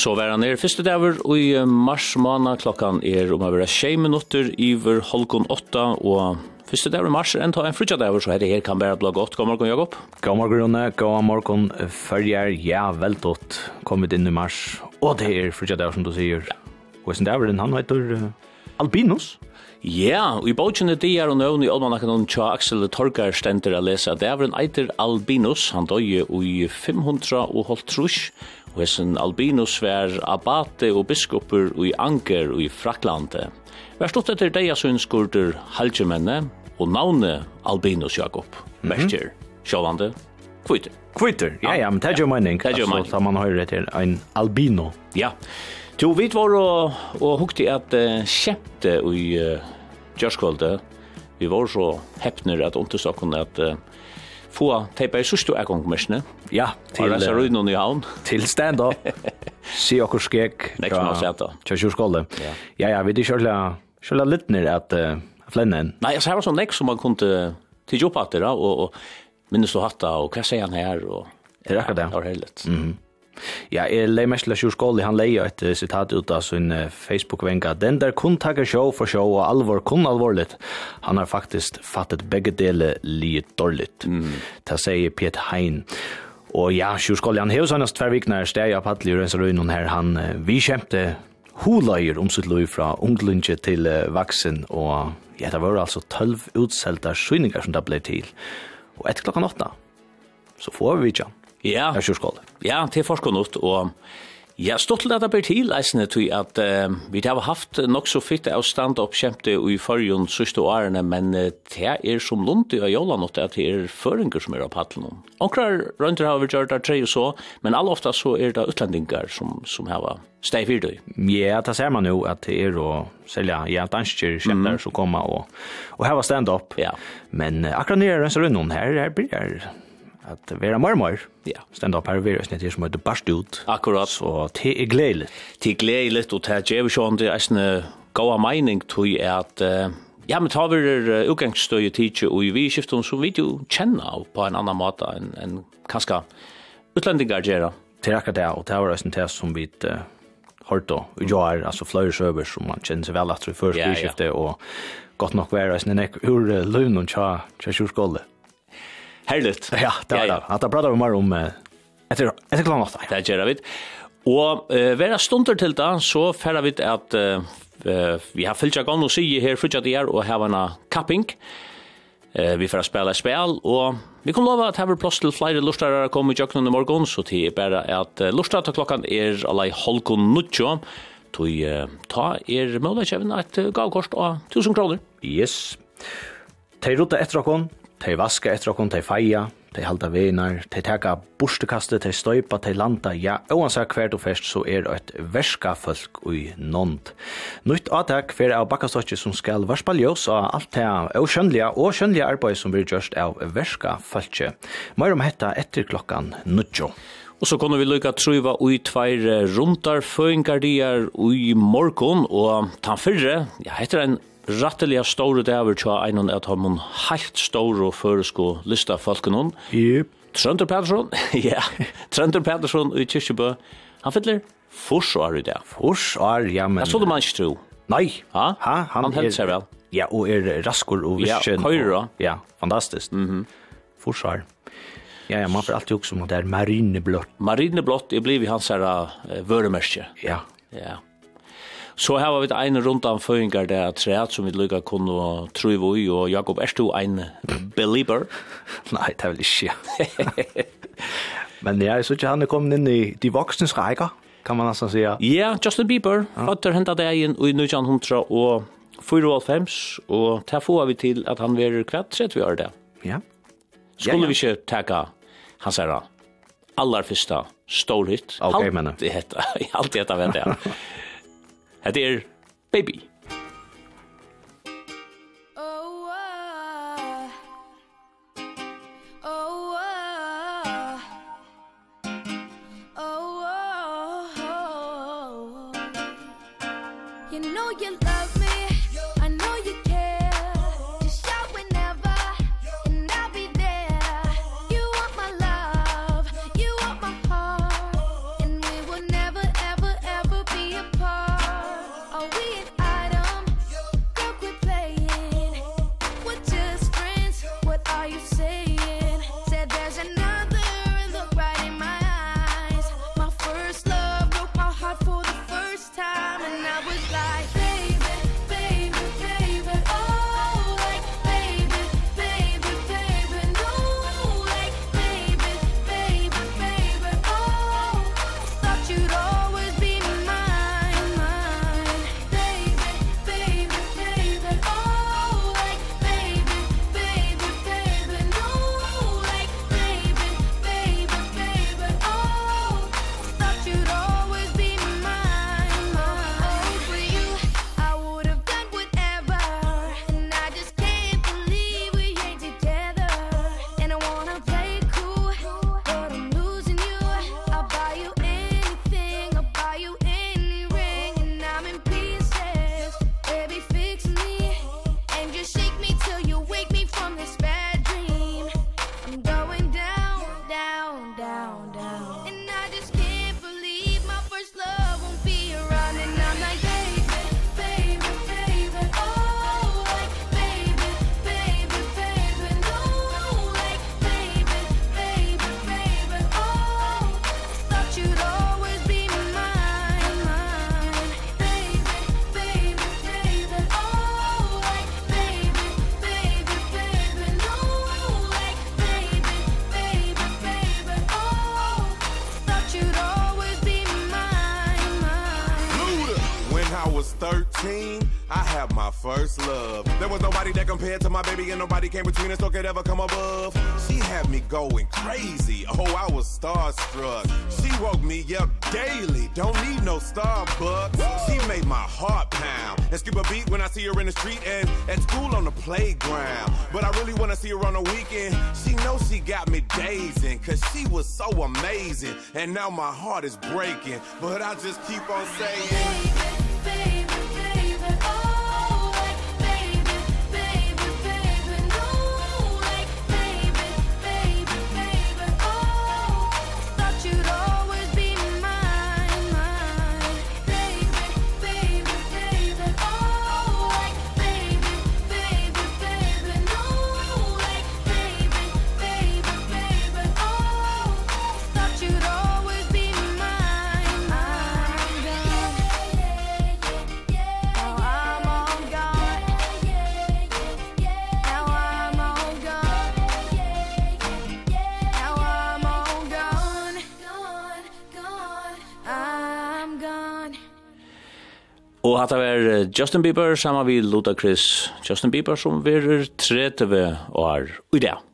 Så var han er første dager, og i mars måned klokken er om å være 6 minutter iver holkon 8, og første dager i mars er en ta en frutja dager, så dette her kan være blå godt. God morgen, Jakob. God morgen, Rune. God morgen, følger. Ja, vel dått. Kommet inn i mars, og det er frutja dager som du sier. Og sin dager, han heter Albinus. Ja, og i bautjene de er og nøvn i Olmanakken og Tja Aksel Torgar stender a lesa. Det er en eiter Albinus, han døye i 500 og holdt trus, og hessen Albinus vær abate og biskopur i Anker og i Fraklande. Vær stått etter deia synskurder halgemenne og navne Albinus Jakob. Mm -hmm. Sjåvande, kvitter. Kvitter, ja, ja, men det er jo mening. Det er jo mening. Altså, man høyre til en albino. Ja. Jo, vi var og, og hukte at uh, kjente i uh, Gjørskvalde. Vi var så heppner at undersøkene at uh, få teipa i sørste ekongmersene. Ja, til Rasa Rudnon i havn. Til stand up. Si okkur skek. Nekk som har sett da. Kjør skåle. Ja, ja, vi er kjørla, kjørla litt ned at uh, flennen. Nei, altså her var sånn nekk som man kunne tidsi opp at det da, og, og minnes du hatt da, og hva sier han her? Og, det er akkurat det. Det var helt Mm -hmm. Ja, jeg lei mest til Sjur han leia et sitat ut av sin Facebook-venga. Den der kun takker show for show og alvor kun alvorligt. Han har faktisk fattet begge dele liet dårligt. Mm. Det sier Piet Hein. Og ja, Sjurskolian hev sannast tver viknar steg av Padli Røynon her, han vi kjempte huløyer om sitt løy fra unglundje til vaksen, og ja, det var altså tølv utselta skyningar som det ble til. Og etter klokka åtta, så får vi vidtja. Ja. Av Ja, til forskånott, og Ja, stort til at det blir til eisene til at uh, vi har haft nok så fitt av stand-up kjemte i forrige siste årene, men uh, det er som lunt i Jolanot at det er føringer som er av paddelen. Onkrar rønter har vi gjort det tre og så, men all ofta så er det utlendingar som, som har steg fyrt i. Ja, det ser man jo at det er å selja ja, dansker kjemter mm. som kommer og, og hava stand-up. Ja. Men uh, akkurat nere er rundt om her, her blir det at vera mer mer. Ja. Stand up her er snitt som heter Barst ut. Akkurat. Så det er gledelig. Det er gledelig, og det er gjev sjån det er en goa meining til at Ja, men tar vi uh, utgangsstøy i tidsje, og vi skiftet så vidt jo kjenne av på en annan måte enn en, kanskje utlendingar gjør Det er akkurat det, og det var også en test som vi uh, hørte, og jo er altså flere søver som man kjenner seg vel at vi først ja, ja. og godt nok være, og jeg ur uh, løvn og tja, tja kjørskålet. Herligt. Ja, det var det. Att prata mer om efter efter klockan 8. Det gör vi. Og uh, vera stunder til da, så færa vi at uh, vi har fyllt gang og sige her frutja det her og hava en kapping. Uh, vi får spela spel, og vi kan lova at hava plass til flere lustrar kom i jøkken i morgon, så til er bare at uh, lustrar til klokkan er alai holko nutjo, Tui uh, ta er måla kjevin at uh, gavkost av 1000 kroner. Yes. Tei rutta etter okkon, Tei vaska etter okkom, tei feia, tei halda venar, tei teka burstekastet, tei støypa, tei landa, ja, oansett hver du fest, så er eit verska folk ui nond. Nytt atak fyrir av bakkastotje som skal varspa ljós av alt det og skjønnelige og skjønnelige arbeid som blir gjørst av verska folkje. Møyr om hetta etter klokkan nudjo. Og så kunne vi lukka truva ui tveir rundar føyngardiar ui morgon, og tan fyrre, ja, heter en ratteliga store daver tja einan at han mun heilt store føresko lista falken hon. Yep. Trønder Pedersen, ja, Trønder Pedersen i Kirkjebø, han fyller forsvar i dag. Forsvar, ja, men... Jeg så det man ikke tro. Nei. Ha? ha? Han, han heldt seg vel. Ja, og er raskor og virkjen. Ja, og- Ja, fantastisk. Mm -hmm. Forsvar. Ja, ja, man får alltid også om det er marineblått. Marineblått, jeg blir vi hans her uh, vøremerskje. Ja. Ja. Så her var vi en rundt om føringer der treet som vi lykket kunne tro i, og Jakob, er du en belieber? Nei, det er vel ikke. Men jeg synes ikke han er kommet inn i de voksnes reiker, kan man nesten si. Ja, yeah, Justin Bieber, fatter hentet deg inn i 1900 og 94, og der får vi til at han var kvett vi gjør det. Ja. Skulle vi ikke takke hans herre, aller første storhytt. Ok, men. Alt i dette, alt i dette vet jeg. Hetta er Baby. she got me dazing cause she was so amazing. And now my heart is breaking but I just keep on saying Og hatt av er Justin Bieber sammen med Ludacris. Justin Bieber som verer 30 år i dag.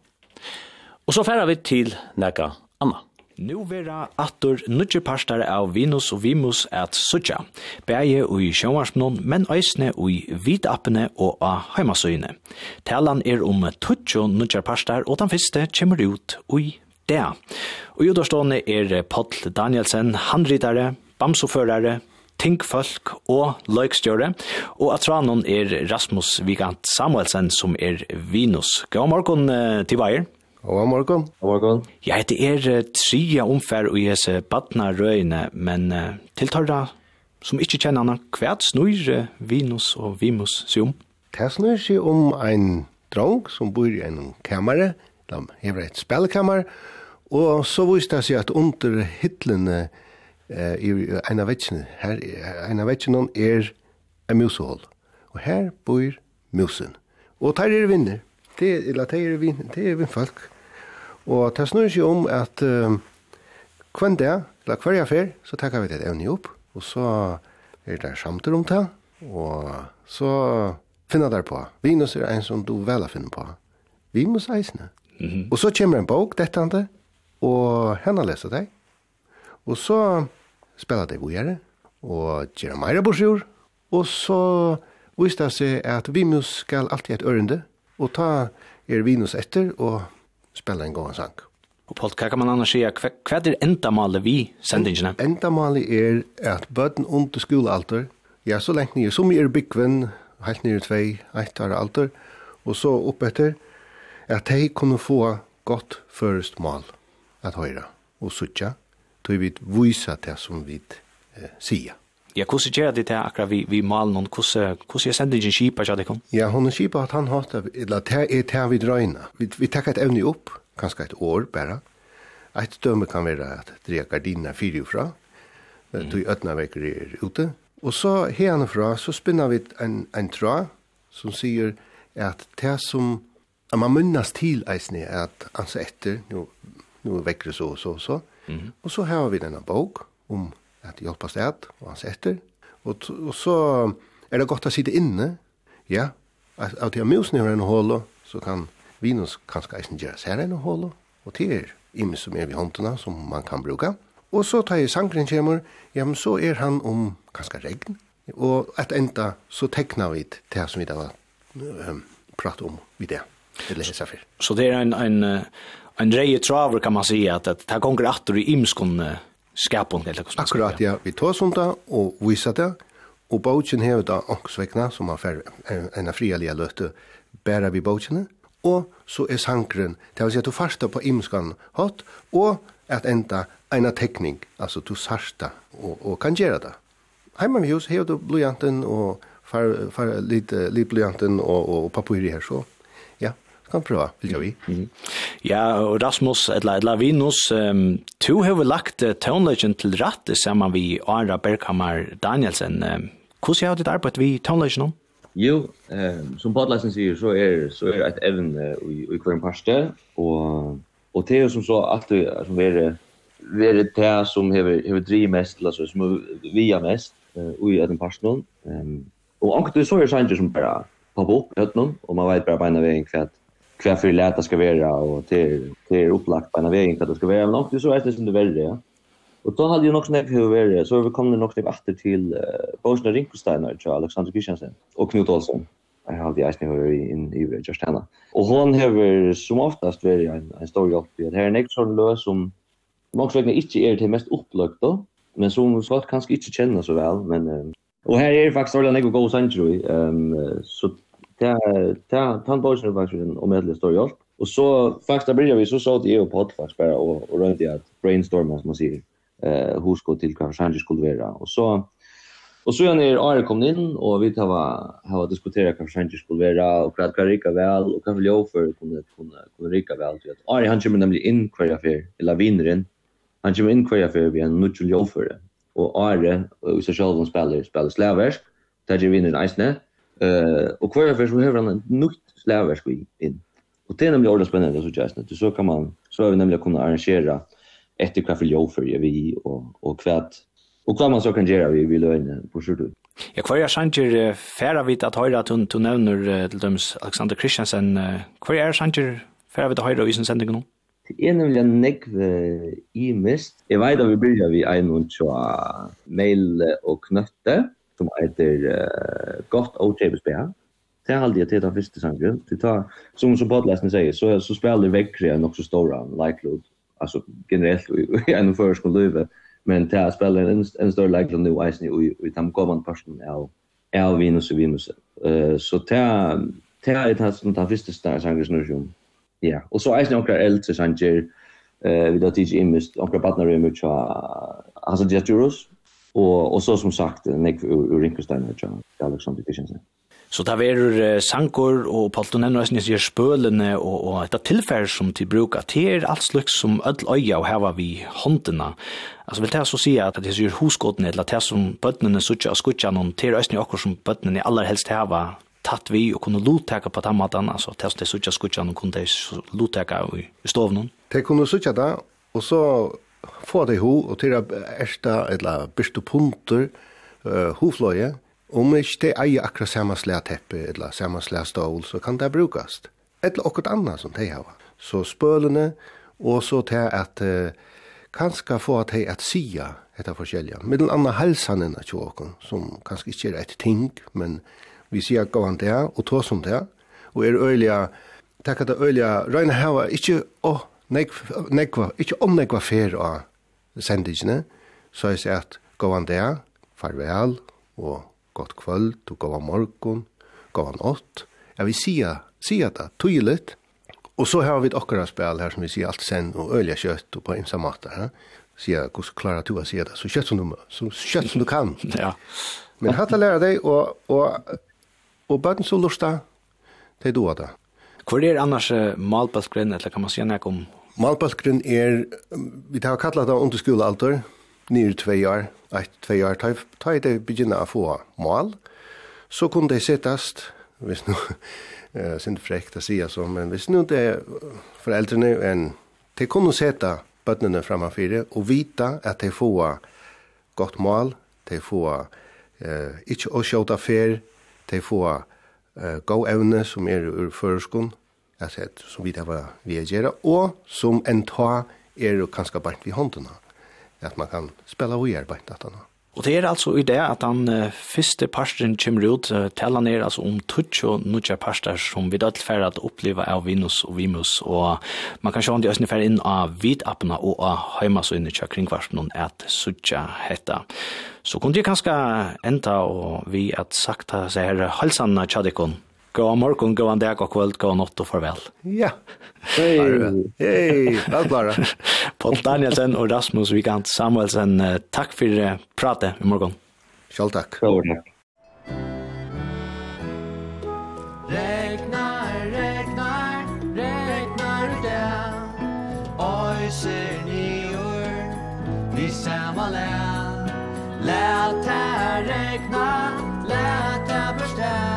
Og så færer vi til Neka Anna. Nu vera attur nudje pastar av Venus og Vimus at sutja, bæje ui sjåvarsmnon, men eisne ui vidappene og a heimasøyne. Talan er om tutsjo nudje pastar og den fyrste kemur ut ui det. Og i er Paul Danielsen, handritare, bamsoførare, Tinkfolk og Løykstjøre, og at tranon er Rasmus Vigant Samuelsen, som er Vinus. God morgen til veier. God morgen. God morgen. Ja, det er tria omfær og jese badna røyne, men tiltarra som ikkje kjenner henne, hva snur Vinus og Vimus seg om? Det snur seg om ein drong som bor i en kammare, de hever et spelkammer, og så viste det seg at under hitlene eh, i en av vetsjene. Her, en av vetsjene er en musehål. Og her bor musen. Og der er vinner. Det, eller der er vinner, det er vinnfolk. Og det snur seg om at uh, hver dag, eller hver fer, så takker vi det evne opp. Og så er det samtidig om det. Og så finner der på. Vinus er en som du vel har finnet på. Vi må seisne. Mm -hmm. Og så kommer en bok, dette andre, og henne leser deg. Og så spelade det vågjere, og gjøre meira borsjord, og så viste det seg at Vimus skal alltid et ørende, og ta er Vinus etter og spela en gåan sang. Og Paul, hva kan man annars sige, Hva er endamalet vi sendingene? Endamalet er at bøten under skolealter, ja, så lengt nye, som er byggven, helt nye tvei, eit år alter, og så opp etter, at de kunne få godt først mal at høyre og suttja, tog vi vise det som vi eh, sier. Ja, hvordan gjør det til akkurat vi, vi maler noen? Hvordan, hvordan er sendingen kjipa, kjær det kom? Ja, hun er kjipa at han hatt det, eller det er det vi drøyna. Vi, vi tar et evne opp, kanskje et år bare. Et døme kan være at dreja gardiner fyrer fra, mm. tog øtna vekker er ute. Og så herfra så spinner vi en, en tra som sier at det som at man munnas til eisne at altså etter, nu, nu vekker så og så og så, så Mm -hmm. Og så har vi denne bok om at hjelpa sted og hans etter. Og, og så er det godt å sitte inne. Ja, at jeg musen har en hål, så kan vinus kanskje eisen gjøre seg en hål. Og det er imen som er ved håndene som man kan bruka. Og så tar jeg sangren kommer, ja, men så er han om kanskje regn. Og et enda så teknar vi det som vi da um, prater om vid det. Eller hesa fyr. Så det er en, en en dreje traver kan man säga att, det här kommer att du i imskon skapon eller. Akkurat, ja. Vi tar sånt där och visar det. Och bogen här utav ångsväckna som har färre, en frialiga löte bära vi bogen. Och så är sankren, det vill säga att du fasta på imskan hatt och att enda ena tekning, alltså du sarsta och, och kan göra det. Hemma med hus, här du blyanten och far, far, lite, lite blyanten och, och papper här så kan prøve, vil jeg vi. Mm. Ja, og Rasmus, eller, eller Vinus, um, du har lagt uh, tøvnløgjen til rett sammen vi Ara Berghammer Danielsen. Um, hvordan har ditt arbeid vi tøvnløgjen om? Jo, eh, som Badleisen sier, så er, så er et evne i, i hver parste, og, og det er som så alltid som er det det som hever, hever driv mest, altså, som via mest, uh, i den parsten. Um, og anker så er sanger som bare popp opp i høttene, og man vet bare beina veien kvett kvar för lätt ska vara och till till upplagt på en väg att det ska vara något så är det som det väl ja. Och då hade ju nog snäpp hur vara så vi kom det nog typ åter till uh, Bosna Rinkelstein och Alexander Kristiansen och Knut Olsson. Jag hade ju snur i in i just henne. Och hon har som oftast varit en en stor hjälp i det här nästa lös som Många vägnar inte är det mest upplagt då, men som folk kanske inte känner så väl, men um, och här är det faktiskt ordentligt att gå ehm um, så ta ta ta boys nu faktiskt om medel står jag. Och så faktiskt började vi så så att jag podd faktiskt bara och och runt det brainstorma som man säger. Eh hur ska till kanske han skulle vara och så Och så är när Ari kom in och vi tar ha diskuterat kanske han skulle vara och vad kan rika väl och kan väl jag för kunna kunna kunna rika väl till att Ari han kommer nämligen in kvar affär eller vinnaren. Han kommer in kvar affär vi en nutchul jag för det. Och Ari och så själva spelar spelar slavers. Där ju vinner nice Eh och kvar för så hur han nytt släversk in. Och det är nämligen ordentligt spännande så just nu. Så kan man så har vi nämligen kunna arrangera ett kaffe jo för vi och och kvärt och vad man så kan göra vi vill löna på sjutton. Ja, kvar jag sanger färra vid att höra att du nämner till döms Alexander Christiansen. Kvar jag sanger färra vid att höra i sin sändning nu. Det är nämligen nekv i mist. Jag vet att vi börjar vid en och tjoa mail och knötte som heter uh, Gott og James Bea. Det er aldri til den første sangen. Det tar, som som podlesten sier, så, så spiller vekkere en også stora leiklod, altså generelt i en førskål løyve, men det er spiller en, en større leiklod nu eisen i, i den kommande personen av, av Venus og Venus. Uh, så det er det er det som den første sangen snurr om. Ja, og så eisen onkrar eldre sanger, eh vi då tidig imist onkrar partner image av Hasan Jaturus, och och så som sagt Nick ur Rinkelstein John Alexander Christensen. Så där är uh, sankor och paltonenrösning ju spölene och och detta tillfälle som till brukar till allt slags som öll öja och här var vi hanterna. Alltså vill det så säga att det är ju huskotten eller det som bötnene sucha och skutcha någon till ösning och som bötnene allra helst här var tatt vi och kunne lotteka på tammatan alltså testa sucha skutcha någon kunde lotteka i stovnen. Det kunne sucha da, och så få det ho, og til ersta, eller byrste punter, uh, hofløye om ikke det eier akkurat samme slæteppe, eller samme slæstål, så kan det brukast. Eller okkur annet som de har. Så spølene, og så til at uh, kanskje få at de at sia etter forskjellige. Med den andre helsanene til som kanskje ikke er et ting, men vi sier gavan det, og tås som det, og er øyelig takk at det øyelig røyne her ikke, å oh, nekva, ikkje om nekva fer av sendingene, så jeg sier at gåvan det, farvel, og godt kvöld, og gåvan morgon, gåvan ått. Jeg vil sia, sia det tydelig, og så har vi et akkurat spil her som vi sier alt sen, og ølja kjøtt, og på imsa mater, ja? sier hvordan klarer du å si det, så kjøtt som du, så kjøtt som du kan. ja. Men hatt å lære deg, og, og, og bøten så lusta, det er du av det. Hvor er annars malpassgrennet, eller kan man si noe om Malbalskrin er, vi har kallat det under skolealder, nir tvei år, eit tvei år, ta ta i det begynna å få mal, så kunne det sittast, hvis nu, jeg synes frekt å si altså, men hvis nu det er foreldrene, en, de kunne setta bøttene framfyrir og vita at de får godt mal, de får eh, ikke å skjøta fer, de får eh, god evne som er ur føreskund, altså, som vi det var vi er och og som en ta er jo kanskje bare vi håndene, at man kan spela og gjøre bare dette. Og det er altså i det at den uh, første parsten kommer ut, uh, taler ned altså om tutsk og nutja parster som vi dødt for at oppleve av Vinus og Vimus, og man kan se om de østene fer inn av vidappene og av heimasøyene til kringkvarten at sutja hetta. Så kunne de kanskje enda og vi at sagt seg her halsanna tjadikon, Gå om morgon, gå om dag och kväll, gå natt och farväl. Ja. Hej, hej, allt klara. Paul Danielsen och Rasmus Vigant Samuelsen, tack för pratet i morgon. Själv tack. Själv Regnar, regnar, regnar det Oj, ser ni ur, ni samma län Lät här räkna, lät här bestä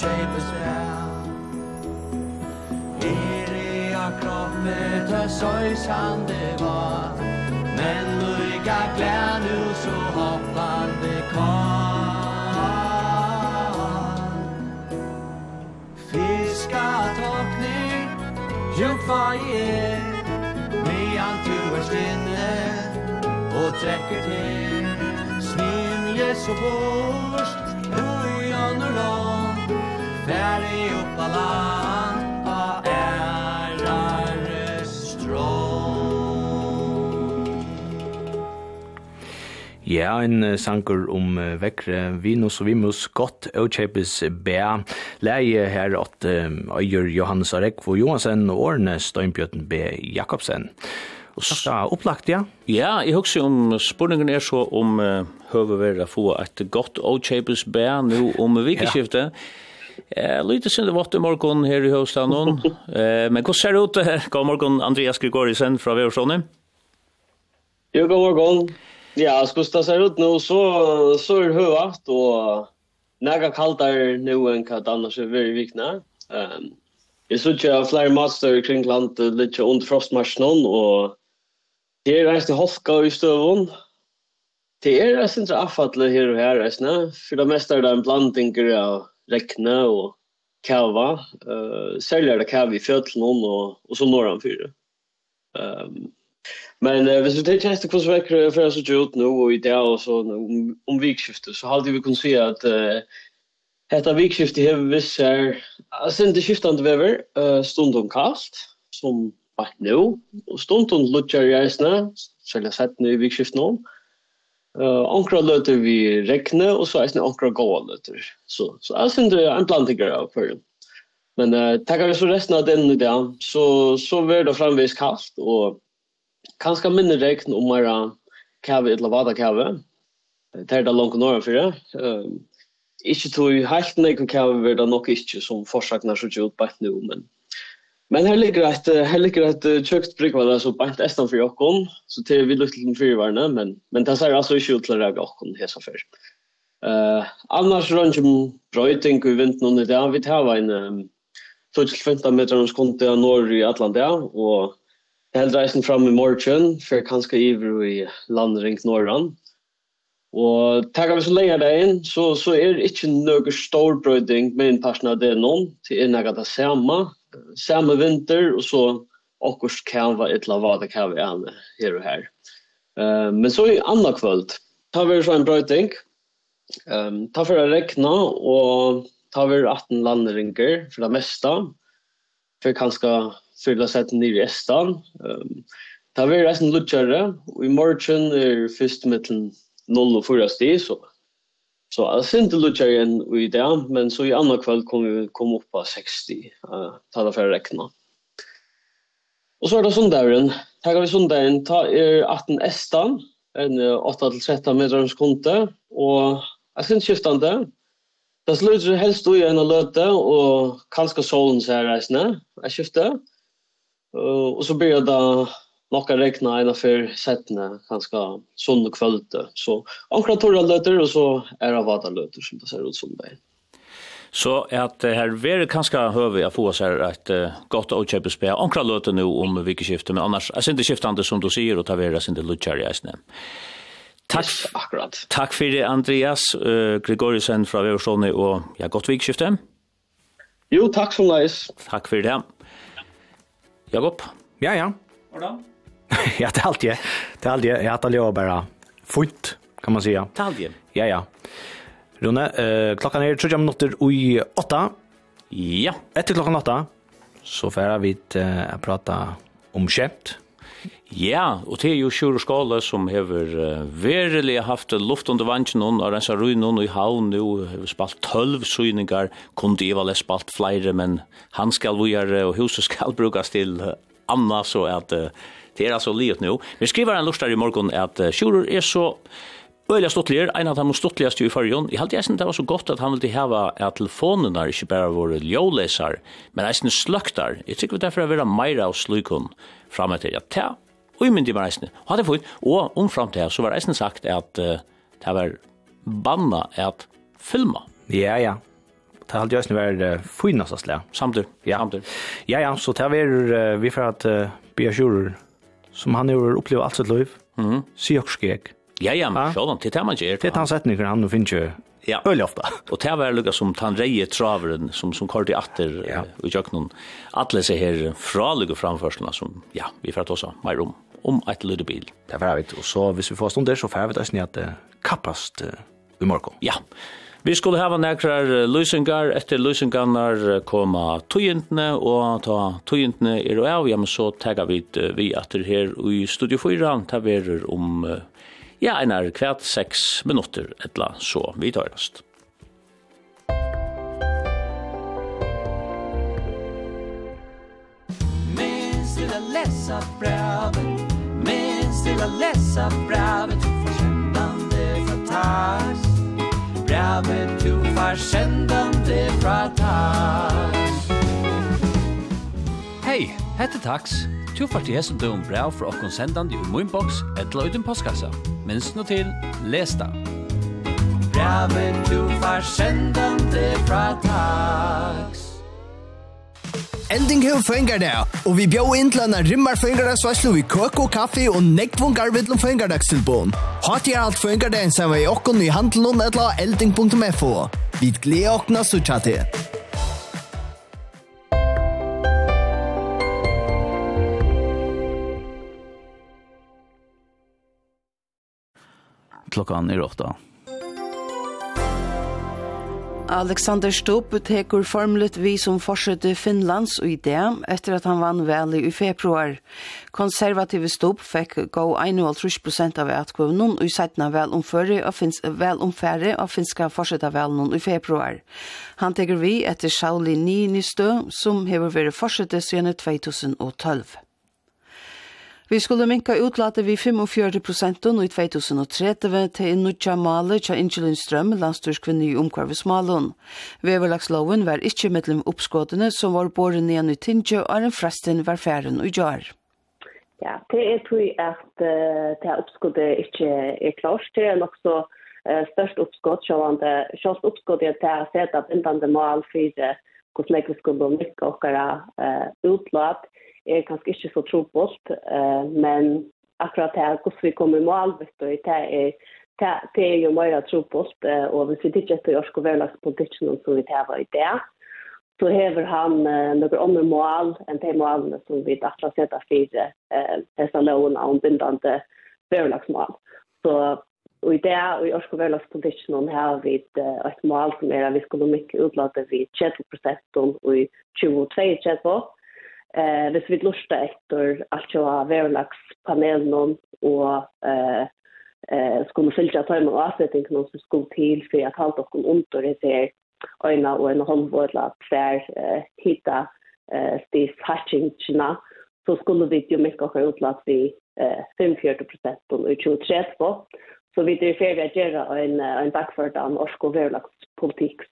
James Brown. Iriga kroppe ta det var. Men lykka glær nu så hoppar det kvar Fiska tåkning Jungfa i er Medan du er stinne Og trekker til. Snimje så borst Ui, anner land Färre upp alla Vad ärar strål Ja, en sanger om vekkre Vinus og Vimus Gott og Bæ. Leie her at Øyer Johannes Arekvo Johansen og Årne Støynbjøten B. Jakobsen Og så opplagt, ja? Ja, jeg husker om spurningen er så om uh, høver vi å få et godt og bæ nå om vikeskiftet. ja. Eh, lite synd det vart i morgon här i Höstanon. Eh, men hur ser det ut här? God morgon Andreas Gregorisen från Väversåne. Jo, god morgon. Ja, skulle det se ut nu så så är det högt och näga kallare nu än vad annars är väldigt vikna. Ehm um, Jag såg ju flera matcher kring landet lite under frostmarschen och det är i halka i stövon. Det är rent affatligt här och här, For det meste er det en blanding av regne og kava. Uh, særlig er det kava i fjøtlen og, og så når han fyrer. Um, men uh, hvis vi tar tjänster kvar veckor för oss ut nå og i det og så om, om vikskiftet så hadde vi kunnet si at uh, Hetta vikskifte hevur viss er sindi skiftende vever, uh, stundum kast, som bare nå, og stundum lutjar i eisne, selv jeg sett nå i vikskiftet nå, Uh, onkra løter vi rekne, og så er det onkra gåa løter. Så, så jeg synes det er en blandinger av før. Men uh, takkar vi så resten av den i dag, så, så blir det fremvis kallt, og kanskje minne rekne om mer kave, eller vada kave. Det er det langt norra for det. Uh, ikke tog helt nekve kave, det er nok ikke som forsakna så ikke utbakt nå, men Men här ligger ett här ligger ett köksbrygg vad så bant estan för jockon så till vi luktar den fyrvarna men men det ser alltså ut till det jockon här så för. Eh annars runt om bröting vi vint någon där vi tar en um, 15 meter skont av norr i Atlantia och helt reisen fram i morgon för kanske över i landring norran. Og takkar vi så lenger det inn, så, så er det ikke noe stor brøyding med innpassene av det noen, til innlegget det samme, samme vinter og så akkurat kan vara ett lavada kan vi an här och här. Eh men så i andra kväll tar vi så en bröting. Ehm um, tar för att räkna och tar vi 18 landringer for det meste, for kanskje fylla sätt i resten. Ehm um, tar vi resten lutchare og i morgon är först mitten 0 og 4 sti, så Så jag syns inte lutar igen i det, men så i andre kväll kom vi kom upp på 60, uh, tala för å räkna. Och så är det sundaren. Här har vi sundaren, ta er 18 estan, en 8-13 metrums skonte, och jag syns skiftande. Det slutter helst i en løte, och kanskje solen ser reisende, jag skifter. Uh, och så blir det Nokka rekna ena för sättna ganska sånn kvölde. Så ankra torra löter och så är det vada löter som det ser ut som det. Så att här ver kanske höve att få så här ett gott och köpa spel. Ankra löter nu om vilket skifte men annars är inte skiftande som du sier og ta vara sin det luchar i. Tack yes, akkurat. Tack för det Andreas uh, Gregorisen fra Översåne och ja gott vikskifte. Jo, tack som leis. Tack för det. Jakob. Ja, ja. Hvordan? ja, det er alltid, det. er alltid, jeg. Jag har tagit bara fullt kan man säga. Talje. Ja, ja. Rune, eh, klockan är 30 minutter i 8. Ja. Etter klockan 8 så färra vi att eh, prata om kjent. Ja, og det er jo Sjur Skåle som hever uh, verelig haft luft under vansjen og rensa ruinen i havn nu, hever spalt tølv søyningar, kunde Eva les spalt flere, men han skal vujere og huset skal brukas til uh, Anna, så at uh, Det er altså livet nå. Vi skriver en lort i morgen at uh, Sjurur er så Øyla stottligere, en av de stottligste i fargen. Jeg halte jeg synes det var så godt at han ville heva at telefonen er ikke bare våre ljåleser, men eisen synes sløktar. Jeg tykker derfor jeg vil ha meira av slukon fremme til. Ja, ta, og i myndig var eisne. Og hadde fått, og omfram til så var eisen sagt at uh, det var banna at filma. Ja, ja. Det har just vært uh, finnast att slä. Samtidig, Ja. samtidig. Ja, ja, så det är vi for at uh, Bia sure som han har upplevt allt sitt liv. Mm. Se och skek. Ja, ja, men själv om det er man gjør. Det är hans sättningar han finns ju Ja. Öl ofta. Og det var lukka som han reie traveren som som kort i atter ja. och jag någon alla her fra fraliga framförslarna som ja, vi får ta så mer om om et litet bil. Det var vet och så hvis vi får stund där så får vi det snart kapast i morgon. Ja. Vi skulle hava nekrar løysingar, etter løysingarnar koma tøyentene, og ta tøyentene er og av, ja, men så tega vi vi atter her i Studio 4, ta verur om, ja, einar kvart seks minutter, etla, så vi tøyrast. Minns til a lesa braven, minns til a lesa braven, til forkjennande fantastisk. David du far sendande fra Tax Hei, hette Tax. Tu far til hesen døgum brev fra okkon sendande i moinboks etla uten postkassa. Minns no til, les da Brevet du far sendande fra Tax Elding Hill Fengar der. Og vi bjør inn til en rimmer Fengar der svarslo i og kaffe og nektvun garvidlom Fengar der. Hatt er alt Fengar der som vi okken i handelen og nedla elding.fo. Vi gleder åkna så tjatte. Klockan är åtta. Alexander Stubb tekur formlet vi som forsøtte Finlands og idé etter at han vann vel i februar. Konservative Stubb fikk gå 1,5% av etkvøvnen og i seitna velomføre og, finns, velomføre og finska forsøtta velen i februar. Han tekur vi etter Sauli Niinistø som hever vært forsøtte siden 2012. Vi skulle minka utlate vi 45 prosenten i 2030 til nudja malet tja Ingelin Strøm, landstyrskvinni i omkvarvesmalen. Veverlagsloven var ikkje mellom oppskådene som var båren igjen i Tindje, og en fresten var færen og jar. Ja, det er tog at uh, det oppskådet ikkje er klart. Det er nok så uh, størst oppskåd, sjålande, sjålst oppskåd er til å sette bindande mal for hvordan vi skulle minka okkara uh, utlat er kanskje ikke så trobult, uh, men akkurat det hvordan vi kommer i mål, vet du, det er det er jo mer trobult, uh, og hvis vi ikke etter jorsk og verlagspolitikken som vi tar i det, så hever han uh, noen andre mål enn de målene som vi dattla setter fire uh, disse lovene om bindande verlagsmål. Så og i det, og i orsk verlagspolitikken har vi uh, et mål som er at vi skulle mykke utlade vi 30% og i 2022, eh hvis vi lustar etter alt jo av verlagspanelen og eh eh skulle fylja tajma och avsättning någon som skulle till för att halta och under det här öjna och en halvvårdla tvär eh, hitta eh, stis hatchingna så skulle vi ju mycket ha utlatt vi eh, 45 procent och 23 på. Så vi är färdiga att göra en, en backförd av norsk och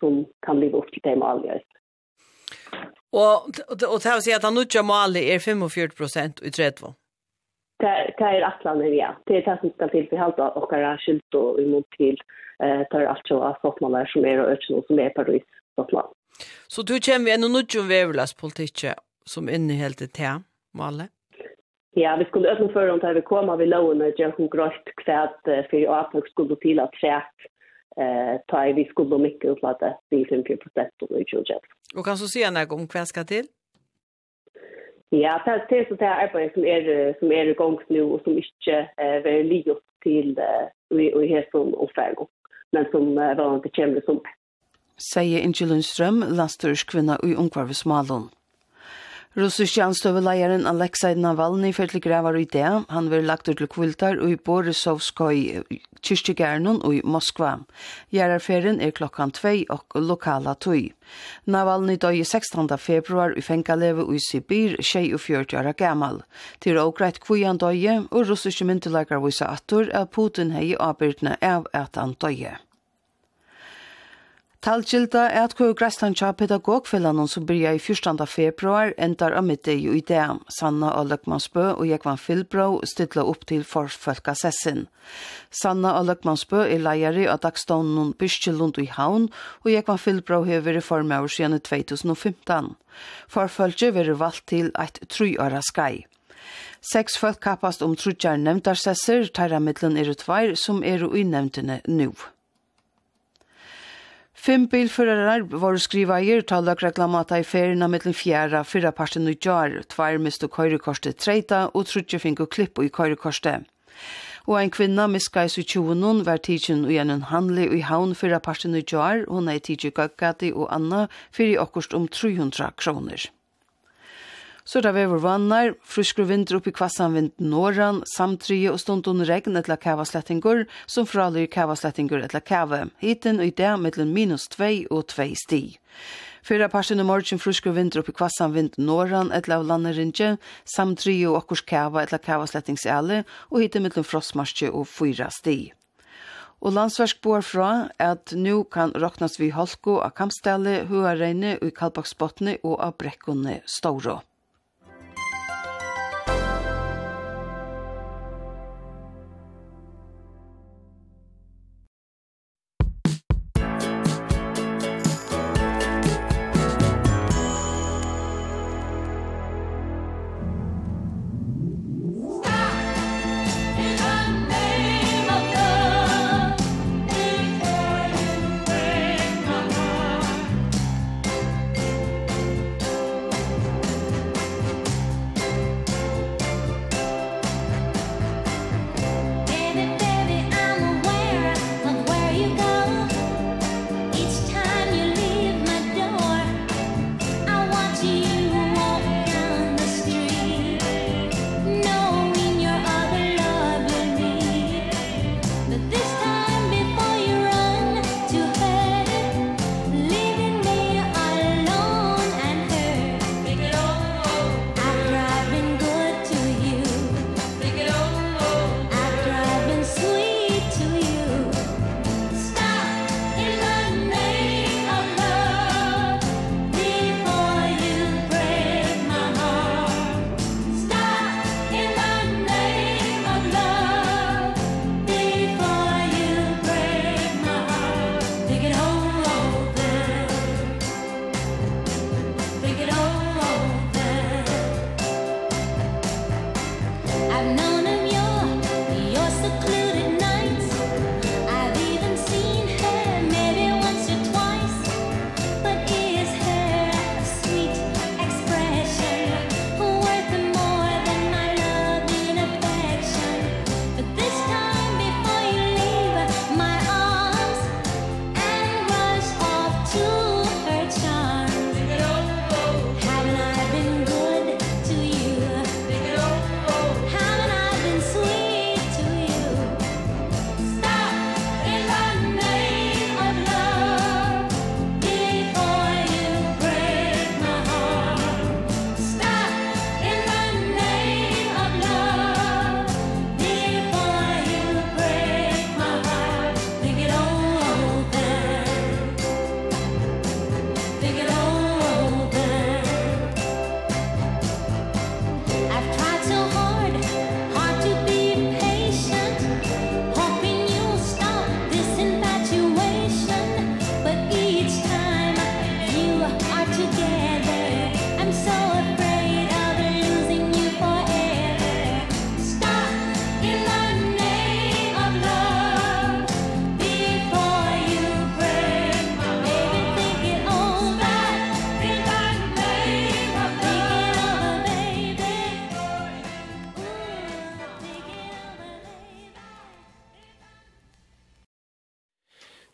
som kan leva upp till det med Og, og, og det har si at han tjänar Mali er 45 prosent i 30. Det det är Atlanten ja. Det är det som ska till för halta och kara skylt och emot till eh tar allt så att fotbollar som är och öksen som är Paris fotboll. Så du kommer vi en nudge vävlas politikk som innehåller det Mali. Ja, vi skulle öppna för dem där vi kommer vi låna och göra hon grått kvärt för att folk skulle till att träffa eh ta vi skulle mycket upp att det är 50 procent av utgjort. Och kan så se när om kväll ska till? Ja, det är så det är arbetet som är som är igång nu och som inte eh väl ligger till eh och här som ofärgo. Men som var inte känd som. Säger Inge Ström, lasturskvinna i Ungvarvsmalon. Russiske anstøveleieren Alexei Navalny fyrir til grevar i det. Han vil lagt ut til kviltar i Borisovskoj kyrkjegærnen og i Moskva. Gjerarferien er klokkan 2 og lokala tøy. Navalny døy 16. februar i fengaleve i Sibir, 24 år gammal. Til ågreit kvian døy, og russiske myndelagrar viser atur at Putin hei avbyrdene av at han døye. Talgilda er at kvøy græstan tja pedagogfellan som byrja i 14. februar endar av middag i dag. Sanna Alekmansbø og Jekvan Filbro stidla opp til forfølkasessin. Sanna Alekmansbø er leiari av dagstånden Byrkjelund i Havn og Jekvan Filbro hever i form siden 2015. Forfølge verer valgt til eit trøyåra skai. Seks folk kappast om trutjar nevntarsesser, tæra middelen er tvær som er uinnevntene nu. Fem bilførarar var skriva i tala reklamata i ferina mittlen fjæra fyrra parten i jar, tvær mistu køyrekortet treita og trutje finko klipp i køyrekortet. Og ein kvinna miska i su tjoenon var tidsin og gjennom handli i haun fyrra parten i jar, hon er tidsi gaggati og anna fyrir okkurst om 300 kroner. Så er det vever vannar, fruskru vinter opp i kvassan vind norran, samtrye og stundun regn etla kavaslettingur, som fralir kavaslettingur etla kave. Hiten og i det mittlen minus 2 og 2 sti. Fyra parsen i morgen fruskru vinter opp i kvassan vind norran etla av landerinje, samtrye og akkurs kava etla kavaslettingsale, og hiten mittlen frostmarsje og 4 sti. Og landsversk bor fra at nu kan råknas vi holko av Kampstelle, Huareine, i Kalbaksbottene og av Brekkunne Stauro.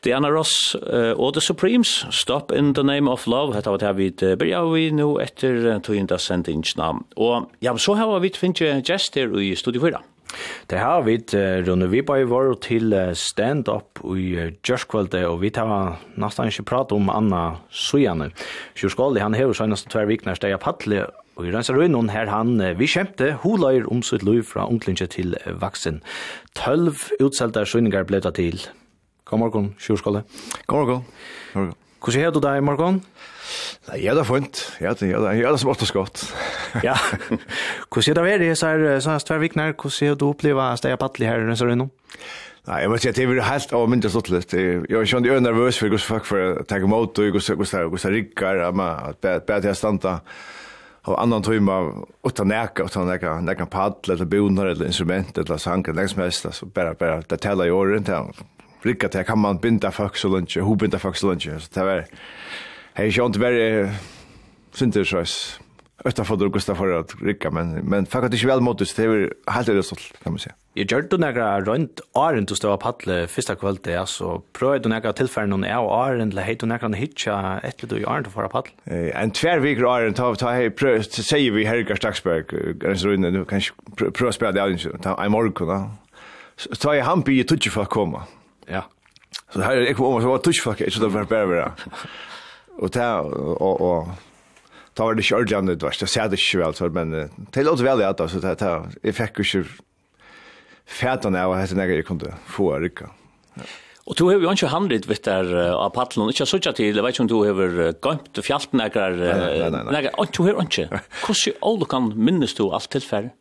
Diana Ross uh, og The Supremes, Stop in the Name of Love, hetta var det vi byrja vi nu etter tøynda sendingsna. Og ja, så har vi finnje gjest her i Studio 4. Det har vi, Rune bare var til stand-up i Gjørskvalde, og vi tar nesten ikke prate om Anna Sujane. Sjurskvalde, han har jo senest tver vikner steg av Patle, og i Rønsa Røynon her han vi kjempte huløyer om sitt liv fra unglinje til vaksen. Tølv utselte søgninger ble det til God morgen, Sjurskalle. God morgen. God morgon. Hvordan er du deg i morgon? Nei, jeg er det fint. Jeg er det, jeg er det som åttes godt. ja. Hvordan er det vært i så her sånne tvervikner? Hvordan er du oppleva at jeg er pattelig her i Rønsa Rønno? Nei, jeg må si at det er helt av mindre stått litt. Jeg er ikke veldig nervøs for hvordan folk får ta imot, og hvordan det jeg meg, at bedre til å standa av annan tøyma utan neka, utan neka, neka paddel, eller bonar, eller instrument, eller sang, eller nek som helst, altså, bare, bare, det tella i åren, det rikka til, kan man binda folk så lunch, ho binda folk så lunch, så det var, hei sjånt veri, synder för Østafodur og för att rikka, men, men faktiskt ikke väl motus, det är helt det stolt, kan man säga. Jeg gjør du nekra rundt åren du stod av paddle første kveld det, altså prøvde du nekra tilfæren noen av åren, eller heit du nekra hitja etter du i åren til å fara Eh En tver viker åren, ta, ta hei, prøv, säger vi Hergar Staxberg ganska runt nu kan ikke spela det alltså ta i morgon då. Så tar jag han by i tutsi for å Ja. Så här jag kommer så var touch tuschfack så där var bara. Och ta och och ta var det självande det var det så det själv så men det låter väl att så det ta jag fick ju färdan av att jag kunde få rycka. Ja. Og du har jo ikke handlet vitt der av paddelen, ikke sånn til, jeg vet ikke om du har gømt og fjalt nekker, nekker, du har ikke. Hvordan i ålder kan minnes du alt tilfærd?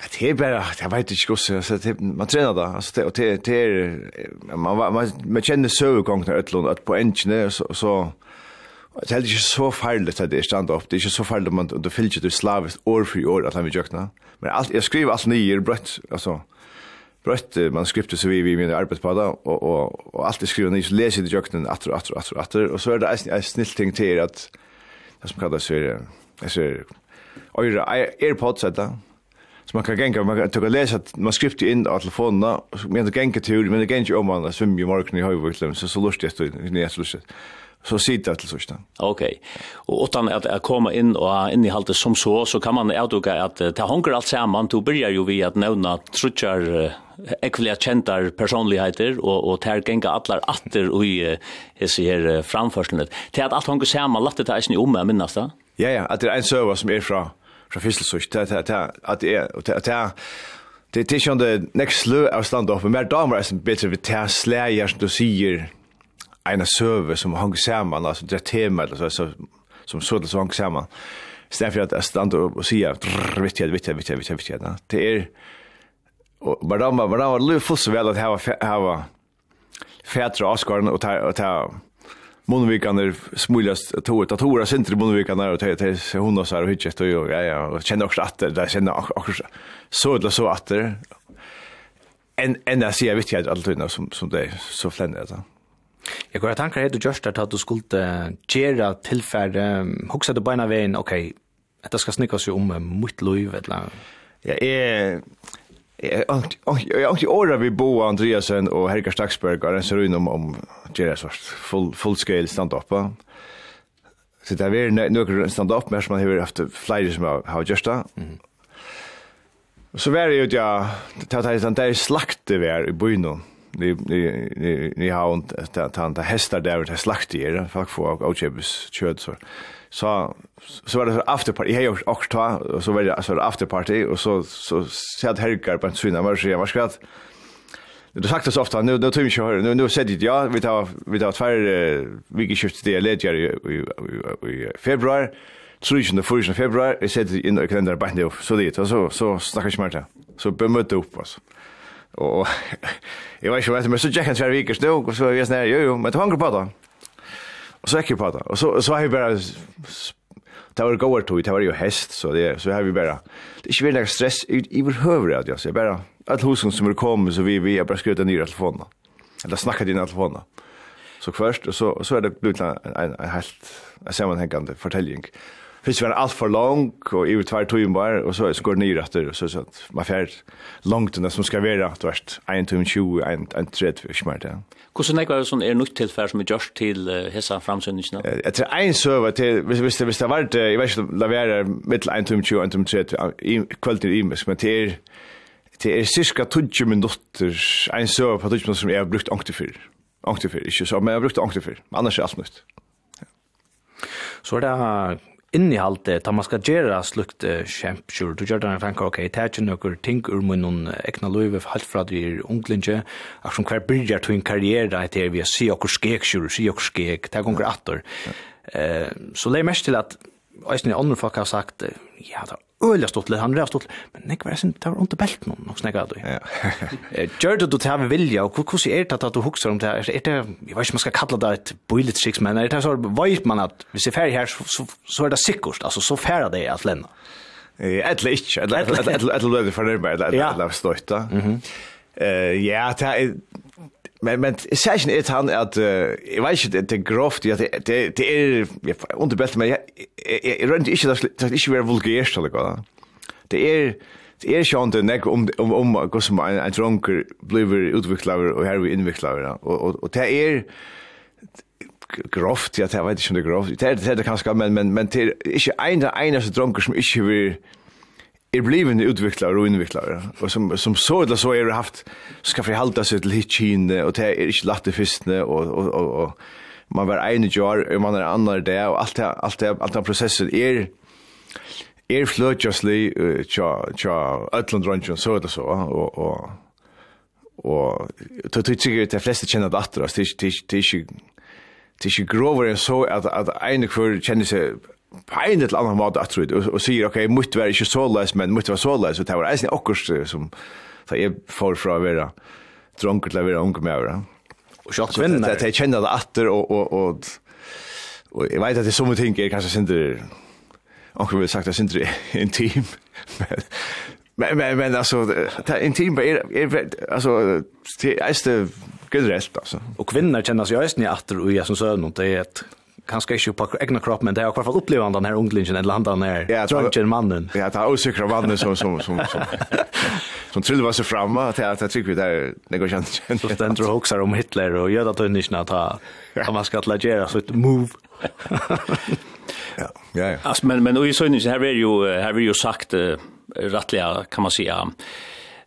att det är bara jag vet inte hur så det man tränar då alltså det och det det är man man man känner så gång när ett land på engine så så det är inte så farligt att det stand upp det är inte så farligt man fyller fylls det slaviskt år för år att han vi jökna men allt jag skriver allt nyer brött alltså brött manuskriptet så vi vi min arbetspada och och och allt det skriver ni så läser det jökna att och att och att och så är det en snill ting till att det som kallas för ser, Eure AirPods, eller? Så man kan gänga, man kan ta läsa man skript in av telefonerna, men det gänga tur, men det gänga om man svim i morgon i höjvården, så så lustigt det är så lustigt. Så sitter det till sådär. Okej. Och utan att, att komma in och in i halter som så, så kan man utöka att ta honker allt samman, då börjar ju vi att nämna trutjar ekvilia kjentar personligheter og, og ter genga allar atter ui hese her framførslenet. Til at alt honker samman, lagt det ta eisen i omme, minnast? Ja, ja, at det er en server som er fra från Fiselsust att att det att det att Det Det är inte det next slö av stand upp, men mer damer är en bättre vid tär släger som du säger ena server som hänger samman, alltså det tema eller så, som så det så hänger samman. Istället för att stand upp och säga vitt, vitt, vitt, vitt, vitt, det är och bara bara bara så väl att ha ha fätra Oscarn och ta och ta Monvikan smuljast to tåt att hora sentri Monvikan är att det hon har så här hitchet och ja ja känner också att det känner också så eller så att det en en där ser viktigt att alltid som som det så flänner det. Jeg går att tankar heter just at du skulle gjera tillfärde hugsa du beina ena vägen okej. Okay, det ska snickas ju om mitt liv eller Ja, eh Jag har åra vi Bo Andreasen och Herkar Staxberg har en serun om om Jerry sort full full scale stand up. Så det är några stand up mer som man har haft flyger som har just där. Så var det ju det tar det sånt där slakte var i byn ni ni ni ni har inte tant hästar där det slakte är faktiskt för och köps kött så så så var det after party hej och och ta och så var det after party och så så så att herkar på en svinna var så jag var skratt Det sagt det så ofta nu nu tror vi kör nu nu sett det ja vi tar vi tar två vi gick shift det ledger i i februari Trúðin the 1st of February, it said in the calendar back now. So det så så snackar smärta. Så bemötte upp oss. Och jag vet inte vad men så Jack and Jerry gick så jag snär jo jo, men det hänger på då. Och så är jag på det. Och så så har vi bara det var goer tog, det var ju häst så det så har vi bara det är ju väldigt stress i vår huvud att jag säger bara att husen som kommer så vi vi har bara en ny telefonen. Eller snackat i telefonen. Så först och så så är det blivit en en helt sammanhängande fortelling. Fisk var alt for lang, og i var tvær tøyen bare, og så går det nye retter, og så sånn, man fjerd langt enn det som skal være, det vært 1 tøyen 20, 1 tredje, ikke mer det. Hvordan er det sånn, er nytt tilfær som er gjørst til hessa framsøndingene? Jeg tror en søver til, hvis det har vært, jeg vet ikke, la være mittel 1 tøyen 20, 1 tøyen 30, kvelden i imisk, men til er, Det er cirka 20 minutter, en søv på 20 minutter som jeg har brukt angte for. Angte for, ikke så, men jeg har brukt angte for. Annars er alt nytt. Så er det innehalte ta man ska göra slukt kämp sure du gör den tankar okej ta ju några ting ur mun någon ekna löve halt fra du unglinge att som kvar bygger til en karriär där det vi ser och skek sure se och skek ta gånger åter eh så lägg mest till att eisen i andre folk har sagt, ja, det var øyelig stått litt, han rev stått litt, men ikke var sin, det var under belt noen, nok snakket du. Gjør det du til å vilja, og hvordan er det at du hukser om det? Er det, jeg vet ikke om man skal kalle det et boiletriks, men er det så vet man at hvis jeg ferdig her, så, så, er det sikkert, altså så ferdig det at lenne. Eller ikke, eller lønne for nærmere, eller støyta. Ja, det er Men men session är han att jag vet inte det groft det det det är under bättre men jag runt inte det det inte vara vulgärt eller vad. Det är det är ju inte näck om om om vad som en en drunker blir utvecklar och här vi invecklar och och det är grovt ja det vet inte om det groft det är det kanske men men men det är inte en en så drunker som inte vill er blivende utvecklare og utvecklare Og som som så eller så er det haft skal ska förhålla sig till hitchine og det er ikke latt i fyrstene, og, og, og, og man var en jar og man er annar det, og alt det alt det alt det prosessen er, er är uh, tja tja ötland Ranchen så eller så og, og, og, då tycker jag att de flesta känner det att det är inte grovare än så att en kvar känner sig på en eller annan måte att tro och säger okej måste vara ikke så läs men måste vara så läs og det var eisen också som så jeg får fra å være dronker til å være unge med va. Och jag känner att Jeg kjenner det åter og, og, og, og jeg vet at det er så mycket tänker kanske synte och vil sagt att synte intim men men men men altså, det er intim er, er, altså, det är det generellt alltså. Och kvinnor känner sig eisen i atter, og jag som söner det er et kanske inte på egna kropp men det har i alla fall upplevt den här unglingen eller andra när ja, drunken mannen. Ja, det är osäkra mannen som som som som som trodde var så framme att jag tycker vi där det går känt. Så den tror också om Hitler och gör att hunnit att ta att man ska lägga så ett move. ja, ja. Alltså men men och i så här är ju här är ju sagt rättliga kan man säga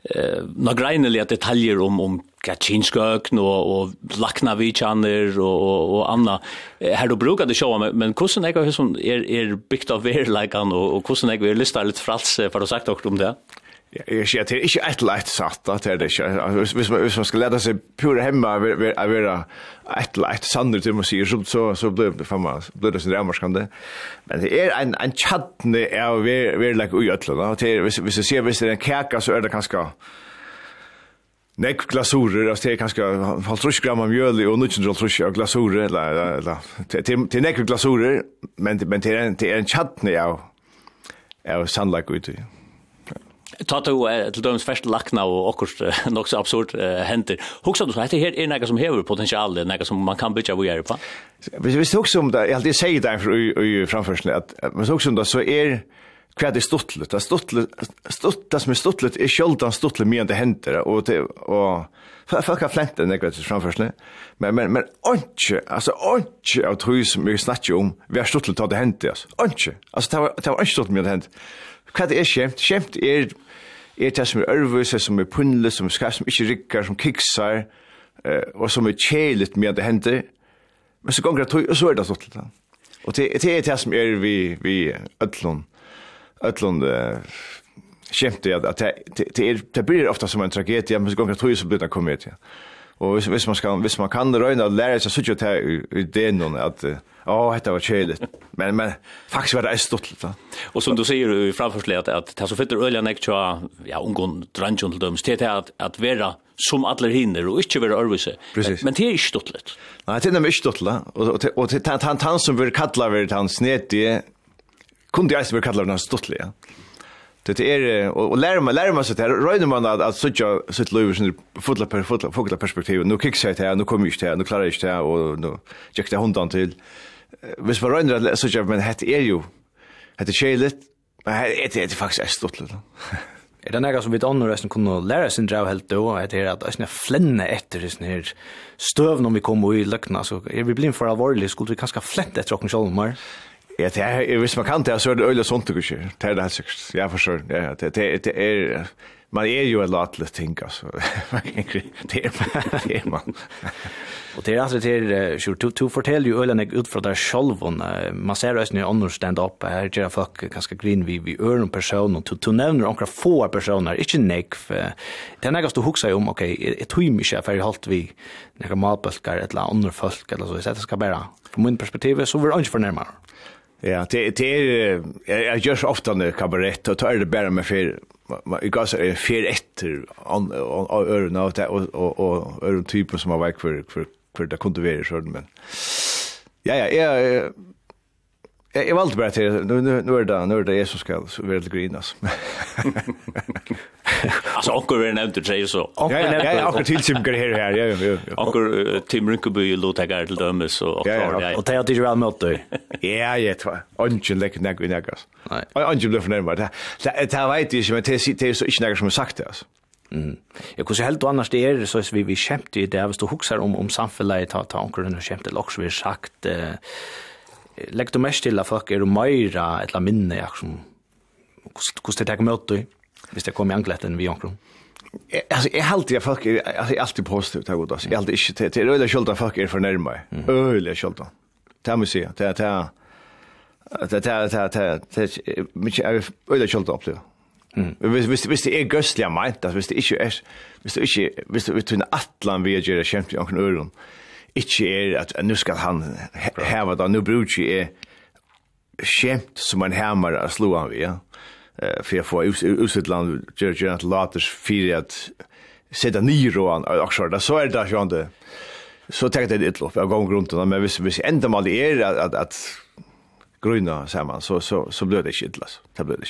eh några greneliga detaljer om om Kaczynskök och och Laknavitjaner och och och Anna här då brukar det showa men, men kusen jag hur som är är byggt av ver like an och och kusen jag vill lista lite frals för att sagt också om det. Ja, jag ser det inte ett lätt satt att det är Hvis man, hvis man ska lära sig pura hemma att vara ett lätt sander till museer så, så, så blir det fan man, blir det sin ramarskande. Men det är en, en tjattne av verlag i ötlarna. Hvis, hvis jag ser, hvis det är en kärka så är det ganska nekv glasurer, altså det er kanskje halvtrusk gram av mjøl og nutjen halvtrusk av glasurer, eller, eller, eller, det er nekv glasurer, men, men det er en, det er en tjatni av, av sannleik ut i. Ta to til dømes først lakna og okkurst nok så absurd henter. Huxa du så, dette her er nekka som hever potensial, nekka som man kan bytja vujere på? Hvis du huxa om det, jeg alltid sier det i framførselen, at hvis du huxa om det, så er hva er det stuttlet? Det stuttlet, stutt, det som er stuttlet er sjøldan stuttlet mye enn det hender, og, det, og folk har flent det nekvært til framførselig, men, men, men ikke, altså ikke av tog som vi snakker om, vi har stuttlet av det hender, altså, ikke, altså det var, det var ikke stuttlet mye enn det hender. Hva det er kjemt? Kjemt er, er det som er ørvise, som er punnle, som er skar, som ikke rikker, som kiksar, eh, og som er kjelit mye enn det hender, men så gonger det tog, og så er det stuttlet. Og det, det er det som er vi, vi ødlån, ötlund kjemte, att at det det blir ofta som en tragedie men så går det tror så blir det komedia. Och hvis man ska hvis man kan det röna lära sig så tjut i det någon att ja detta var cheligt. Men men faktiskt var det stort litt. Och som du säger i framförsläget att ta så fitter öljan tja, ja ungon drunchen till dem det att att vara som alla hinner och inte vara örvise. Men det är inte stort. Nej det är inte stort och och han han som vill kalla vill han snet det kunde jag skulle kalla den stuttliga. Det är och lära mig lära mig så där röjer man att att söka sitt liv sin fotla per fotla fotla perspektiv nu kicks jag här nu kommer jag här nu klarar jag här och nu jag hundan till vis man röjer att söka men hette är ju hett är skelet men hett er faktisk er är litt. Er det noe som vi inte annorlunda som kunde lära sig dra helt då att det är att jag flänna efter sån här stöv när vi kommer i lökna så er vi blind for alvorlig, skulle vi kanske flätta efter och själva mer. Ja, det er, hvis man kan det, så er det øyla sånt, ikke? Det er det helt sikkert. Ja, for sure. Ja, det, det, det er, man er jo en latelig ting, altså. det er man, det er man. Og det er altså til, Sjur, du, du forteller jo øyla nek ut fra deg selv, sjolv, man ser også nye ånden stand-up, her gjør folk ganske grin vi, vi øren person, og du nevner omkra få personer, ikke nek, det er nekast du huksa om, ok, jeg tog mykje, for jeg holdt vi nekka malbølgar, eller andre folk, eller så, jeg skal bare, fra min perspektiv, så vil jeg ikke fornærmere. Ja, det det är jag görs ofta när kabarett och tar det bara med för i gas är för efter an öron och och och öron typen som har varit för för för det kunde vara så men Ja ja, jag Jag jag valde bara till nu nu nu är det nu är det Jesus ska så vill det grinas. Alltså onkel vill nämnt det så. Ja ja ja onkel till Tim går här här ja ja. Onkel Tim Rinkeby låt jag gå till dem så och ja. Och ta till väl mot dig. Ja ja tror. Onkel lägger nägg i näggas. Nej. Onkel blir förnärmad. vad. Det här vet jag men det är så inte något som har sagt det, alltså. Mm. Jag kunde helt annars det är så att vi vi skämtar det där vi står huxar om om samhället ta ta onkel och skämtar också vi sagt eh legger du mest till att folk är meira eller minne, jag som, hvordan det tar møte dig? hvis det kommer i angletten vi omkring? Alltså jag helt jag folk är alltså alltid positivt här godas. Jag alltid inte till öliga skölda folk är för närmare. Öliga skölda. Det måste jag. Det det det det det det det mycket är öliga skölda uppleva. Mm. Hvis hvis hvis det er gøstliga meint, hvis det ikke er hvis det ikke hvis det er tunne atlan vi gjør det kjempe i onkel øron ikke er at nu skal han heva det, nu brukar er skjemt som en hammer å slå han ved, for jeg får usittland, gjør ikke at later fyrir at sitta nye råan, og så er det ikke han det. Så tenkte jeg det litt opp, jeg gav grunnen, men hvis, hvis enda mal er at, at, at gröna samman så så så blev det shit alltså det blev det.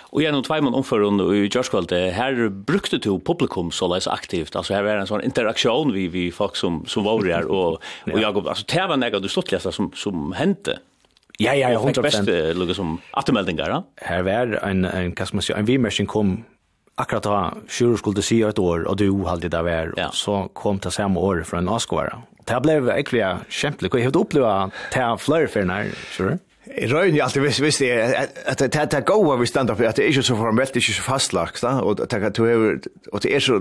Och genom två månader omför under i Jorskvalt här brukte du publikum så läs aktivt alltså här är en sån interaktion vi vi folk som som var där och och jag alltså det var något du stortlästa som som hände. Ja ja, 100%. Bäst lukar som attemeldingar. Ja? Här var en en kasmasi en vi kom akkurat da sjur skulle si et år, og du halde det var ja. og så kom det samme år fra en avskåre. Det ble egentlig kjempelig, og jeg hadde opplevd det flere for tror du? Jeg røyner alltid hvis, hvis det er at det er gåa vi stand-up, at det er ikke så formelt, ikke så fastlagt da, og, og det er så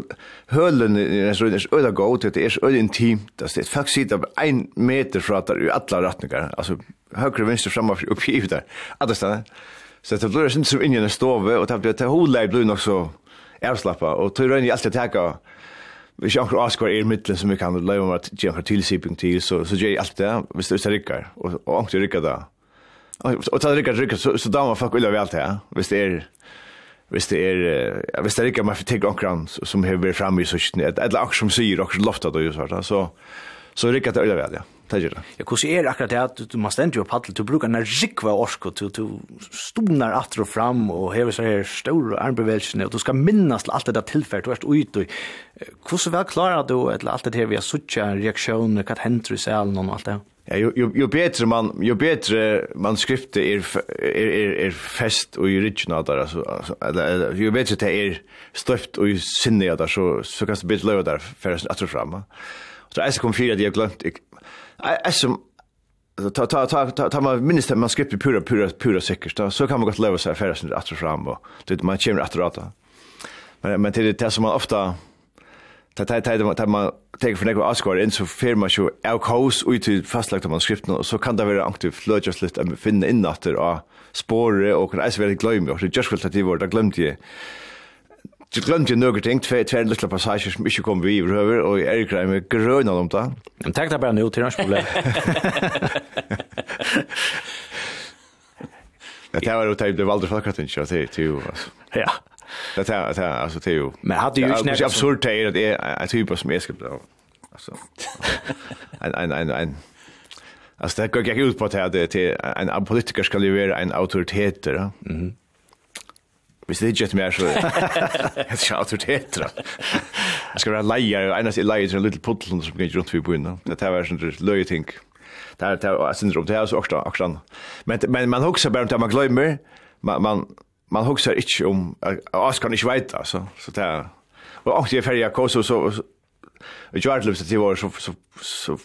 hølen i røyner er øyla gåa det er så øyla intimt det er faktisk sida en meter fra der i alle retninger, altså høyre venstre framme og oppi der alle stedene så det blir sånn som inn i en stove og det blir det hola blir nok så avslappa og det røyner alltid teka Vi skal akkurat Oscar er mittlen som vi kan løyva om at gjerne tilsiping til, så gjør jeg alt det, hvis det er rikkar, og anker rikkar det. Och ta det kanske så så damer fuck vill jag väl ta. Visst är visst det är ja, det er ikke man får tegge omkran som har varit framme i søkken, eller akkur som sier, akkur lofta det jo svart, så, så er det ikke at ja. Ta det. Ja, hvordan er akkurat det at du, måste ändra jo paddel, du brukar en rikva orsko, du, du stonar atter og fram, og hever så her store armbevelsene, og du skal minnas til alt det der tillfället du er ute, og hvordan vel klarar du, eller alt det her vi har suttja, reaksjoner, hva hender i selen og alt det? Ja, jo, jo, jo bättre man ju bättre man skrifte är är är är fest och i original där alltså eller ju bättre det är stöpt och i sinne där så så kan det bli löda där för att ta fram. Så är det kom fyra det jag glömt. jeg som ta ta ta ta ta man minst man skrifte pura pura pura säkert så kan man gott löva så for för att ta fram och det man kommer att rata. Men men det är det som man ofta ta ta ta ta man tek for nekkur askar inn så fer man jo au kaos ut til fastlagt man skriften og så kan det vera aktiv fløjast litt at finna inn atter av spore og kan eis vera gløym og just vil ta det var da glømt jeg Du glemte jo noe ting, tve, tve lille passasjer som ikke kom vi i røver, og jeg er ikke med gröna om det. Men tack där bare nu til nästa problem. Det var ju typ det valde faktiskt inte jag jo, altså. Ja. Det är det alltså det är ju. Men hade ju snäpp absurd det att är en typ som är ska alltså en en en en Alltså det går jag ut på att det är en politiker ska levera en autoritet där. Mhm. Hvis det ikke er mer, så er det ikke autoritet. Jeg skal være leier, og eneste leier til en liten puddel som går rundt for byen. Det er vært sånn løye ting. Det er syndrom, det er også akkurat. Men man husker bare om det man glemmer, man, man, man hugsar inte om jag ska inte veta så så där och också i färja koso så jag har lust att det var så så så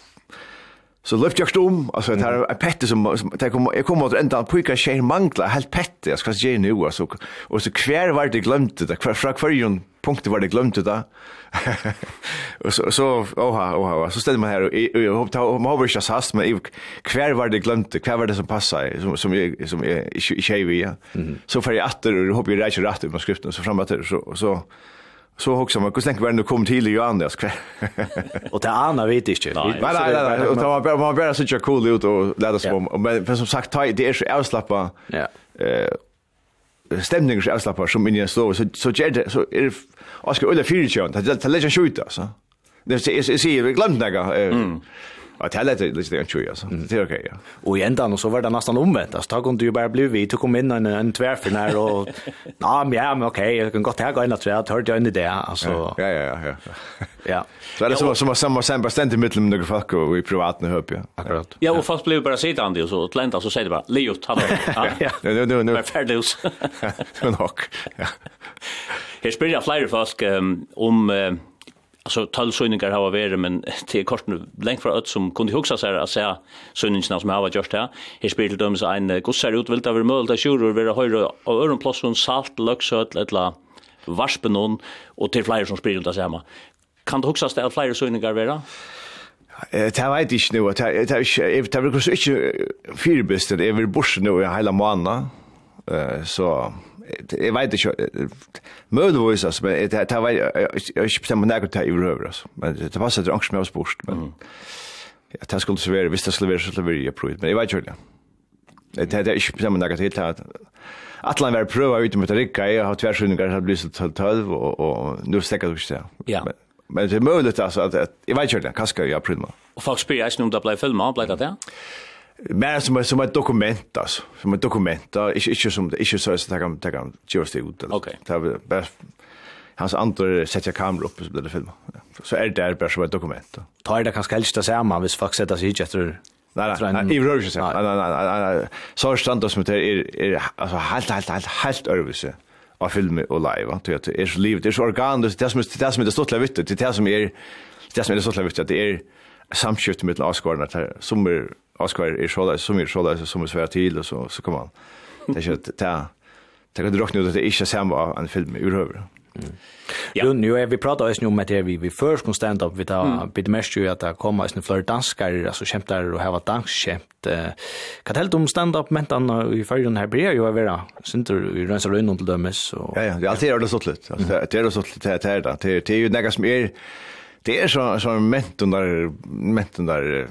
Så lyft jag stum, alltså det här är pette som det kommer jag kommer att ända på vilka tjejer mangla helt pette jag ska ge nu alltså och så kvar var det glömt det? Kvar fra kvar ju punkt var det glömt det? Och så så oha oha så ställer man här och jag hoppas om har vi just hast men kvar var det glömt det kvar var det som passar som som jag som är i tjej vi så för jag åter och hoppas jag rätt rätt med skriften så framåt så så så också man hur länge var det nu kom till ju Anders kväll. och det andra vet inte. Nej nej nej, och det var bara man bara så cool ut och lät oss om men som sagt ta, det är så avslappa. Ja. Eh stämningen så avslappa som in i en inne så så så jet så är det, Oscar Ulla Fyrtjön. Det är lätt att skjuta så. Det är så är så glömt några. Ja, det är lite lite kul alltså. Det är okej. Ja. Och i ändan så var det nästan omvänt. Alltså tag kunde ju bara bli vi tog kom in en en tvärfin när och ja, men ja, men okej, jag kan gott här gå in att jag hörde jag inte det alltså. Ja, ja, ja. Ja. ja. Så det är så som som som bara i mitten med några fack och i privat nu höp jag. Akkurat. Ja, och fast blev bara sitta och så Atlanta så säger det bara Leo tar det. Ja. Nu nu nu. Färdlös. Men hock. Ja. Här spelar jag flyger fast om Alltså talsöningar har varit men det kort nu längt från öt som kunde huxa sig att säga söningarna som har gjort just här. Här spelar de så en gossar ut vill ta över möjligt att tjuror vara höjre och öron plats från salt, löksöt eller varspenon och till flyger som spelar det samma. Kan du huxa dig att flyger söningar vara? Det här vet ikke nå, det här brukar ikke fyrbisten, det er vel borsen nå i hele måneden, så jeg vet ikke, mødevis, altså, men jeg vet ikke bestemt på nærkert her i røver, altså, men det passer til angst med oss bort, men ja, det skulle så være, hvis det skulle være, så skulle jeg prøve, men jeg vet ikke, det er ikke bestemt på nærkert helt her, Atlan var prøva ut mot Rikka, jeg har tverrsynningar har blitt til 12, og og nu stekker du ikke det. Ja. Men men det er mulig, altså, at jeg vet ikke, hva skal jeg prøve? Og folk spyr jeg ikke om det ble filmet, ble det det? Ja mer som som ett dokument alltså. Som ett dokument. Inte inte som inte så att jag kan ta kan just det ut okej. Det bara hans andra sätter kamera upp så blir det film så är det bara som ett dokument tar det kanske helst att säga man vis faktiskt sätta sig efter Nej, nej, i rörelse sen. Nej, nej, nej, nej. Så stand det som det är är alltså helt helt helt helt överse av film och live. Det är det är livet, det är så organ, det är som det är som det står vitt, det är som är det som är så viktigt att det är samskifte mellan avskårarna som är Oscar är så där som är så där som är svärt till och så så kommer man det är inte ta det kan du räkna ut att det inte samma en film överhuvud. Mm. Ja. Jo, nu är vi pratar ju om att vi vi först kon stand up vi tar mm. bit mest ju att det kommer en fler danskar alltså kämpar och ha danskämt. Eh, kan helt om stand up men då i förrun här blir ju vara synter i rensar runt till dömes och Ja ja, det är alltid det så slut. Alltså det är det så slut det är det. Det är ju något som är det är så så ment där ment där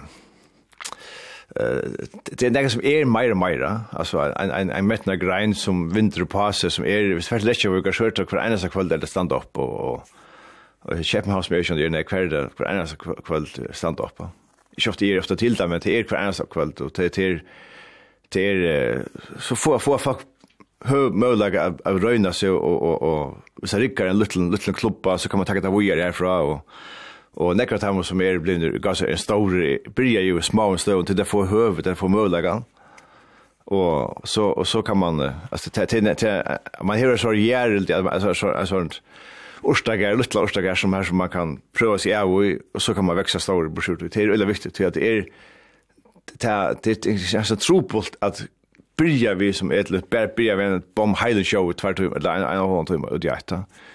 det är något som är mer och mer alltså en en en metna grind som vinter passer som är svårt lätt att våga skjuta för ena så kväll det stand upp och och och köpa hus med ju när kväll där för ena så kväll stand upp. Jag köpte ju ofta till där men till er för ena så kväll och till till till så får få folk hur möjliga att röna sig och och och så rycker en liten liten klubba så kan man ta det vidare härifrån och Og nekrat av som er blivit ganske en stor byrja jo små og støvn til det får høvet, det får mølagan. Og så, og så kan man, altså, til, til, til, man hører så gjærelt, altså, så, altså, orstagar, luttla orstagar som her som man kan prøve seg av i, og så kan man veksa ståre på skjort. Det er veldig viktig til at det er, det er så trobult at byrja vi som ett eller bare byrja vi en bom heilig show i tvær timer, eller en og en timer ut i etta. Ja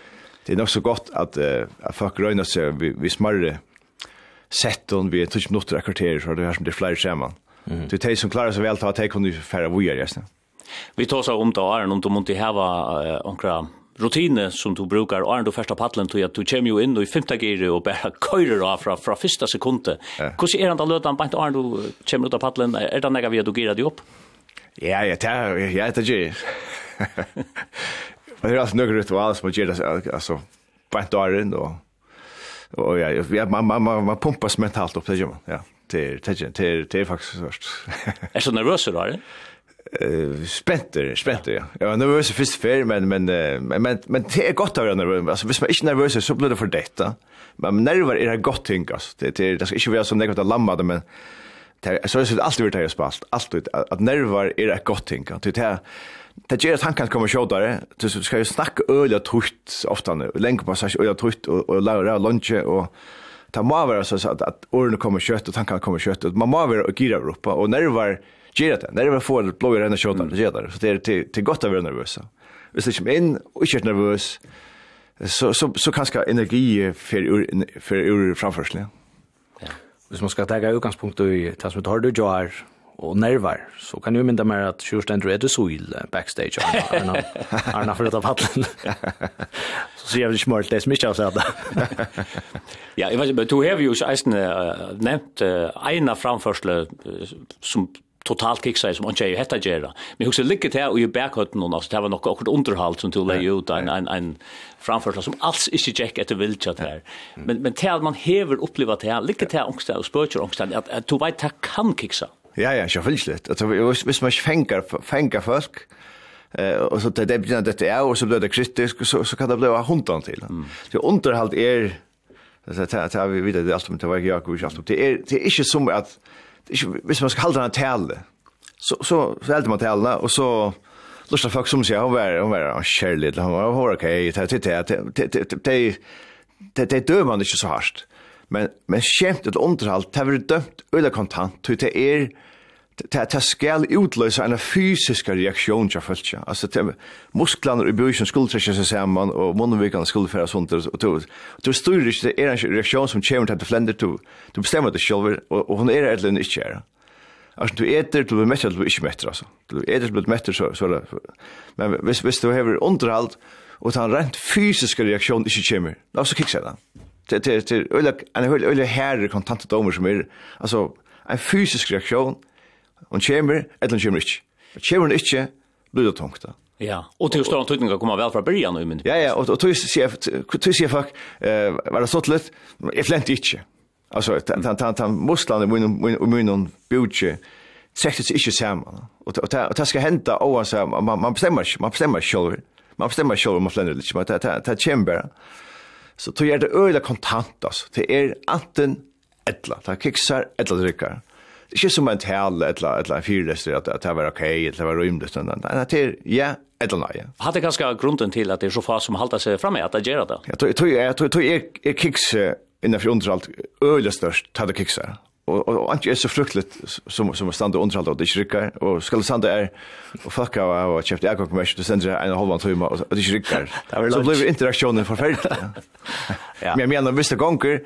det är nog så gott att uh, att folk rönar sig vi, vi smarre setton vi touch minuter kvarter så det här som det flyr samman. Mm. Det är som klarar så väl att ta kunde färra vi just nu. Vi tar så om dagar om du måste häva uh, onkra rutiner som du brukar och du första paddlen till att du kommer ju in i femte gear och bara körer av från från första sekunden. Hur är det att låta på bara du kommer ut av paddlen är det några vi du gear dig upp? Ja, ja, ja, ja, det är. Och det är alltså några ritualer som ger det alltså bantaren och och ja, ja man man man, man pumpas mentalt upp det gör man. Ja. Det det det det är faktiskt svårt. Är så nervös då, eller? Eh Spenter, spenter, ja. Jag var nervös i första färd men men men men det är gott att vara nervös. Alltså hvis man inte är nervös så blir det för detta. Men nerver är det gott tänk alltså. Det det det ska inte vara som negativt att lamma det men det så är det alltid varit det är spalt. Alltid att nerver är det gott tänk. Det är det gör att han kan komma sjådare. Du ska ju snacka öliga tutt ofta nu. Länge passage öliga tutt och, och lära lunch och ta må vara så att, att åren kommer kött och tankar kommer kött. Man må vara och gira Europa och nerver gira det. Nerver får det blåa rena kött och det Så det är till, till gott att vara nervös. Hvis det kommer in och inte är nervös så, så, så kanske energi för, för ur framförslen. Ja. Hvis man skal ta utgangspunkt i det som du har du gör och nervar så kan ju mynda mer att Sjurstender är det soil backstage Arna Arna för att ta paddlen. så ser vi smart det smisch så där. ja, jag vet inte, du har ju eisen nämnt ena framförsle som totalt kiksa som inte jo hetta gera. Men hur så ligger det här och ju backhut någon det var något akkurat underhåll som du leie ut en en en framförsla som alls inte etter vilja til her. Men men till man hever upplevt det här lykke til här og och spörcher at, att du vet det kan kiksa. Ja, ja, självklart. Alltså visst man fänger fänger folk. Eh och så det det blir det är och så blir det kritiskt så så kan det bli hundan till. Så underhåll är så att att vi vet det allt om det var jag och alltid. Det är det är inte som att det är visst man ska hålla en tälle. Så så så helt man tälla och så lustar folk som säger hon var hon var kärlig han var okej det det det det det det dömer man inte så hårt men men skämt ett underhåll det blir dömt eller kontant till det är det det skal utlösa en fysisk reaksjon jag följt Altså alltså det musklerna i busen skulle träcka sig samman och munvikan skulle föras sånt och då då styr det är en reaktion som kommer till flender to du bestämmer det og och hon är eller inte är Altså du äter du mättar du inte mättar altså. Du äter du mättar så så men visst visst du har underhåll och han rent fysisk reaksjon inte kommer. Alltså kickar den det det det eller en hel eller herre kontant domar som er altså en fysisk reaksjon och chamber eller chamber inte. Chamber inte blir det tungt. Ja, och till stora tydningar kommer vel från början nu men. Ja ja, og och till sig till sig eh var det så lätt är flent inte. Alltså tant tant tant Musland mun mun mun budge säkert inte samman. Och och det ska hända oavsett man man bestemmer man bestämmer själv. Man bestämmer själv om man flänner lite, men det det chamber. Så tog er det øyla kontant, altså. Det er anten etla, det er kiksar, etla drikkar. Det er ikke som en tale, etla, etla fyrrester, at, at det var ok, at det var rymdest, Men det er ja, etla nei. Hadde ganske grunden til at det er så fa som halda seg framme, at det gjør det? Ja, tog jag, er, er kiks innanfor underhalt øyla størst, det er kiksar og, og inte er så fruktligt som som er stannar underhåll och det skrycker och skulle sanda är och fucka av och köpte jag kommer att sända en halvan timme og det skrycker så blev interaktionen förfärlig ja. Men jag menar visst gånger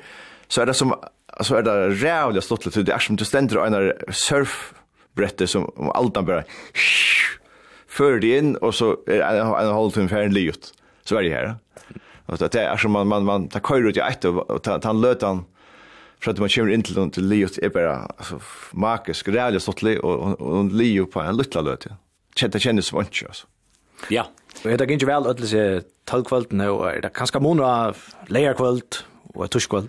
så er det som så är det rävligt stort det är som du ständer en surf brette som om allt bara för det in och så är en halv timme färdig lyft så är det här och det är som man man man tar kör ut i ett och tar han lötan för att man kör in till till Leos är bara alltså Marcus realist stort Leo och och Leo på en liten löt. Chatta kändes som inte alltså. Ja. Och det gick ju väl att det är talkvällt nu och det kanske många lejer kväll och tuschkväll.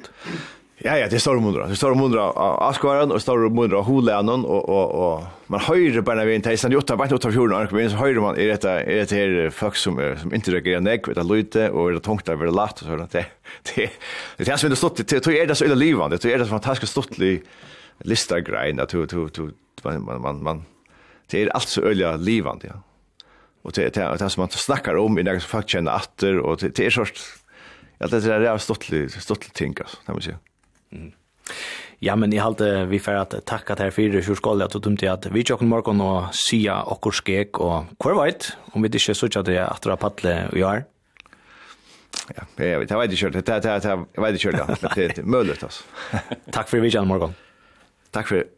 Ja, ja, det står stora mundra. Det står stora mundra av det står stora mundra av Holeanon och, och, och man høyrer bare när vi inte är sen jota, bara jota fjorden og så høyrer man i detta, i dette här folk som, er, som inte reagerar nek, vet att og er det tungt över det latt och sådant. Det, det, det är som det stått, det tror jag är det så illa livande, det er jag är det fantastiskt stått i listagrein, du, man, man, man, man, det är alt så öliga livande, ja. Och det, det, det, det som man snackar om i det som folk kjenner atter och det, det är sorts, ja, det är det er stått ting, det kan man säga. Ja, men jeg halte vi for at takka til her fyrir kjurskål, at du dumte at vi tjokken morgon og sya okkur skek, og hver veit, om vi ikke sutja det at du har paddle og gjør? Ja, jeg vet, jeg vet ikke, jeg vet ikke, jeg vet ikke, jeg vet ikke, jeg vet ikke, jeg vet ikke, jeg vet ikke, jeg vet ikke, jeg vet ikke, jeg vet ikke,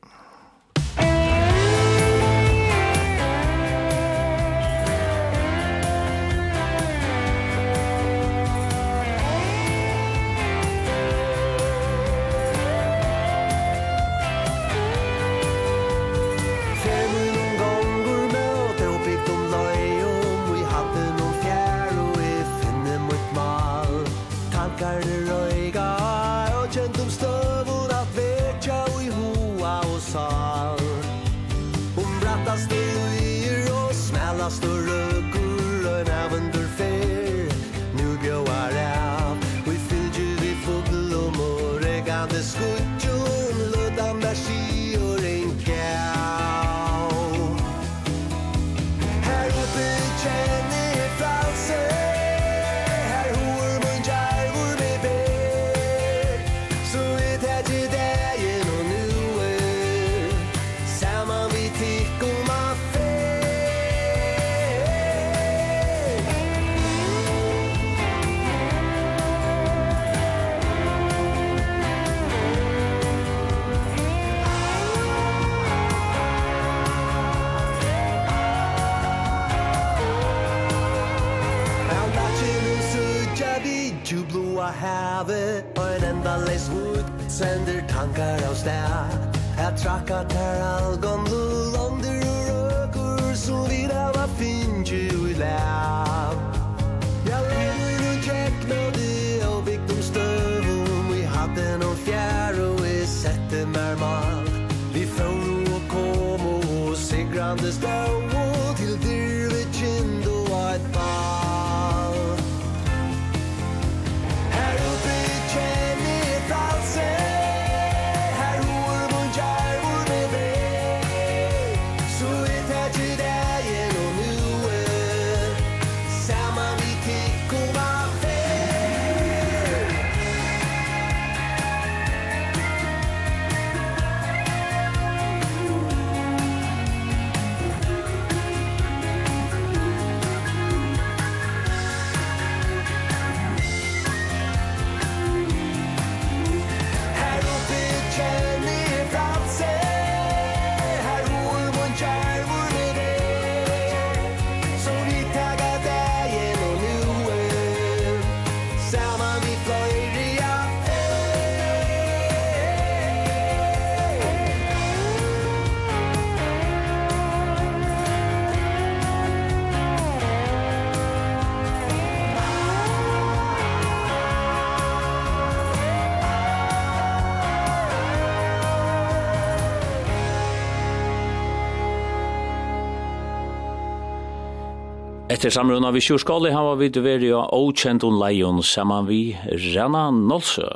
Etter samrunda vi kjurskali hava vi dveri av okjent og Leion saman vi Renna Nålsø.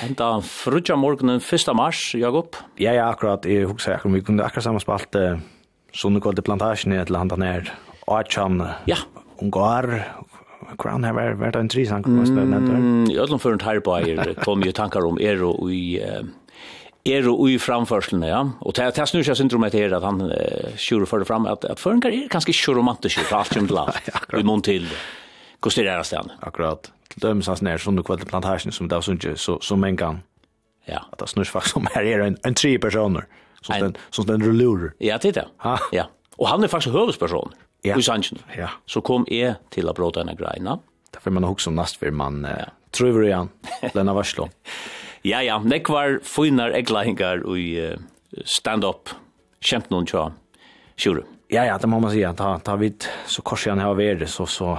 Henta frutja morgunen 1. mars, Jakob? Ja, ja, akkurat. Jeg husker akkurat, vi kunne akkurat sammenspalt uh, Sunnekvalde plantasjen i et eller annet nær. Åkjent, ja. Ungar, Crown har vært en trisang. Mm, I ødlom for en tarpa er kom jo tankar om Ero i... Uh, er og i framførslene, ja. Og det er snur seg syndromet her at han uh, kjører for det fram, at, at føringar er kanskje ikke romantisk for alt som det lav, i mån til hvordan det er stedet. Akkurat. Til dømes hans nær, som du kvelder plantasjen, som det er sånn, så, så menn kan. Ja. At det snur faktisk om her er en, en tre personer, som den, som den lurer. Ja, det er det. Ja. Og han er faktisk høvesperson, ja. i sannsjen. Ja. Så kom jeg til å bråta henne greina. Derfor man har også nast for man uh, tror vi igjen, Lena Varslo. Ja, ja, nek var fynar eglahingar i stand-up kjent noen tja, Sjure. Ja, ja, det må man säga. Ta, ta vid så kors jag har varit så, så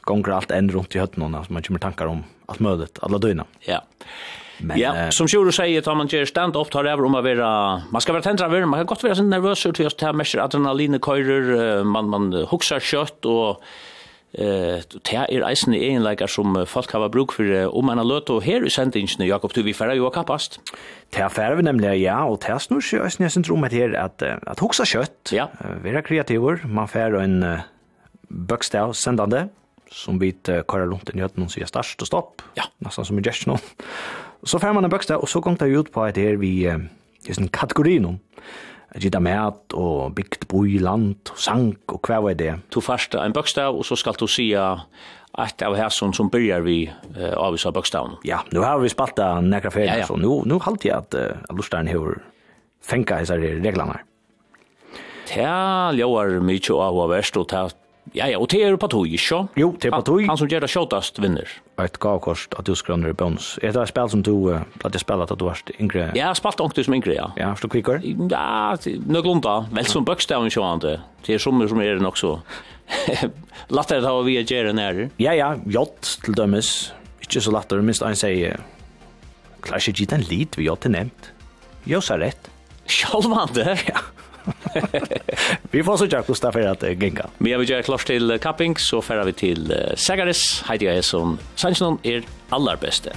gånger allt en runt i hötten och man kommer tankar om allt möjligt, alla døgna. Ja. Men, ja, eh, som Sjuru säger, tar man gör stand-up, tar över om att vara, man ska vara tändra över, man kan gott vara sin nervös ut, till att ta mest adrenalin körer, man, man huxar kött och Eh, det er eisen i egenleikar som folk har bruk for om man har løtt og her i sendingen, Jakob, du vil fære jo kappast. Det er fære vi nemlig, ja, og det snur seg eisen jeg synes om at her at, at hoksa kjøtt, ja. være kreativer, man fære en uh, bøkstav sendande, som vi uh, kører rundt i nøtten og sier størst og stopp, ja. nesten som i gest nå. Så fære man en bøkstav, og så gong det ut på at her vi, uh, just en kategori nå gitt mat og bygd boi land og sang og hva var det? Du først en bøkstav og så skal du sia ett av hæsson som byrjar vi uh, avvisa bøkstaven. Ja, nu har vi spalta nekra ferie, ja, ja. så nu, nu halte jeg at uh, lustaren hever fenka hessar reglene her. Det er mykje av hva verst, og det Ja, ja, og det er på tog, ikke? Jo, det er på tog. Han, han som gjør det kjøttast vinner. Et gavkost at du skrønner i bonus. Er det et spill som du uh, platt spillet at du har yngre? Ja, jeg spalte ångte som yngre, ja. Ja, forstå du kvikker? Ja, nøglunda. Vel som bøkstaven sjående. Det er sommer som er nok så. Latter det har vi er gjerne nære. Ja, ja, jott til dømes. Ikke så latter, minst en sier. Klarer ikke gitt en lit vi jott er nevnt. Jo, så rett. Sjálvande? Ja. vi får så tjekk Gustaf för att ginga. Vi har gjort klart til Kapping så færer vi till Sagaris. Heidi jeg som Sanchon är allar bästa.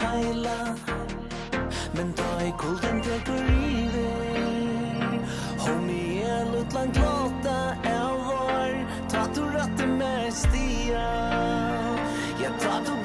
heila. Men da i kolden teker rive Hon i en utland glata er var Ta du rette med stia Ja, ta du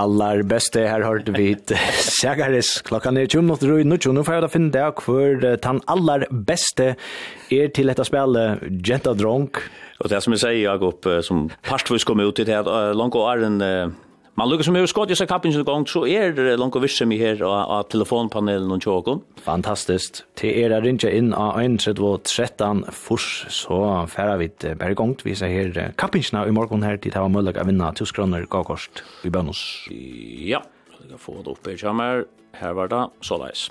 Allar beste her hørte vi Sagaris. Klokkan er 20 minutter i nuttjo. Nå får jeg da finne det hvor den allar beste er til dette spillet Genta Dronk. Og det som jeg sier, Jakob, som partvis kom ut i det, langt og er en... Uh Man lukkar som hefur skott i seg kappin sin gong, så er det langt og vissum her av telefonpanelen og tjåkon. Fantastiskt. Til er er rinja inn av 1.13 furs, så færa vi bare gongt vi ser her kappinsina i morgon her til det var mulig å vinna 1000 kroner gavkost i bønnos. Ja, jeg kan få det oppe i kjammer. Her var det så leis.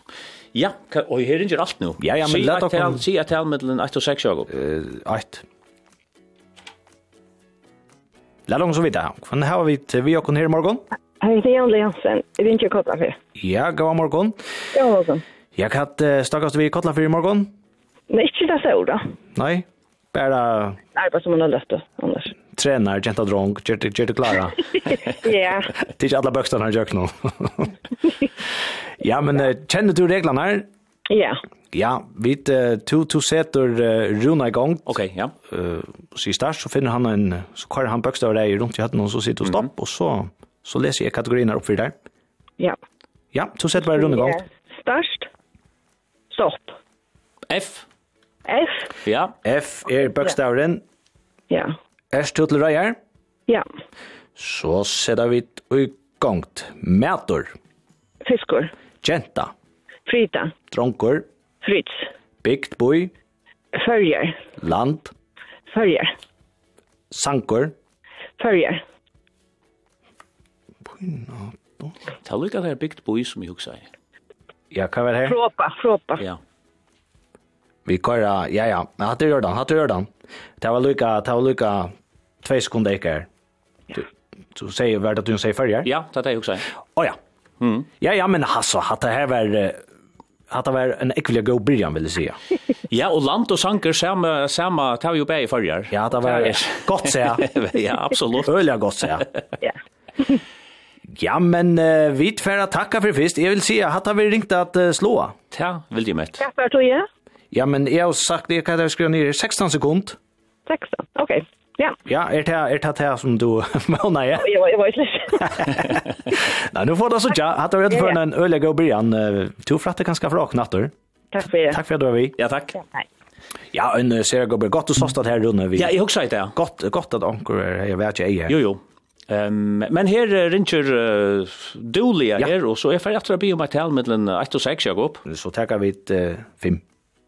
Ja, og her ringer alt nu. Ja, ja, men let dere... Si at jeg med 1 og 6, Jakob. 8. Lad oss vite. Hvordan har vi til vi åkken her i morgen? Hei, det er Jan Lehansen. Jeg vil ikke Kotlafyr. Ja, god morgen. God morgen. Jeg kan uh, snakkes vi i Kotlafyr i morgen? Nei, ikke det så da. Nei, bare... Nei, bare som man har løft, Anders. Trener, jenta drong, gjør du klara? Ja. Det er ikke alle bøkstene har gjort nå. ja, men uh, kjenner du reglene her? Ja. Ja, vi uh, to to setter runa i gang. Ok, ja. Uh, så start så finner han en så kör han bokstavar där rundt i hatten og så sitter och stapp og så så läser jag kategorierna upp för der. Ja. Ja, to setter bare runa i gång. Størst, Stopp. F. F. Ja. F er bokstavaren. Ja. Er stod til reier? Ja. Så setter vi i gang. Mætor. Fiskur. Jenta. Frida. Dronkur. Fritz. Bygd boi. Førjar. Land. Førjar. Sankur. Førjar. Ta lukka er bygd boi som jeg hugsa i. Ja, hva var det her? Fråpa, fråpa. Ja. Vi kører, ja, ja, hatt du gjør den, hatt du gjør den. Det var lukka, det var lukka, tve sekunder ikke her. Du, du sier, hva er det du sier førjar? Ja, det er det jeg hugsa i. Å ja. Mm. Ja, ja, men altså, hatt det her var att det var en ekvilja go början vill säga. Ja, och land och sanker samma samma tar ju bäi förjar. Ja, det var gott säga. ja, absolut. Ölja gott säga. Ja. Ja, men uh, vi tvära tacka för fest. Jag vill säga att har vi ringt att uh, slå. Ja, vill du med. Tack för att jag. Ja, men jag har sagt det kan jag skriva ner 16 sekund. 16. Okej. Okay. Ja. Ja, er det er det her som du månar ja. Jo, jo, jo. Nei, nu får du så ja. hatt Hade rätt för en öle go Brian. Du fratte ganska frak natter. Tack för det. Tack för det vi. Ja, takk. Ja, tack. Ja, en ser go gott du såstat här runt vi. Ja, jag också det. Gott gott att ankor jag vet jag är. Jo, jo. Ehm men här rincher uh, Dolia ja. här och så är för att be om att tala mellan 8 och 6 jag upp. Så tar vi ett 5.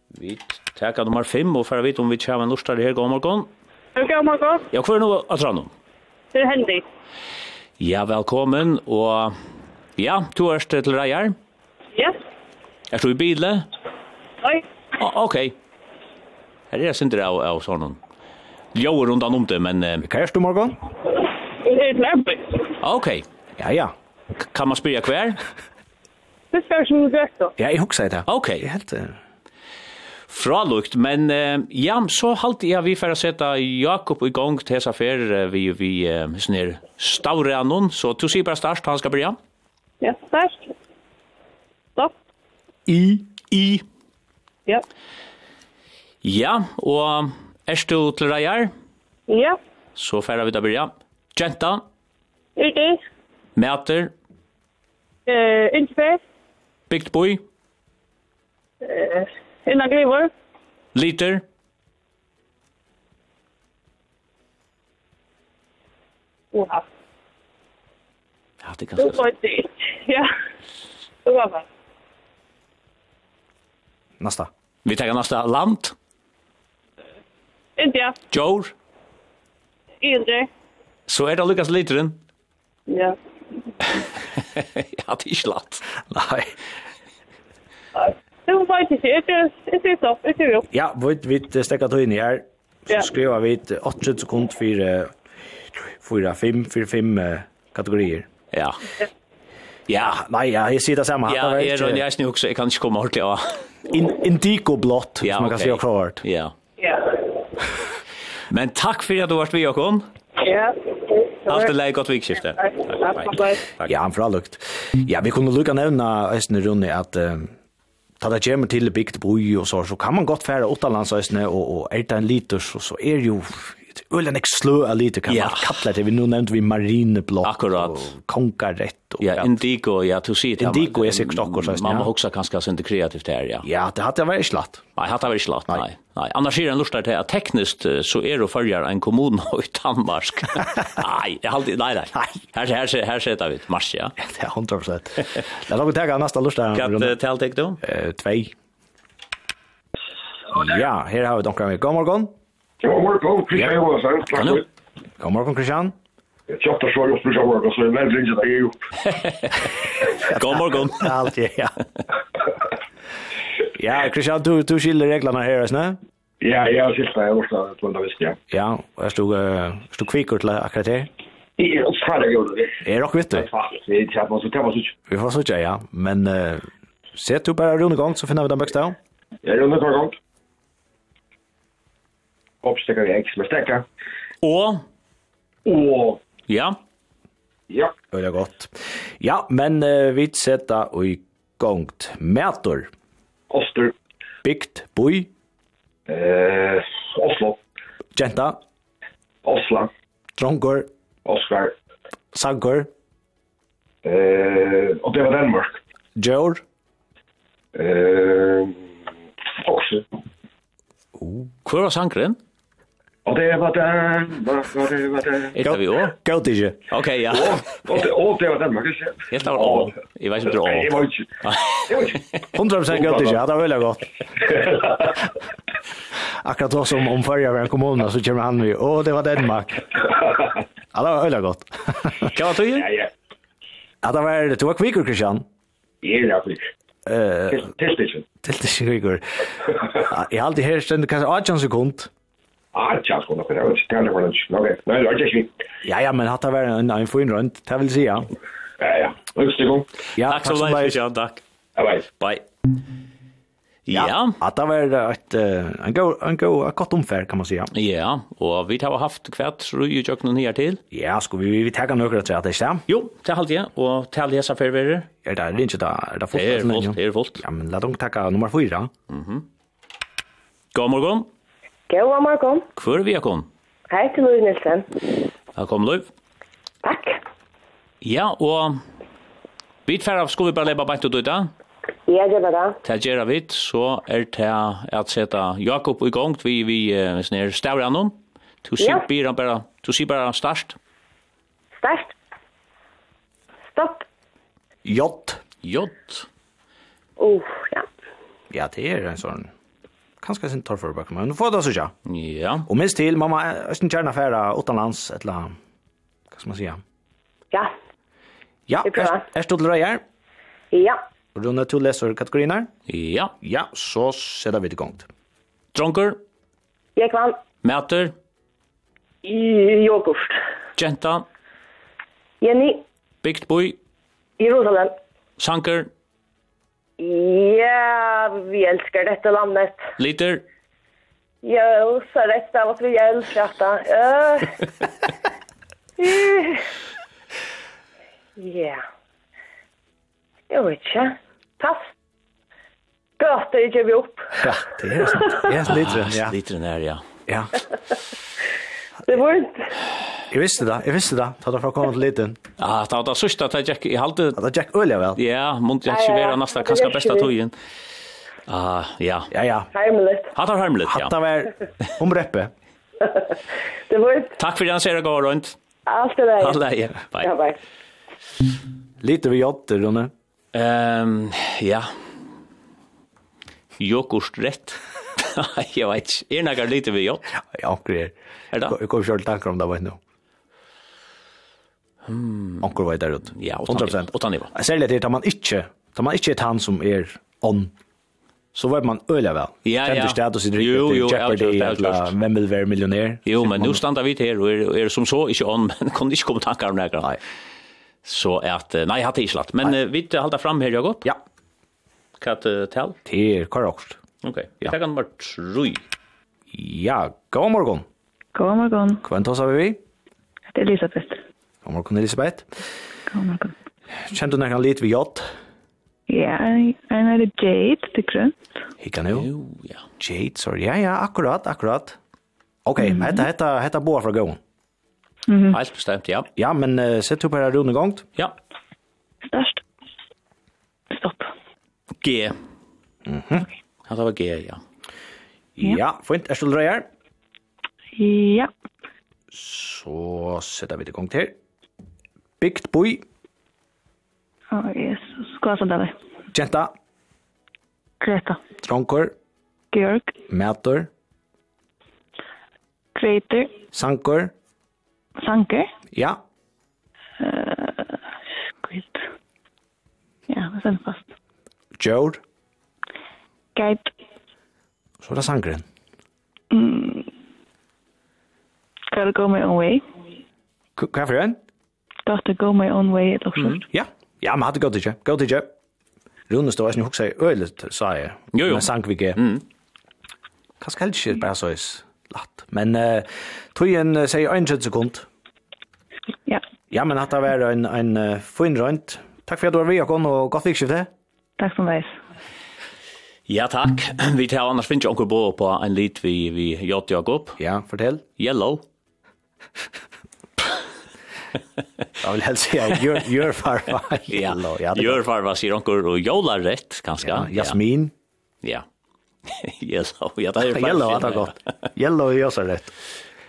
Vi tar nummer 5 och för att veta om vi kör en lustar här går morgon. Hur går man Ja, hva er nu att dra Det Hur händer Ja, velkommen, og ja, du är til Reier. Ja. Er du i bilen? Nej. Okej. Här är det synd av av sån. Jo, runt om det, men eh, er du morgon? Det är lämpligt. Okej. Ja, ja. Kan man spyrja kvar? Det er som du gå då. Ja, jeg husker det. Okej, helt fralukt, men ja, så halte jeg vi for å sette Jakob i gang til disse affærer vi, vi snir stavre annon, så du sier bare størst, han skal börja. Ja, størst. Stopp. I, i. Ja. Ja, og er du til deg her? Ja. Så færre vi da börja. Jenta. Yrdi. Mæter. Eh, uh, Yngfer. Boy, Eh, uh. Innan grivor. Liter. Oha. Ja, det kan du får det. Ja. Det var det. Nästa. Vi tar nästa land. India. Jor. Indre. Så er det Lukas Literen. Ja. ja, det är slatt. Nej. Nej. Du vet ikke, Det er stopp, det er jo. Ja, vi stekker tog inn i her. Så skriver vi 8 sekund for 4, 5, 4, 5 kategorier. Ja. Ja, nei, ja, jeg sier det samme. Ja, jeg er en jeg også, jeg kan ikke komme ordentlig av. Indigo blått, som man kan si akkurat. Ja. Ja. Men takk for at du har vært med, Jakob. Ja. Allt det läge gott vikskifte. Ja, han för lukt. Ja, vi kunde nevna nämna Runni, Runne att ta det kommer til bygd boi og så, så kan man godt fære åttalandsøysene, og, og er det en liter, så, så er jo ölen ex slö a lite kan ja. man kalla det. Vi nu nämnde vi marineblått Akkurat. och konkarett. Och ja, indigo, ja, du ser det. Indigo är säkert också. Man, man ja. kanske ganska sunt kreativt här, ja. Ja, det hade jag varit slatt. Nej, hade varit slatt, nej. nej. nej. Annars är det en lust där att tekniskt så är det följer en kommun i Danmark. nej, jag alltid nej nej. Här här här här sätter vi mars ja. Det är 100%. Låt oss ta nästa lust där. Kan det då? Eh, 2. Ja, här har vi donkra med. God morgon. God morgon, Christian Johansson. Tack. God morgon, Christian. Jag tjattar så just nu så morgon, så jag lär inte dig ihop. God morgon. Allt, ja. Ja, Christian, du, du skiljer reglerna här, snö? Ja, jag har skilt det. Jag måste blunda visst, ja. Ja, och jag stod, uh, stod kvickor till akkurat det. Ja, så här gjorde det. Är det också vitt du? Vi får så ja. Men uh, sett du bara runt igång så finner vi den bästa. Jag runt igång. Opstikker i x med stekker. Og? Og. Ja. Ja. Det er godt. Ja, men uh, vi setter i gongt. Mætor. Oster. Bygd. Boi. Eh, Oslo. Genta. Oslo. Trongor. Oscar. Sankor. Eh, og det var Danmark. Jor? Eh, Okse. Hvor var sankren? Og det var Danmark, var det var Danmark. Etter vi også? Godt ikke. Ok, ja. Og det var Danmark, ikke? Helt av år. Jeg vet ikke om det var år. Jeg var ikke. Jeg var ikke. 100% godt ikke, ja, det var veldig godt. Akkurat også som om førre av en kommune, så kommer han med, og det var Danmark. Ja, det var veldig godt. Hva var tøyen? Ja, ja. Ja, det var, du var kvikker, Kristian. Ja, det var kvikker. Tiltisjon. Tiltisjon kvikker. Jeg har alltid her stendt kanskje 18 sekunder. Ah, det känns gott för det. Det kan vara något. Nej, det är inte. Ja, ja, men har det varit en en fin runt. Det vill säga. Ja, ja. Lycka till. Ja, tack så mycket. Ja, tack. Bye. Ja, att det var ett en go en go ett gott omfär kan man säga. Ja, och vi har haft kvärt så ju jag någon här till. Ja, ska vi vi tar några tre att det stämmer. Jo, det håller jag och till dessa förvärrer. Är det inte där där fotbollen? Är det fullt? Ja, men låt dem ta nummer 4. Mhm. God morgon. God morgon. Hvor er vi, Jakon? Hei til Løy Nilsen. Velkommen, Løy. Takk. Ja, og vi tverre av skulle vi bare lebe bare til døyda. Ja, det var det. Til gjerne vi, så er det at sette Jakob i gang, vi, vi snir stavre annen. Du sier ja. bare, du sier bare start. Start. Stopp. Jott. Jott. Uff, ja. Ja, det er en sånn kanskje sin tar for bakom, men få det så ja. Ja. Og minst til, mamma, er ikke kjerne affære utenlands, et eller annet, hva skal man si? Ja. Ja, er, er stod røyer? Ja. Rune, du leser kategorien her? Ja. Ja, så ser vi til gang. Dronker? Jekvann. Mæter? Jogurt. Jenta? Jenny. Bygdboi? Jerusalem. Sanker? Ja, vi älskar detta landet. Liter? Ja, så rätt av att vi älskar detta. Uh, ja. Jag vet inte. Pass. Gott, det ger ju upp. Ja, det är sant. Ja, liter. Ja, liter är ja. Ja. Det var inte. Jag visste det, jag visste det. Ta det från kommande liten. Ja, det var det sista att jag gick i halde. Det gick öliga väl. Ja, måste jag inte vara nästa kanske bästa tojen. Ah, ja. Ja, ja. Hemligt. Hattar hemligt, ja. Hattar var om reppe. Det var inte. Tack för den sera går runt. Allt det där. Allt det. Bye. Ja, bye. Lite vi jotter, Ronne. Ehm, ja. Jokost rätt. Jeg vet ikke. Er noe lite vi jobb? Ja, anker er. Er det? Jeg kommer selv tanker om det, vet nå. Hmm. Anker var der ute. Ja, 100%. 8 nivå. Særlig det, da man ikke, tar man ikke et han som er on, så vet man øyelig vel. Ja, ja. Kan du status i drikker jo, til Jeopardy, eller hvem vil være millionær? Jo, men nu stander vi til her, og er, er som så ikke on, men kan ikke komme tanker om det. Nei. Så at, nei, jeg har ikke slatt. Men vi halda fram her, Jakob. Ja. Hva er det til? Til Karakst. Okej. Jag tar nummer 3. Ja, god morgon. God morgon. Kvant tar vi vi? Det är Elisabeth. God morgon Elisabeth. God morgon. Känner du några lit vid jott? Ja, en är det Jade, det grönt. Hickar nu? ja. Jade, sorry. Ja, ja, akkurat, akkurat. Okej, okay, mm -hmm. hetta, hetta, hetta boa fra gån. Mm -hmm. Helt bestemt, ja. Ja, men uh, sett upp här runda gångt. Ja. Störst. Stopp. G. Mhm. Mm -hmm. Ja, det var G, ja. Ja, fint. Er du dreier? Ja. Så setter vi til gang til. Bygd boi. Å, Jesus. Hva er sånn det? Kjenta. Greta. Tronker. Georg. Mætor. Kreiter. Sankor. Sanker? Ja. Uh, Skvitt. Ja, det er fast. Jord. Skype. Så er det sangren. Mm. Gotta go my own way. Hva er for en? Gotta go my own way, et eller. Ja, ja, men hadde gått ikke. Gått ikke. Rune stod, jeg synes hun i øylet, sa jeg. Jo, jo. Men sang vi ikke. Mm. Kanskje helst ikke bare så is? latt. Men uh, tog en, uh, sier 31 sekund. Ja. Ja, men at det var en, en uh, fin rønt. Takk for at du var med, Jakon, og godt vikskifte. Takk som veis. Ja, takk. Vi tar annars finnes jo bo på en lit vi, vi gjør Jakob. Ja, fortell. Yellow. Jag vill helst säga gör gör farva. Ja. Ja, gör farva sier onkel og jola rett kanskje. Ja, Jasmin. Ja. Yellow. Ja, det er Yellow, det er godt. Yellow gjør så rett.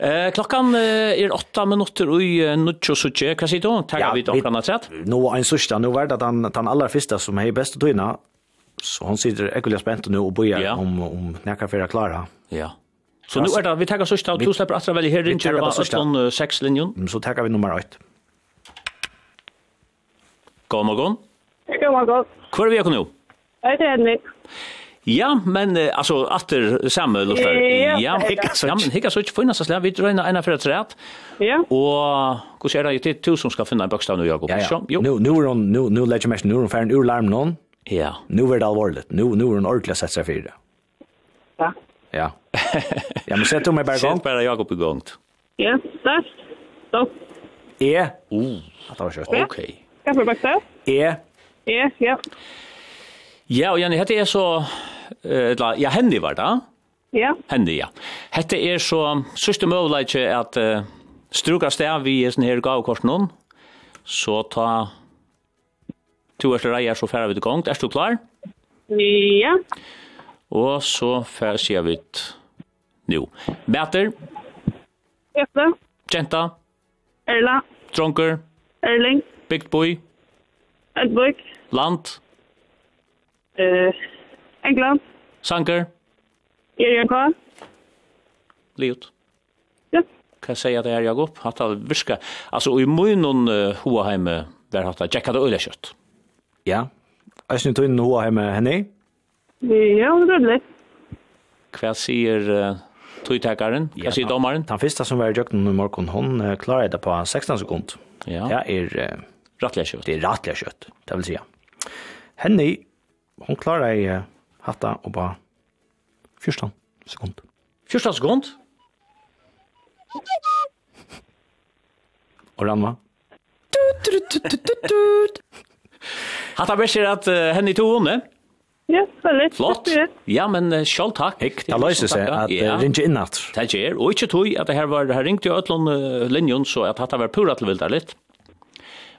Eh klockan är 8 minuter i nucho så tjek. Vad säger du? Tackar vi dock annat sätt. Nu är en sista nu vart att han han allra första som är bäst att tvinna Så hon sitter ekkert spent nu och börjar ja. om om när kan för klara. Ja. Så nu är det vi tar sista två släpper att välja här inte var utan sex linjon. Så tar vi nummer 8. God morgon. God morgon. Kvar vi är nu? Jag heter Henrik. Ja, men alltså åter samma lustar. Ja, ja, men hicka så inte finnas så vi drar in en för ett rätt. Ja. Och hur ser det ut till som ska finna en bokstav nu Jakob. Ja, ja. Nu nu nu nu lägger mig nu färden ur larm någon. Ja, nu är det allvarligt. Nu nu är hon ordentlig sig för det. Ja. Ja. ja, men sätt om mig bara Sett Sätt bara Jakob igång. Ja, där. Stopp. E. Uh, det var kjøtt. Okej. Kan vi bakta? E. E, ja. Ja, og Jenny, hette er så, eller, ja, Henny var det, Ja. Henny, ja. Hette er så, sørste møvleitje at uh, struka sted vi er sånn her noen, så ta to er reier, så færer vi til gang. Er du klar? Ja. Og så færer sier vi nu. Mæter? Jette. Kjenta? Erla. Dronker? Erling. Bygdboi? Edborg. Land? Uh, England. Sanker? Erika. Liot. Ja. Kan säga det opp jag upp. Hatta Altså, Alltså i munnen uh, Hoaheim hatt hatta jekka det öle kött. Ja. Er snitt du noe her med henne? Ja, det er litt. Hva sier uh, tøytekaren? Hva ja, sier dommeren? Den første som var i døgnet i morgen, hun uh, klarer det på 16 sekund. Ja. Det er... Uh, rattliga kjøtt. Det er rattliga kjøtt, det vil si. Henne, hun klarer i uh, hatta og på 14 sekund. 14 sekund? Og Ranma? Tut, tut, tut, tut, tut. Hatta best er at uh, henne i to hunde. Ja, veldig. Flott. Ja, men uh, sjálv takk. Hikk, det løser seg at ja. ringe innatt. Det gjør, og ikke tog at det her var, her ringte jo ætlån uh, linjon, så at hatta var pura til vildar litt.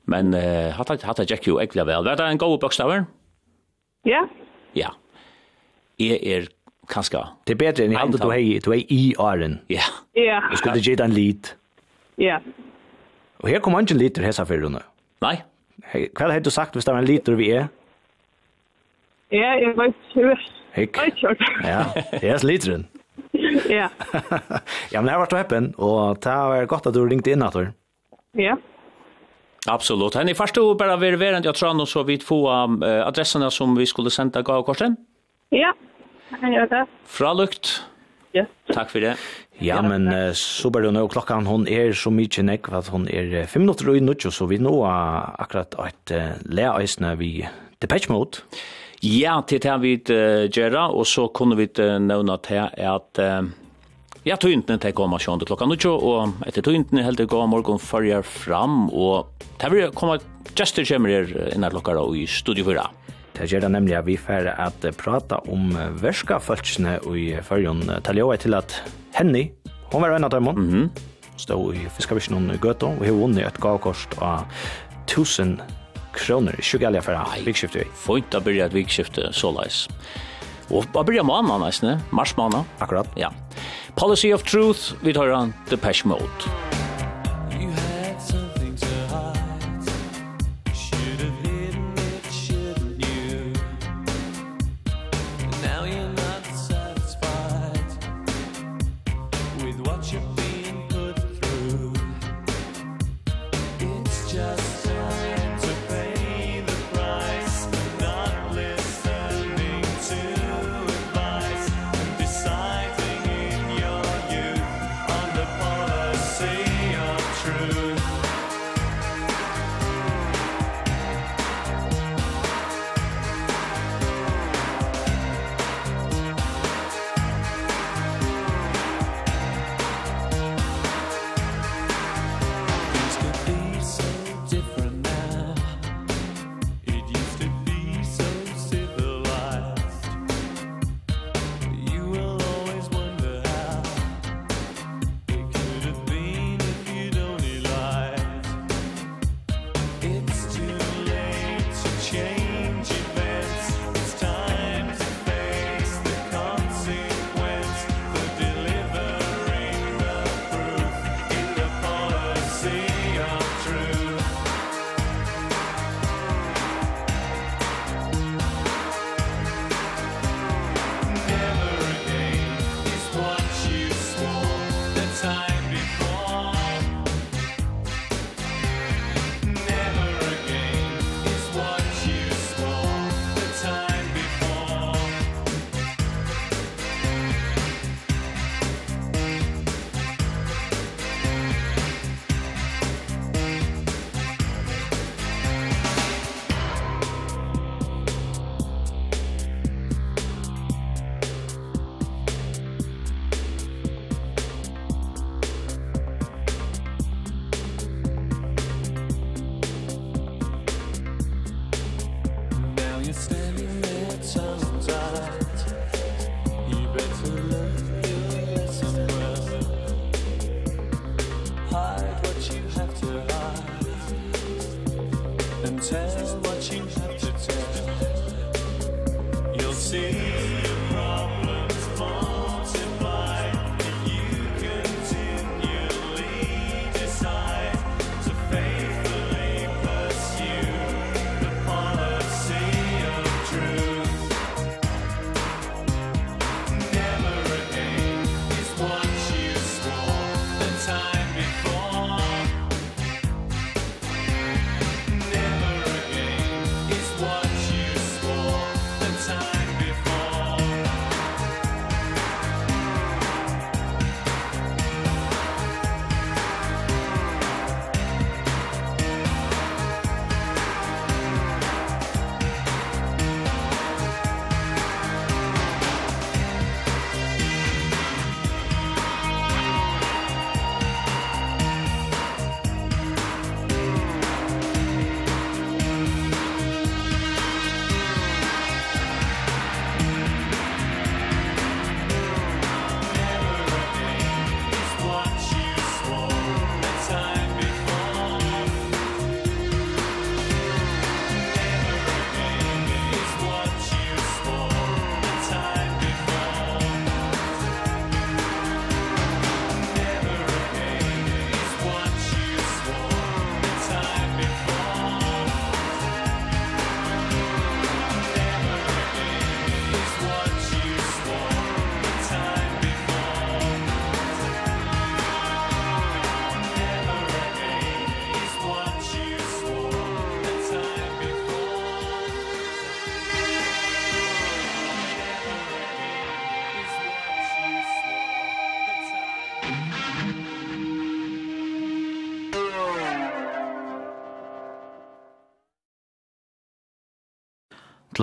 Men uh, hatta, hatta gikk jo egentlig vel. Var det en god bokstaver? Ja. Ja. Jeg er kanskje. Det er bedre enn jeg aldri du hei, du hei i åren. Ja. Ja. Du skulle gi deg en lit. Ja. Og her kom han ikke liter hessa for henne. Nei. Hva hadde du sagt hvis det var en liter vi er? Ja, jeg vet ikke. Hikk. Ja, det er literen. Ja. ja, men det har vært åpen, og det har godt at du ringte inn, Ator. Ja. Absolut. Henni, først du bare være verent, jeg tror nå så vidt få um, adressene som vi skulle sende gav korten. Ja, jeg gjør det. Fralukt. Ja. Takk for det. Ja, men uh, så bare nå klokkan, hun er så mye nekk, at hun er fem minutter og i nødt, så vi nå er akkurat et uh, leøysene vi Depeche Mode. Ja, til det vi uh, gjør, og så kunne vi uh, nevne til at uh, Ja, tøyntene til kommer sjående klokka nukkjå, og etter tøyntene helt til går morgen farger fram, og det vil komme gestur kommer her innan klokka i studio 4. Det gjør det nemlig at vi får at prata om verska følelsene i førjon. Tal jo til at Henny, hon var en av dem, mm -hmm. stod i Fiskavisjonen i Gøto, og hun vunnet et gavkost av 1000 kroner, 20 alger for vikskiftet vi. Fint å begynne et vikskifte så leis. Og å begynne måneden nesten, mars måned. Akkurat. Ja. Policy of Truth, vi tar han Depeche Mode.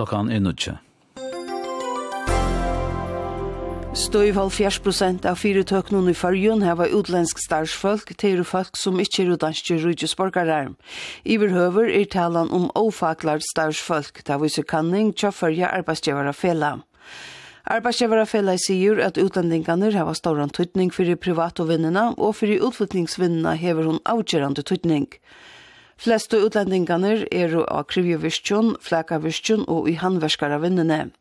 Klokkan er nødtje. Støyv halv fjers prosent av fire tøknun i fargjun heva utlensk starsfolk til folk som ikkje er danske rujusborgare. Iverhøver er talan om ofaklar starsfolk, da viser kanning tja fyrja arbeidsgjevara fela. Arbeidsgjevarafella sier at utlendingarnir hava stauran tøytning fyrir privat og og fyrir utflytningsvinnina hever hun avgjerande tøytning. Flestu utlendingarnir eru av krivjevistjon, flekavistjon og i handverskara vinnene.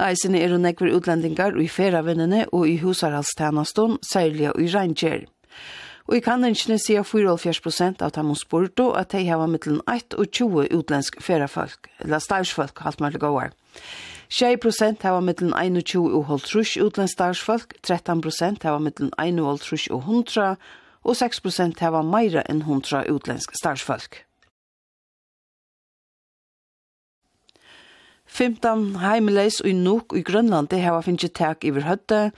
Eisene eru nekver utlendingar i feravinnene og i husarhalstænaston, særlig og i reingjer. Og i kanningene sier 44 av dem spurto at de har mittelen 1 og 20 utlensk ferafolk, eller stavsfolk, alt mye gåar. 6 hava mittelen 21 og holdt rusk utlensk stavsfolk, 13 hava mittelen 1 og holdt rusk og 100, og 6 prosent hava meira enn 100 utlensk starsfolk. 15 heimeleis og nok i Grønlandi hava finnst tak iver høtte.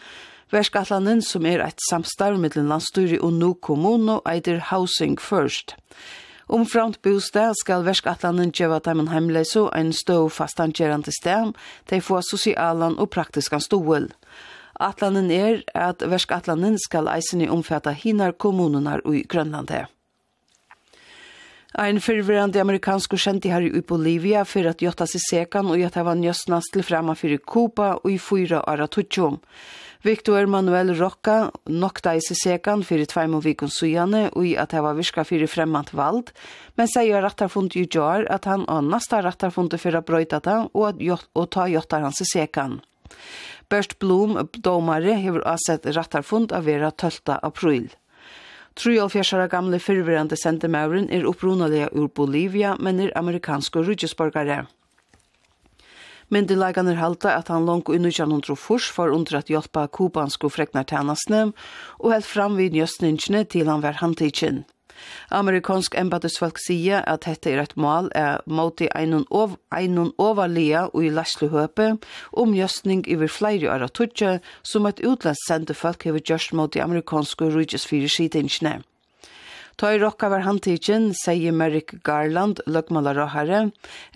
Verskatlanen, som er eit samstarv mellom landstyri og nok kommuno, eitir Housing First. Omframt bostad skal verskatlanen gjeva dem heimeleis og ein stå fastangerande stem, de få sosialan og praktiskan stål. Atlanen er at verskatlanen skal eisen i omfatta hinar kommununar i Grønlandet. Ein fyrverande amerikansk og kjent i her i Bolivia for at gjøtta seg sekan og gjøtta var njøstnast til fremme for Kuba og i fyra ara tutsjom. Victor Manuel Rocca nokta i seg sekan for tveim og vikon sujane og i at hava virka for fremmant vald, men sier rattarfund i jar at han og nasta rattarfund fyrir a brøyta og, at, og ta gjøtta hans sekan. Bert Blom, domare, hever avsett rattarfund av vera 12. april. 73 gamle fyrverande sendemauren er opprunalega ur Bolivia, men er amerikanske rydgesborgare. er halda at han langt i 1904 for under at hjelpa kubanske freknartjenestene, og helt fram vid njøstningene til han var handtidkjent. Amerikansk embatisfolk sier at dette er et mål er måte einon, ov, einon overlia og i lasle høpe om gjøstning iver flere av rattutje som et utlandssendte folk hever gjørst mot i amerikanske rujtjesfyrir skitingsene. Ta i rokka var handtidgen, sier Merrick Garland, løgmaler og herre,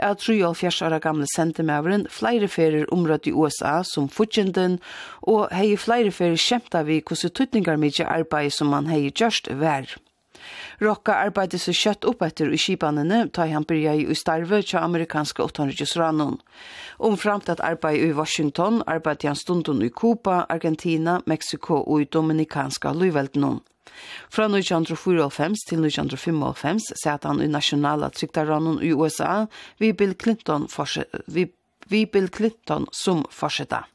er 43 år gamle sentemæveren flere ferier områd i USA som fortjenten, og hei flere ferier kjemta vi hvordan tutningar mykje arbeid som man hei gjørst vær. Rokka arbeidde seg kjøtt opp etter i skipanene, ta han byrja i starve til amerikanske 800-ranon. Omframt at arbeid i Washington, arbeidde han stunden i Kuba, Argentina, Meksiko og i Dominikanska Løyveldenon. Fra 1994 til 1995 satt han i nasjonale trygtaranon i USA, vi Bill Clinton, vi Bill Clinton som fortsetter.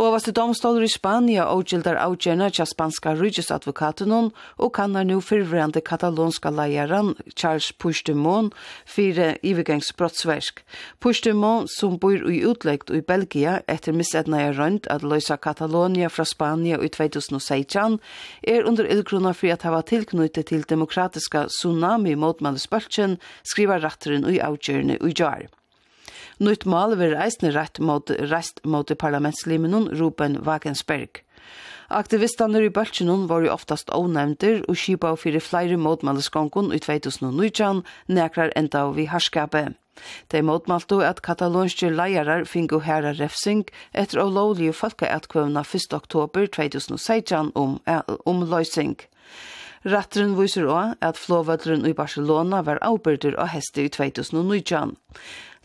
Og vaste domstoler i Spania avgildar avgjerna til spanska rydgesadvokaten og kannar nu fyrvrande katalonska leieren Charles Puigdemont fire ivegangsbrottsverk. Puigdemont som bor i utleggt i Belgia etter missetna er rønt at løysa Katalonia fra Spania i 2016 er under illgrunna for at hava tilknyttet til demokratiska tsunami motmallespøltjen skriver ratteren i avgjørende i jar. Nytt mål vil reisne rett mot rest mot parlamentslimen Ruben Wagensberg. Aktivistene i Bøltsjennom var jo oftast ovnevnter og skipa av fyrir flere motmaldeskronkon i 2019, nekrar enda vi harskapet. De motmalte at katalonske leirar fingo herra refsing etter å lovlige folkeatkvøvna 1. oktober 2016 om, om løysing. Rattren viser også at flåvødren i Barcelona var avbyrder av heste i 2019.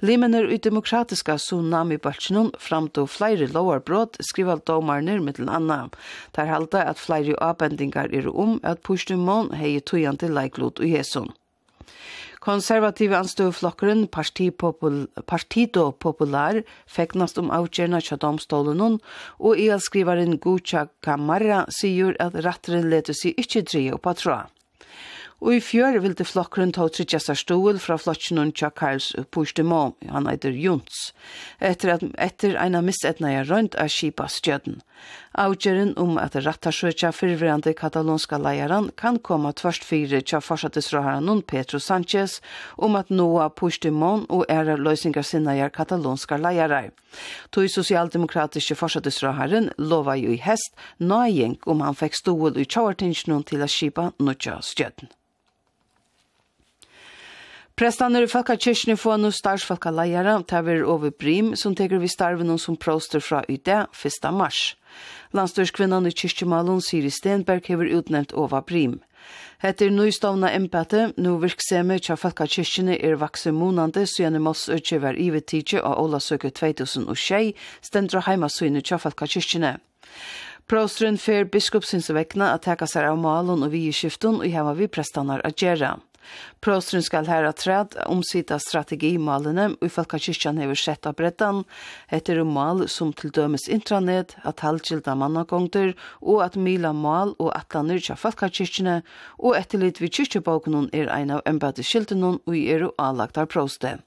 Limener i demokratiska tsunami bølgjennom fram til flere lovarbrott, skriver domarner mittel anna. Der halda at flere avbendingar er om at Pushtumon hei tøyan til leiklot i hesun. Konservative anstøvflokkeren Popul Partido Popular feknast om avgjørna tja domstolen og EL-skrivaren Gucha Kamara sier at ratteren leter seg ikkje dreie oppa tråd og i fjør vil det flokkeren ta tryggja seg stål fra flokken og tja Karls Pushdemo, han heter Junts, etter, at, etter en av missetna jeg rundt av kipa stjøden. Avgjøren om at rattarsøkja fyrverande katalonska leieren kan komme tvørst fire tja forsattesråharanon Petro Sanchez om at noa Puigdemont og ære løysingar sinnajar katalonska leiarar. Tog sosialdemokratiske forsattesråharen lova jo i hest nøyeng om han fikk stål i tjavartingsjonen til a skipa nødja stjøtten. Prestanner i Falkakirkene får nå starsfalkaleiere, Taver Ove Brim, som teker vi starven som proster fra i det 1. mars. Landstørskvinnan i Kyrkjumalen, Siri Stenberg, hever utnevnt Ova Brim. Etter nøystavna empate, nå virkseme tja falka kyrkjene er vakse monande, søgjane mås økje var ivetidje av Ola søke 2006, stendra heimasøgne tja falka kyrkjene. Prostrun fer biskopsins vekna at teka seg av malen og vi i skiften og heva vi prestanar at gjera. Prøsteren skal her træd omsida strategimalene og Falkakirkjan hever sett av brettan etter mal som til dømes intranet, at halvkilda mannagongter og at mila mal og atlaner tja Falkakirkjene og etterlitt vi kyrkjebogen er ein av embedeskilden og er og anlagt av prøste.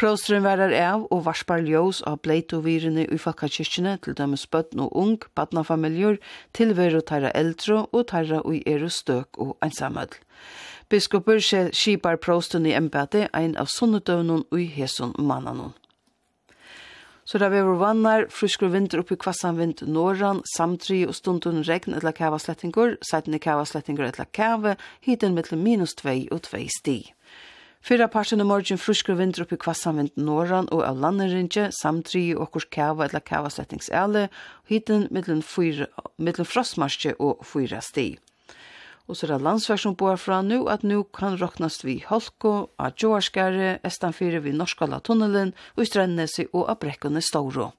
Prostrun verar av og varspar ljós av bleitovyrene i fakkakirkene til dømes bøtten og ung, til tilveru tæra eldre og tæra og eru støk og einsamødl. Biskop Børse skipar prosten i embate ein av sunnedøvnen og i hesun mannanon. Så da vi var vannar, fruskur vinter oppi kvassan vind norran, samtri og stundun regn etla kava slettingur, seitni kava slettingur etla kava, hiten mittel minus 2 og 2 sti. Fyra parten i morgen fruskur vinter oppi kvassan vind norran og av landerinje, samtri og okkurs kava etla kava slettingsele, hiten mittel frostmarsje og 4 sti. Og så er det landsverk som bor fra nu at nu kan råknast vi Holko, av Joarskare, Estanfire vi Norskala tunnelen, og i Strennesi og av Brekkene Stauro.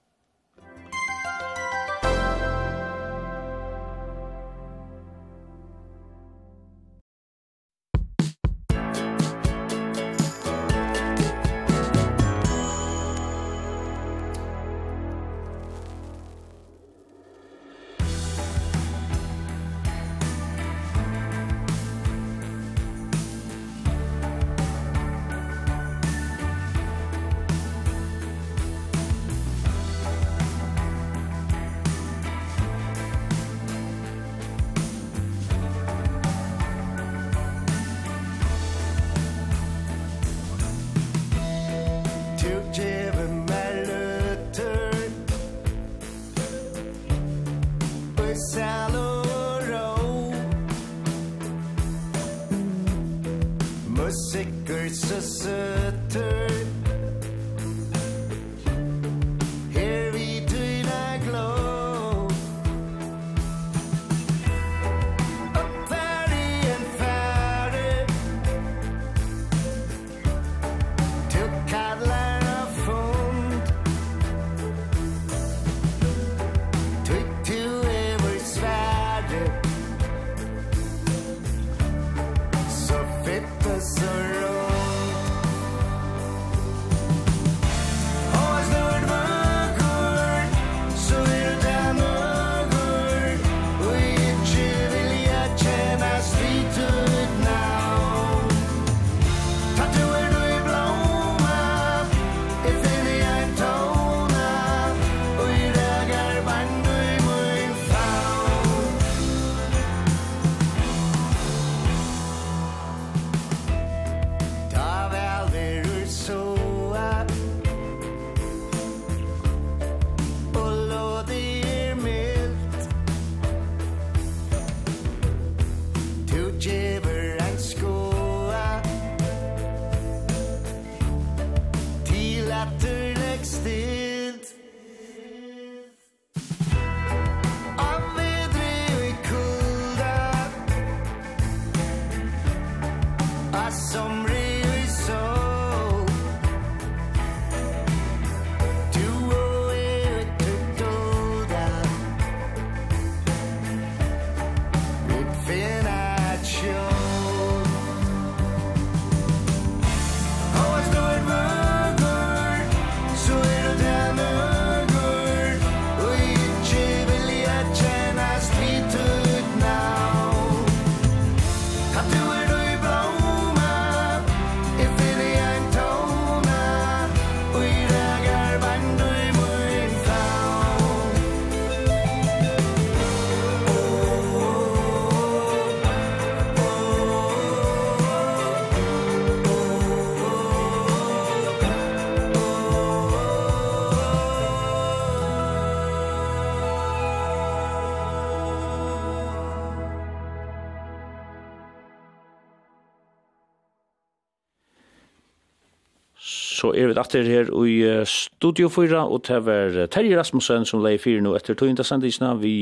så er vi atter her i Studio 4, og det var Terje Rasmussen som leie fire nå etter tøynda sendisene. Vi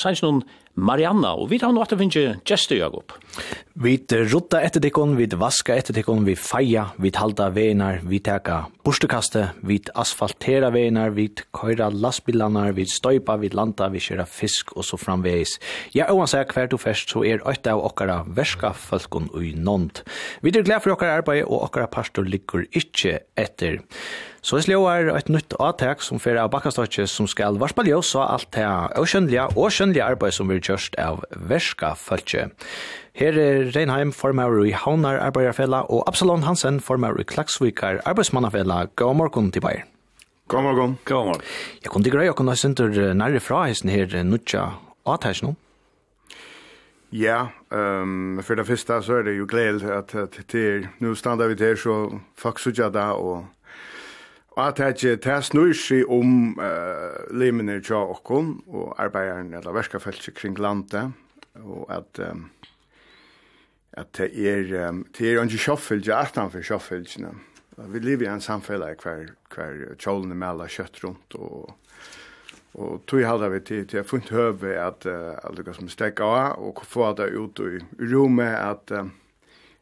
sanns noen Marianna, og vi tar nå at det finnes gester, Jakob. Vi rutta etter dikken, vi vaska etter dikken, vi feia, vi halda veinar, vi teka borstekaste, vi asfaltera veinar, vi køyra lastbilanar, vi støypa, vi landa, vi kjøra fisk og så framveis. Ja, og han sier hver to først, så er øyta av okkara verska folken ui nånd. Vi er glad for okkara arbeid, og okkara pastor ligger ikkje etter. Så jeg slår et nytt avtak som fyrir av bakkastotje som skal varspa ljøs og alt det avkjønnelige og kjønnelige arbeid som vi kjørst av verska følge. Her er Reinheim formauer i Havnar Arbeiderfella og Absalon Hansen formauer i Klaksvikar Arbeidsmannafella. God morgen til Bayer. God morgen. God morgen. Jeg kunne greie å kunne synter nærre fra hesten her nødja avtak nå. Ja, um, for det første så er det jo gledelig at, at det er, nå stander vi til så faktisk ikke da og at det er snur seg om uh, limene til åkken og arbeideren eller verskafeltet kring landet og at um, at det er um, det er ikke kjøffelse atanfor kjøffelsene vi lever i en samfunn hver, hver kjolene melder kjøtt rundt og Og tog halda vi til, til jeg funnet høve at uh, lukka som stekka av, og få det ut i rommet at, uh,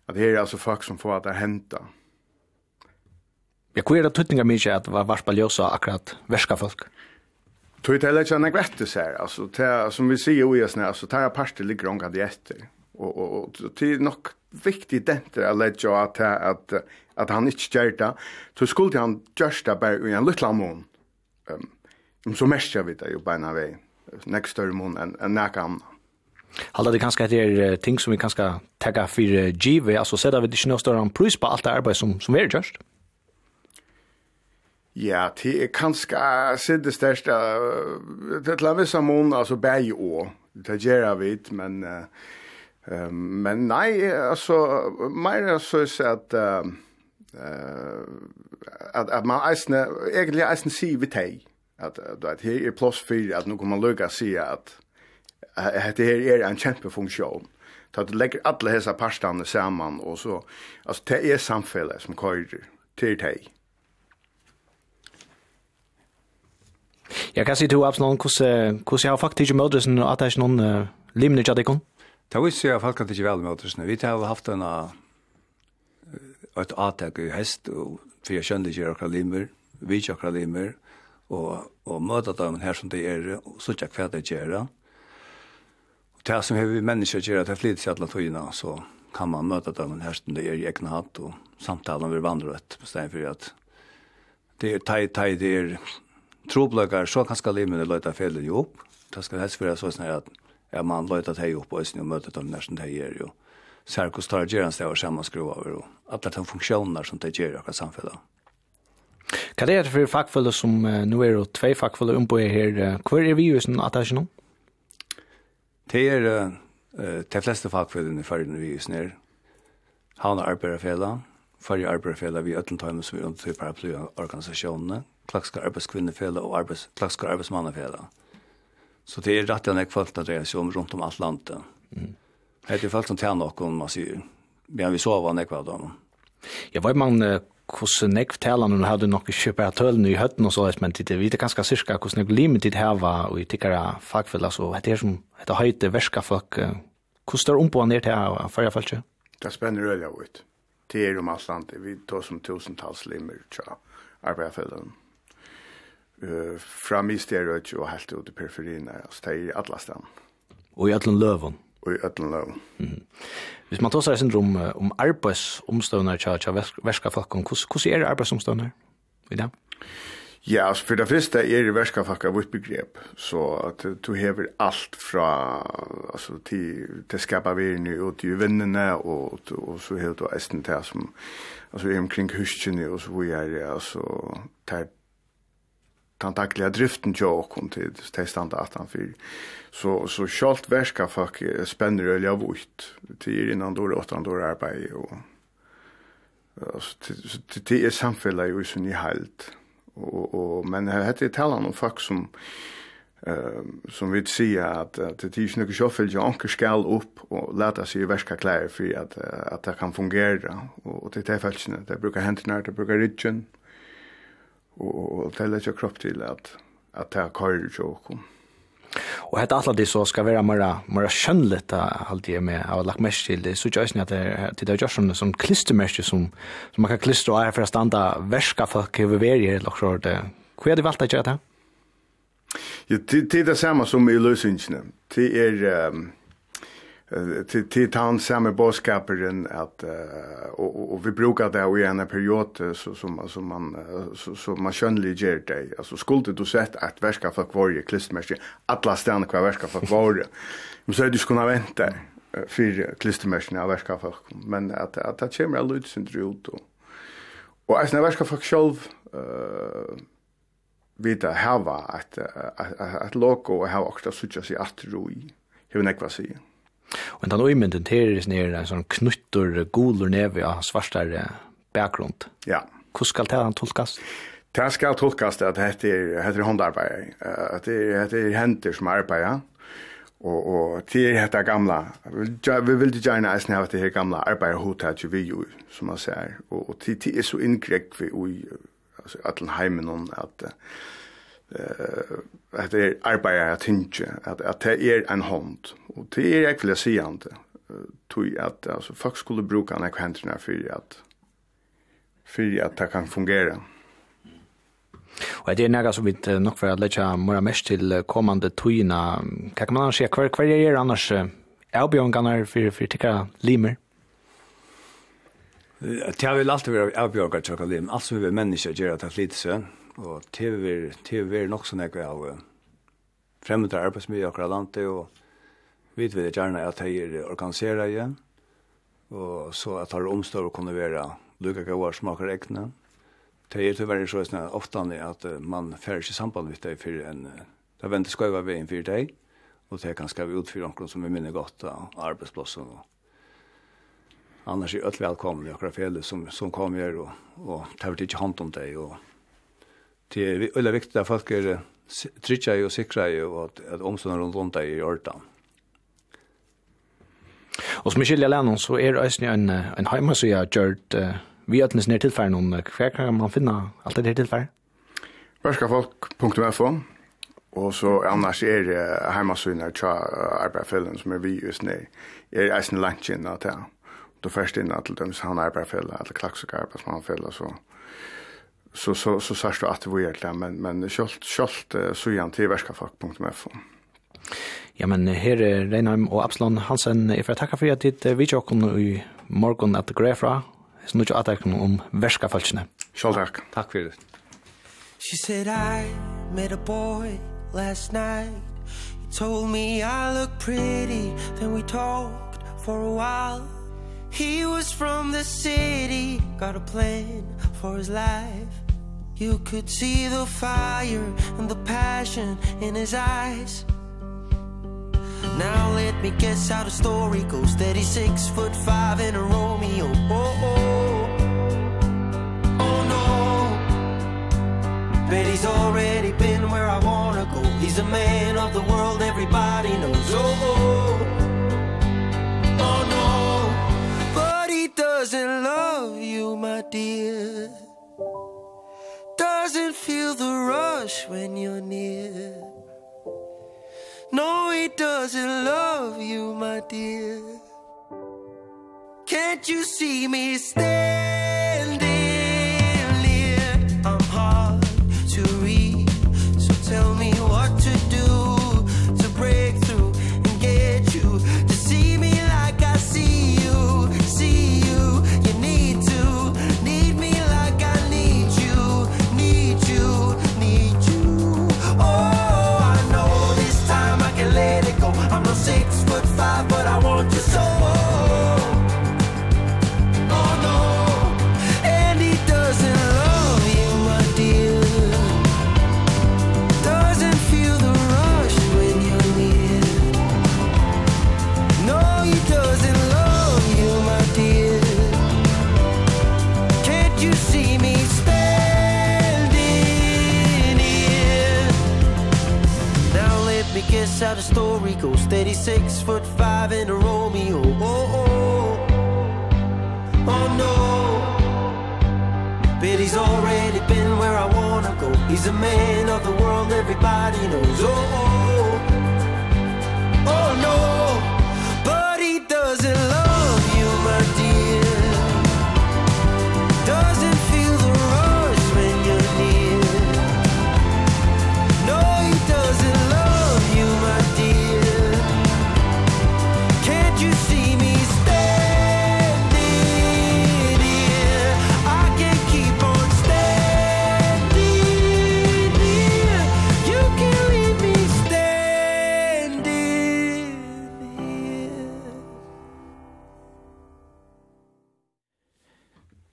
at det er altså folk som får det henta. Ja, hva er det tøtninga mykje at var varspa ljósa akkurat verska folk? Tøyt heller ikke enn jeg her, altså, til, som vi sier jo i oss, altså, tar jeg parter ligger omgang i etter, og, og, og det er nok viktig denter jeg ledger at, at, at han ikke gjør det, så skulle han gjørs det bare i en liten mån, um, så mest jeg vet det jo beina vei, nek større mån enn en nek annan. Halda det kanskje etter ting som vi kanskje tagga for uh, givet, altså, sedda vi ikke noe større pris på alt det arbeid som, som er gjørst? Ja, det er kanskje sitt det største, det er til en viss mån, altså bæg og, det gjør jeg vidt, men, uh, men nei, altså, mer er så at, uh, at, at man eisne, egentlig eisne sier vi teg, at, at, at her er plass for at nå kan man løyga si at, at det her er en kjempefunksjon. Så at du legger alle hese parstene sammen, og så, altså, det er samfunnet som kører til teg. Jeg kan si til Absalon, hvordan jeg har faktisk ikke møtes og at det er ikke noen uh, limner til deg. Det vil si at folk kan ikke vel møtes. Vi har haft en et atak i hest og for jeg skjønner ikke akkurat limer, vi ikke akkurat limer og, og møte dem her som det er og så ikke hva det gjør. Og det som vi mennesker gjør det er flyter til alle togene så kan man møte dem her som det er i egen hatt og samtalen vil vandre et på stedet for at det er tei, tei, det er troblökar så kanske limen löta felen ju upp. Det ska helst vara så snär att ja, man löta det upp och sen mötet dem nästan det är ju. Sarkos tar gerans det och samma skruva över och alla de funktioner som det gör i samhället. Kan det är för fackfulla som nu är det två fackfulla om på här. Kvar är vi ju sen att det är Det är de flesta fackfulla i förrän vi ju snär. Han har arbetarfela, förrän arbetarfela vi ötlentar som vi under paraplyorganisationerna klakska arbeidskvinnefellet og arbeids, klakska arbeidsmannefellet. Så det er rett og slett folk som dreier seg om rundt om alt landet. Mm. Det er folk som tjener noen, man sier. Men vi sover nekva av dem. Ja, hva er man hvordan jeg forteller når du hadde noen kjøpere tølene i høtten og så, men det vet ganske cirka hvordan jeg limet til her og i tikkere fagfeller, så det er som et høyte verska folk. Hvordan står om på ned til her for jeg følte? Det spenner øyne ut. Det er om alt land. Vi tar som tusentalls limer til arbeidsfellene uh, fra mysterøt og helt ut i periferien, altså det er i alle stedene. Og i alle løven? Og i alle løven. Mm -hmm. Hvis man tar seg sin rom om arbeidsomstående til, til verska folk, hvordan er det arbeidsomstående i dag? Ja, altså for det første er det verska folk av vårt begrep, så at du hever alt fra altså, til, til skapavirene og til vennene, og, og så hever du eisen til som altså, er omkring huskjene, og så hvor er det altså, til den dagliga driften jag och kom till han för så så skalt värska fuck spänner eller vart till innan då åtta då arbete och alltså det är samfälla ju så ni halt och och men här heter det talan om fuck som ehm som vi ser att det är ju något shuffle jag anker skall upp och låta sig värska klar för att att det kan fungera och det är faktiskt det brukar hända när det brukar rytmen og, og det tälla sig kropp til at, till att att ta kör och Og hetta alla det så ska vara mera mera skönligt allt det med av lagt mest till det så just ni att det det är just som som klistermesh som som man kan klistra är för att stanna värska för köverier eller så det. Hur är det valt att göra det? Ja, det är det samma som i lösningen. Det är till till han samma boskaperen att och och vi brukar det i en period så som som man så så man skönlig ger dig alltså skulle du sett att värska för kvar klistermärke alla stanna kvar värska för kvar men så du skulle vänta för klistermärkena värska för men att att det kommer alltså ut syndrot och och att när värska för själv eh vita hava att att att logo och ha också söka i att ro i hur nekva sig Og den til teres ned en sånn knutter, guler neve av svartare bakgrund. Ja. Hvordan skal det han tolkast? Det skal tolkast at det heter håndarbeid, at det er henter som arbeider, og, og til dette gamla, vi vil ikke gjerne eisen av det her gamla arbeiderhotet vi jo, som man ser. og, og til det er så inngrekk vi i altså, at heimen at uh, eh att det är arbete att tänka att att det är en hand och det är jag vill säga inte tog att alltså folk skulle bruka när händerna för att för att det kan fungera. Og det er nega som vi nok for att letja mora mest til kommande tøyina. Hva kan man annars se? Hva er det annars avbjørngarna for, for tikka limer? Det har väl alltid vært att tikka limer. Alltså vi vi människor gör att det lite seg og TV TV er nok sånn jeg av fremmede arbeidsmiljø akkurat landet, og vi vet gjerne at de er organiseret igjen, og så at har omstår å kunne være lykke gode smaker egne. Det er tyvärr så att ofta att man färger sig samband med det för en det vänder skövar vi för dig och det kan ska vi utfyra omkring som vi minner gott av arbetsplatsen och annars är öll välkomna i akra fel som, som kommer och, och tar vi inte hand om dig och det är väldigt viktigt att folk är trygga och säkra och att, att omstånden runt runt i ordan. Og som Michelle Lennon så er det en, en heima som jeg gjort uh, vi at nesten er tilfæren om hver kan man finne alt det her tilfæren? Verskafolk.fo og så annars er det uh, heima tja arbeidfellen som er vi just nu. er eisen langt inn at ja. da først inn at dem han arbeidsfellen eller klaksuk arbeidsfellen så så så så särskilt att det var egentligen men men skolt skolt så igen till verskafack.mf. Ja men her er Reinheim og Absalon Hansen er for å takke for at ditt video kom i morgen at Grefra så nå ikke at jeg om verskafalskene. Selv takk. Takk for det. She said I met a boy last night He told me I look pretty Then we talked for a while He was from the city Got a plan for his life You could see the fire and the passion in his eyes. Now let me guess how the story goes. That he's six foot five and a Romeo. Oh, oh, oh no. Bet he's already been where I wanna go. He's a man of the world everybody knows. Oh, oh, oh no. But he doesn't love you, my dear doesn't feel the rush when you're near No, he doesn't love you, my dear Can't you see me stay? how the story. Goes Steady six foot five in a Romeo. Oh, oh, oh no. But he's already been where I wanna go. He's a man of the world everybody knows. Oh, oh, oh no.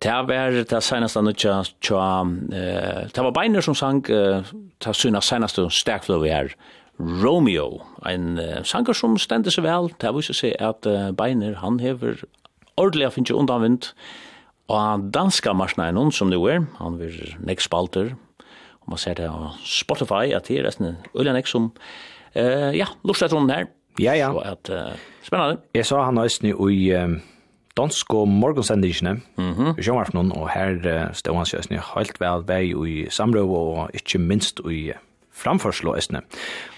det var det senaste nødja tja, det var Beiner som sang det syna senaste vi her, Romeo, en sanger som stendte seg vel, det viser seg at Beiner, han hever ordelig finnje undanvind, og han danska marsna en hund som nu er. han vil nek spalter, og man ser det på Spotify, at det er nesten ulike nek som, ja, lort rundt her, Ja, ja. Så at, uh, spennende. Jeg sa han også i, dansk og morgensendingene mm i sjønvarpnen, og her uh, stod han sjøsne helt vel vei i samrøv og ikke minst i framførsel østene.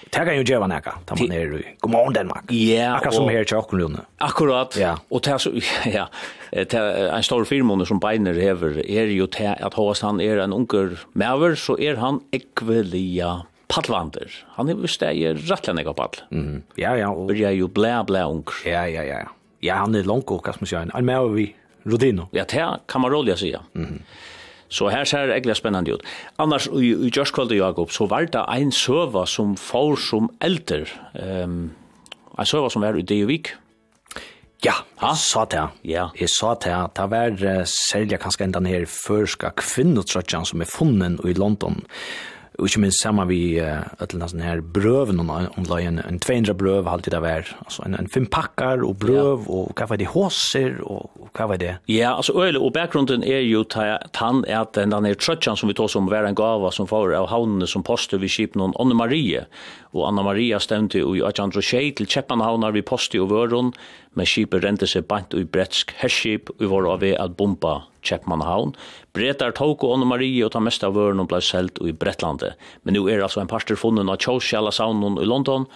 Det kan jo gjøre nækka, da man er i God morgen Danmark. Ja, Akkurat som her i Tjokkenlunde. Akkurat. Ja. Og det er så, ja, det er en stor firmåne som Beiner hever, er jo til at hos han er en unger maver, så er han ekvelia padlander. Han er vist det er rettelig nekka. Mm. Ja, ja. Og... Bør jeg jo blæ, blæ unger. Ja, ja, ja ja, han är långt och kan man säga. Han med vi Rodino. Ja, det kan man roligt säga. Mm -hmm. Så här ser det egentlig spännande ut. Annars i, i Jörskvalde Jakob så var det en söva som får som älter. Um, en söva som var i Deovik. Ja, ha? sa det. Ja. Jeg sa det. Det var uh, særlig kanskje enda nere førska kvinnotrøtjan som er funnen i London. Ja og ikke minst sammen vi ætla sånn her brøven online, en 200 brøv halvtid det hver, altså en, en fem pakkar og brøv, ja. og hva var det håser, og, og hva var det? Ja, altså øyelig, og bakgrunden er jo tann er at den er trøtjan som vi tås som var en gava som får av havnene som poster vi skip noen Anne Marie, og Anna Maria stemte jo i 1806 til Kjeppanhavnar vi poster og vøron, men skipet rente seg bant i bretsk herskip og var av ved at bomba Kjeppmannhavn. Bretar tåk og Anne Marie og ta mest av vøren og blei selt i Bretlandet. Men nu er altså en parster funnet av Kjåsjala saunen i London,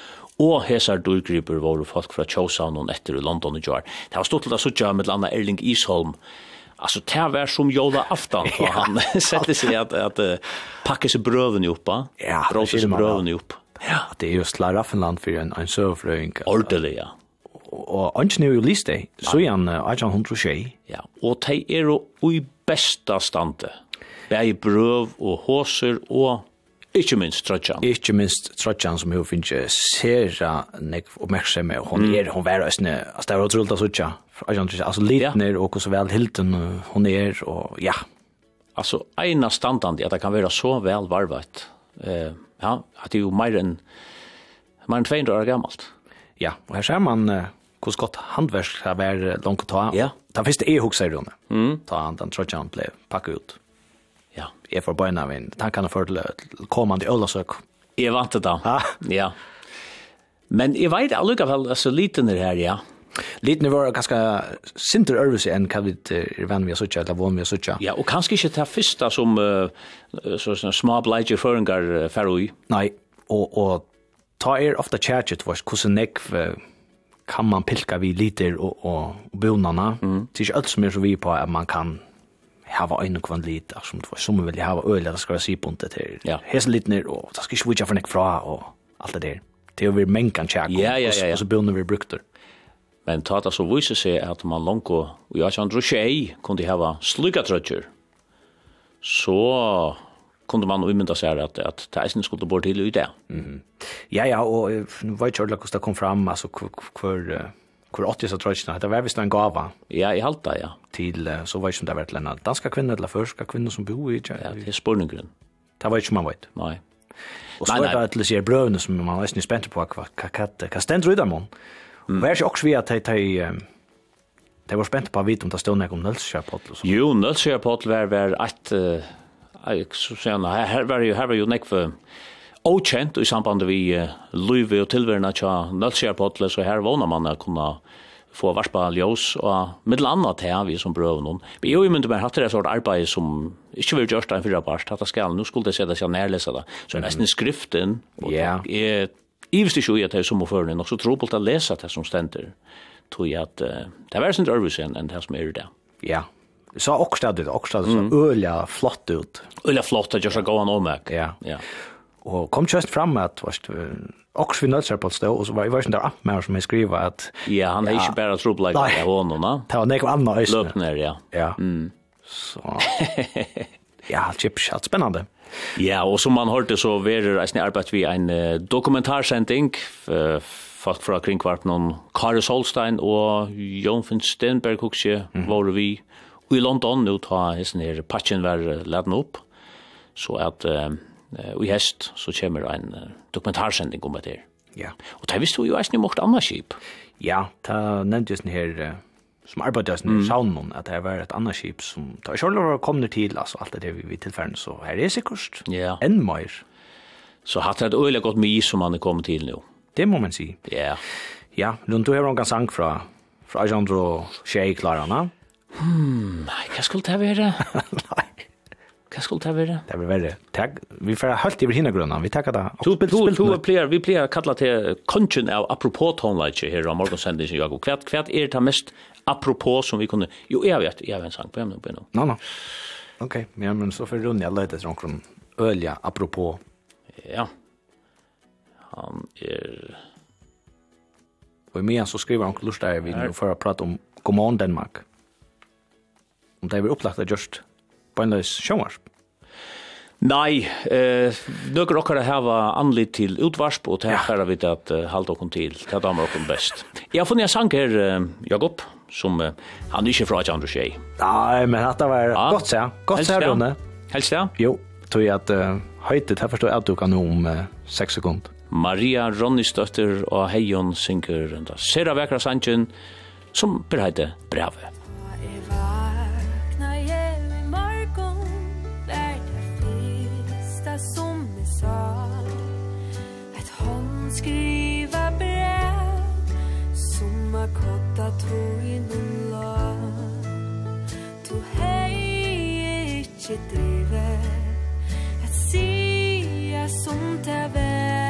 og hesar durgriper var folk fra Kjåsaunen etter i London i Jar. Det var stått til å suttja med landa Erling Isholm, Alltså det var som jola aftan för han sätter sig att att uh, packa sig bröven ihop, va? Ja, bröven ihop. Ja, det är just Laraffenland för en en servflöjning. Ordelig, ja og anskene jo lyst det, så er han 1800 Ja, og de er jo i besta stande. Bæg brøv og håser og Ikke minst trøtjan. Ikke minst Trotjan som hun finnes sera nekv oppmerksomme. Hun mm. er, hun er østene, altså det er utrolig å sutja. Altså litner og så vel hilden hun er, og ja. Altså, ena standande, er at det kan være så vel varvet. Eh, ja, at det er jo mer enn, mer enn 200 år gammalt. Ja, og her ser man, uh, hur skott handverk har varit långt ta. Ja. Den första är huxar i rummet. Mm. Ta han den tror jag han blev packad ut. Ja, är för början av en. Han kan ha fördel kommande ölsök. Är vant det då. Ja. ja. Men jag vet alltså väl alltså liten det här ja. Liten var ganska sinter örvelse än kan vi är vän vi såcha eller vad vi såcha. Ja, och kanske inte det första som uh, så såna små bliger föringar uh, Ferroi. Nej, och och ta er ofta charge it was kusen neck kan man pilka vi liter og, og bonarna. Mm. Det er ikke alt som er så vi på at man kan hava ein og kvann lit som det var som vilja hava øl det skal være bunte til. Ja. hese lit og ta skal switcha for nek fra og alt det der. Det er vi mengan kan ja, Ja, ja, ja. Og så bunden vi brukte. Men tata så vísa seg at man lonko og ja, Andrew Shea kunde hava slugga trøtjer. Så kunde man umynda sig att att Tyson skulle bort till ut där. Mhm. Ja ja och nu vet jag hur det kom fram alltså kvar kvar 80 så tror jag det var visst en gåva. Ja, i halta ja. Till så var som det vart lämnat danska kvinnor eller förska kvinnor som bor i ja. Det är spårningen. Det var ju man vet. Nej. Och så var det till sig bröderna som man var nästan spänd på vad kakat kastent röda man. Och var ju också vi att ta Det var spent på å vite om det stod noe om Nölsjöpottl. Jo, Nölsjöpottl var, var ett jeg så sier han, her var jo, her var jo nekve okjent i samband vi uh, løyve og tilværende tja nødsjærpotle, så her vågner man å kunne få varspa ljós og middel anna til vi som brøv noen. Men jeg mynte meg hatt det sort arbeid som ikke vil gjørst en fyrra barst, hatt det skal, nå skulle det se seg nærlesa det. Så er nesten skriften, og yeah. jeg ivist ikke ui at det er som å føre nok så tro på å lese det som stender, tog jeg at uh, det er vært sin ørvisen enn det som er i det. Ja, yeah så också det också så öliga flott ut. Öliga flott att jag ska gå an om Ja. Ja. Och kom just fram att vart också vi nötsar på stå och så var jag varsin där app med som jag skriva att ja han är inte bara tro like av honom va. Det var nekva annat ösn. Löp ner ja. Ja. Mm. Så. ja, chip shot spännande. Ja, och som man hørte så verer det en arbete vi en uh, dokumentarsending uh, folk fra kringkvarten om Kari Solstein og Jon Finn Stenberg, hukse, mm. var vi i London nu ta hesten her patchen var laden opp, så at i hest så kommer en dokumentarsending om det her. Ja. Og det visste jo eisen i mort anna skip. Ja, det nevntes den her som arbeides med mm. saunen, at det var et annet skip som da Kjørlov kom kommer til, altså alt det vi vid tilfellen, så her er sikkert ja. enn mer. Så hatt det et øyelig godt mye som han er kommet til nå. Det må man si. Ja. Ja, Lund, du har noen sang fra, fra Ajandro Tjei Klarana. Hmm, nei, hva skulle det være? nei. Hva skulle det være? Det blir verre. Takk. Vi får helt i hinne grunna. Vi takker det. To, du, to, player, vi pleier kalla til kongen av apropos tonelage her av morgensendingen, Jakob. Hva, hva er det mest apropos som vi kunne... Jo, jeg vet, jeg vet en sang på hjemme. Nå, no, nå. No. Ok, ja, men så får Ronja løyte etter noen ølja apropos. Ja. Han er... Og i mye så skriver han klostar vi nå for å prate om God morgen Danmark om det var opplagt av just beinløys sjønvarsp. Nei, eh, nøkker okkara hava anlit til utvarsp, og det er vi at uh, halda okkom til, det er damer okkom best. Jeg har funnet en sang her, uh, Jakob, som uh, han er ikke fra Tjandru Tjei. Nei, men dette var ja. godt seg, godt ja, Rune. Helst ja? Jo, tog jeg at uh, høytet, her forstår at du kan om uh, 6 sekunder. Maria Ronnistøtter og Heion synker enda. Sera vekra sangen, som berheide brevet. skriva brev Som har kottat tog noen land Du hei ikkje drive Jeg sier som det vei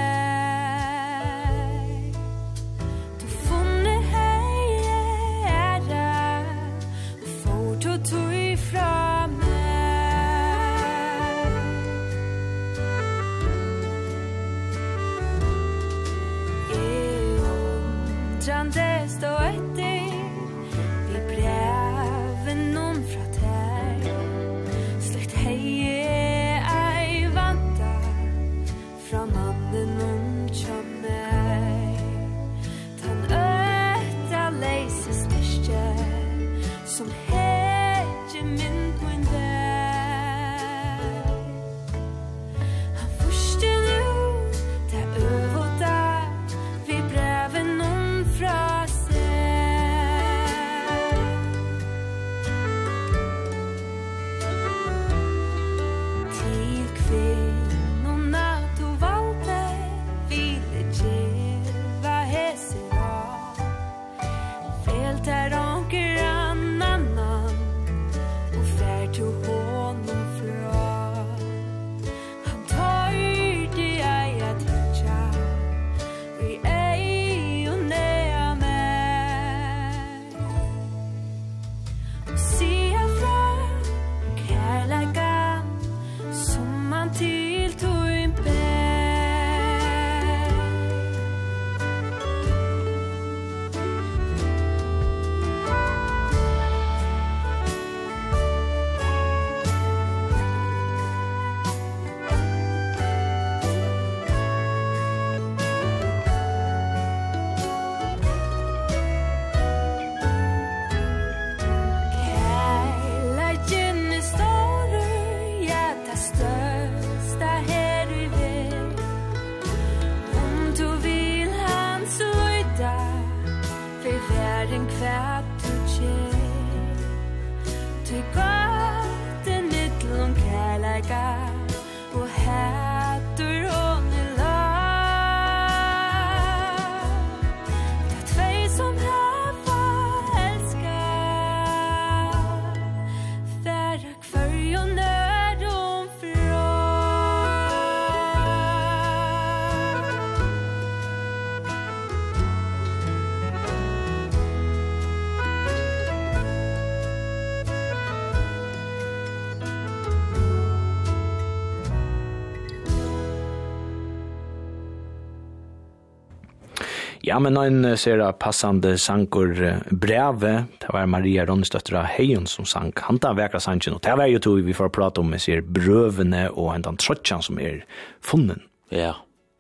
Ja, men en ser passande sankor breve. Det var Maria Ronnestøttra av Heion som sank. Han tar vekra sanken, og det var jo to vi får prate om, vi ser brøvene og en den trøtjan som er funnen. Ja.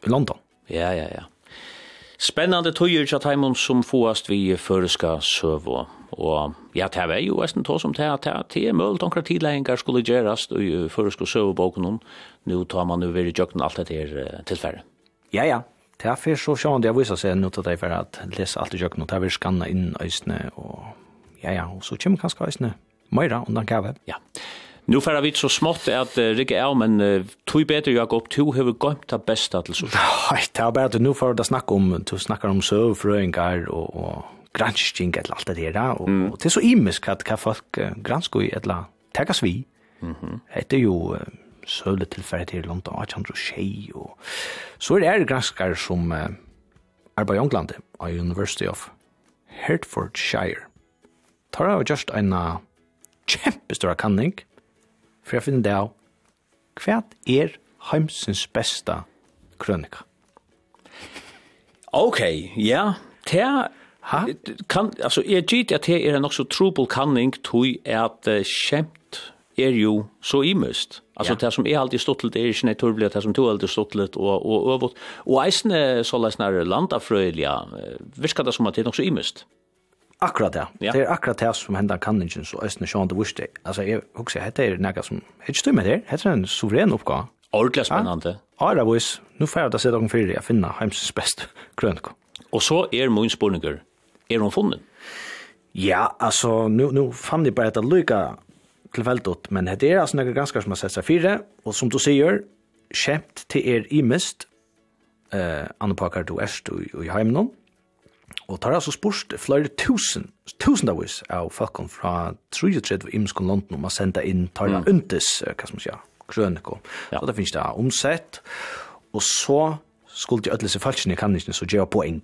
I London. Ja, ja, ja. Spennande tøyer til Taimon som fåast vi føreska søvå. Og ja, det var jo eisen tå som det er det er mølt omkring tidleggingar skulle gjerast i føreska søvåboken. Nå tar man jo veri jøkken alt dette her. Ja, ja, Det er så sjående jeg viser seg nå til deg for at lese alt i kjøkken, og det er vi skanna inn øysene, og ja, ja, og så kommer kanskje øysene Møyra, undan gave. Ja. Nu får vi så smått at uh, Rikke er, men uh, tog bedre Jakob, to har gømt det beste til så. Nei, det er bare at nu får det snakke om, du snakker om søvfrøyngar og, og gransking eller alt det der, og, mm. og det er så imisk at hva folk uh, gransker i eller tekas vi. Mm -hmm. Det er jo uh, søvletilferdet til London, 18 og tjej, og Så er det granskar som uh, arbeid i England, av University of Hertfordshire. Tar av just en kjempestora kanning, for jeg finner det av, hva er heimsens besta krønika? Ok, ja, det Ha? Kan, altså, jeg gitt at det er en også trobel kanning tog at uh, kjent er jo så imøst. Alltså det som är alltid stått lite är inte turbligt det som tog alltid stottlet och och övåt. Och isne så läs när landa fröliga. Viskar det som att det också imist. Akkurat det. Ja. Det är akkurat det som händer kanningen så ösnen sjön det visste. Alltså jag också heter det något som ett stymme där. Heter en suverän uppgåva. Ordentligt spännande. Ja, det var Nu får jag ta sig för det. Jag finner hemsens bäst krönk. Och så är min spårningar. Är hon funnen? Ja, alltså nu, nu fann jag bara att lycka tilfeldigt, men det er altså noen ganske som har sett seg fire, og som du sier, kjent til er imist, eh, anpakar du erst og, og i heimnån, og tar altså spørst flere tusen, tusendavis av folkene fra 33 imskon London om å sende inn tar mm. undes, hva som sier, krøniko. Ja. Så det finnes det omsett, og så skulle de ødelse falskene kan ikke, så gjøre poeng.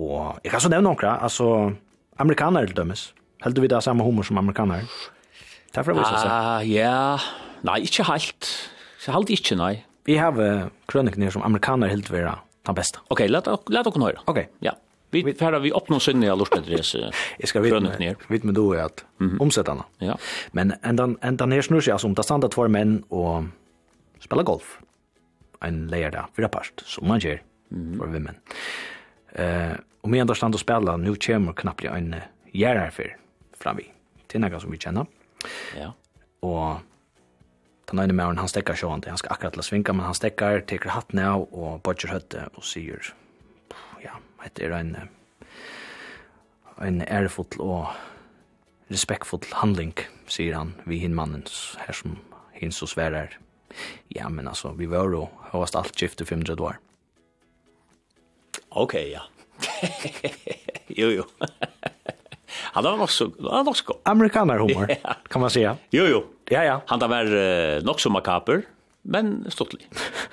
Og jeg kan så nevne noen, altså, amerikanere til dømes, Heldur vi det samme humor som amerikaner? Det er for å vise seg. Ah, ja. Nei, ikke helt. Så helt ikke, nei. Vi har uh, krønikene som amerikaner helt vil den beste. Ok, la dere høre. Ok. Ja. Vi færre vi oppnå synne av Lorsbendres Jeg skal vite med, vite med du er at mm -hmm. henne. Ja. Men enda, enda nere snur seg, altså, det standa tvær menn og spela golf. En leier der, fyra part, som man gjør mm. for vimmen. Uh, og med enda stand og spela, nu kommer knapplig en gjerrarfer fram vi. Det er noe som vi kjenner. Ja. Og den ene med han stekker sjåan til, han skal akkurat la svinka, men han stekker, teker hatten av og bodger høtte og sier, ja, det er en, en ærefull og respektfull handling, sier han, vi hin mannen her som hin så sverar. Ja, men altså, vi var jo høyast alt skift i 500 år. Ok, ja. jo, jo. Han var nok så han var nok så amerikaner humor yeah. kan man säga. Jo jo. Ja ja. Han där var uh, nok så makaber men stortlig.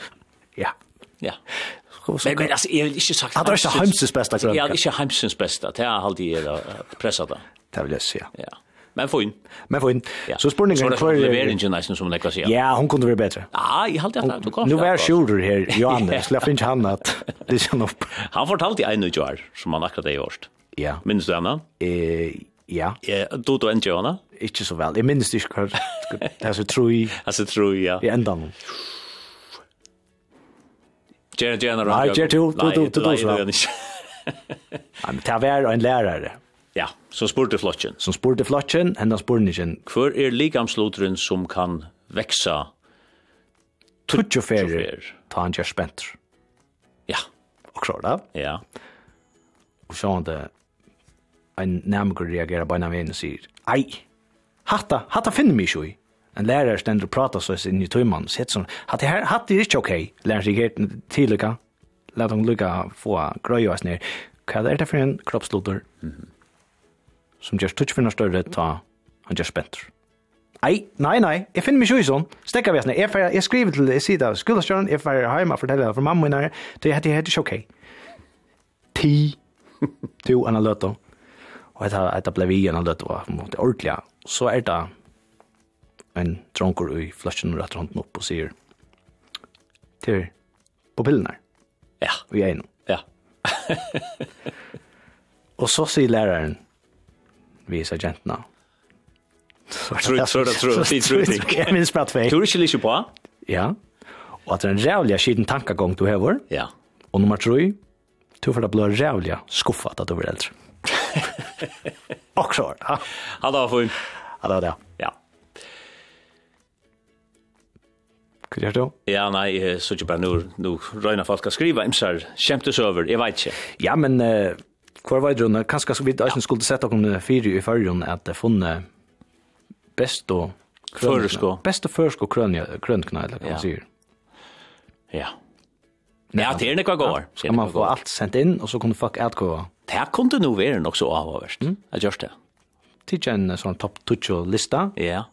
ja. Ja. Men, men altså, jeg vil ikke sagt. Han är ikke Heimsens beste krönika. Ja, ikke Heimsens beste. Det er alltid jag pressat det. Det vil jeg si, Ja. Ja. Men få inn. Men få inn. Ja. Så spurningen kvar. Så det var inte nesten som det säga. Ja, hon kunde bli bättre. Ja, jag hade att du kom. Nu var shoulder här Johannes. Släpp inte han att det är upp. Han fortalte i en utgjør som han akkurat det gjort. Ja. Minns du henne? Eh, ja. Ja, du du endte henne? Ikke så vel. Jeg minns det ikke hva. Det er så troi. Altså troi, ja. I enda noen. Gjerne, gjerne. Nei, gjerne du, Du, du, du, du, du, du. Nei, men det var en lærere. Ja, som spurte flotjen. Som spurte flotjen, hendan spurningen. Hvor er ligamslotren som kan veksa tutjoferer ta han gjør spenter. Ja. Og klart da? Ja. Og så han det en nærmere reagerer på en av en og sier, ei, hatta, hatta finner mig ikke i. En lærer stender og prater så inn i tøymann, og sier sånn, hatta her, hatta er ikke ok. Lærer seg helt tidligere, lær dem lukka få grøy og snir. Hva er det for en kroppslutter? Mm -hmm. Som gjør stuttsfinner større ta, han gjør spenter. Nei, nei, nei, jeg finner meg ikke i sånn. Stekka vi sånn, jeg, jeg skriver til det, jeg sier av skolestjøren, jeg får hjemme og fortelle det for mamma min her, det er ikke ok. Ti, to, Anna Løtto, og etter at det ble vi igjen alle, og det er ordentlig, så er det en dronker i flasjen og rett hånden opp og sier, til på pillen her. Ja. Og jeg er nå. Ja. og så sier læreren, vi er jentene, så er det så er det så er det så er det så er det så er det Og at det er en rævlig skiten tankagång du hever. Ja. Og nummer tre, du får da blå rævlig skuffet at du blir eldre. Också. Ja, det var fint. Ja, det var det. Ja. Hva gjør du? Ja, nei, jeg så ikke bare nå, nå røyner folk å skrive imsar, kjemtes over, jeg vet ikke. Ja, men uh, hva var det, Rune? Kanskje vi ikke ja. skulle sette noen fire i førjen at det funnet best og Førsko. Best og førsko krønja, krønkna, eller hva man sier. Ja. Ja, det er nekva går. Skal man få alt sendt inn, og så kunne folk outgåa Det her kunne nå være nok så avhåverst. Mm. Jeg gjør det. Tidja en sånn topp 20-lista. Ja.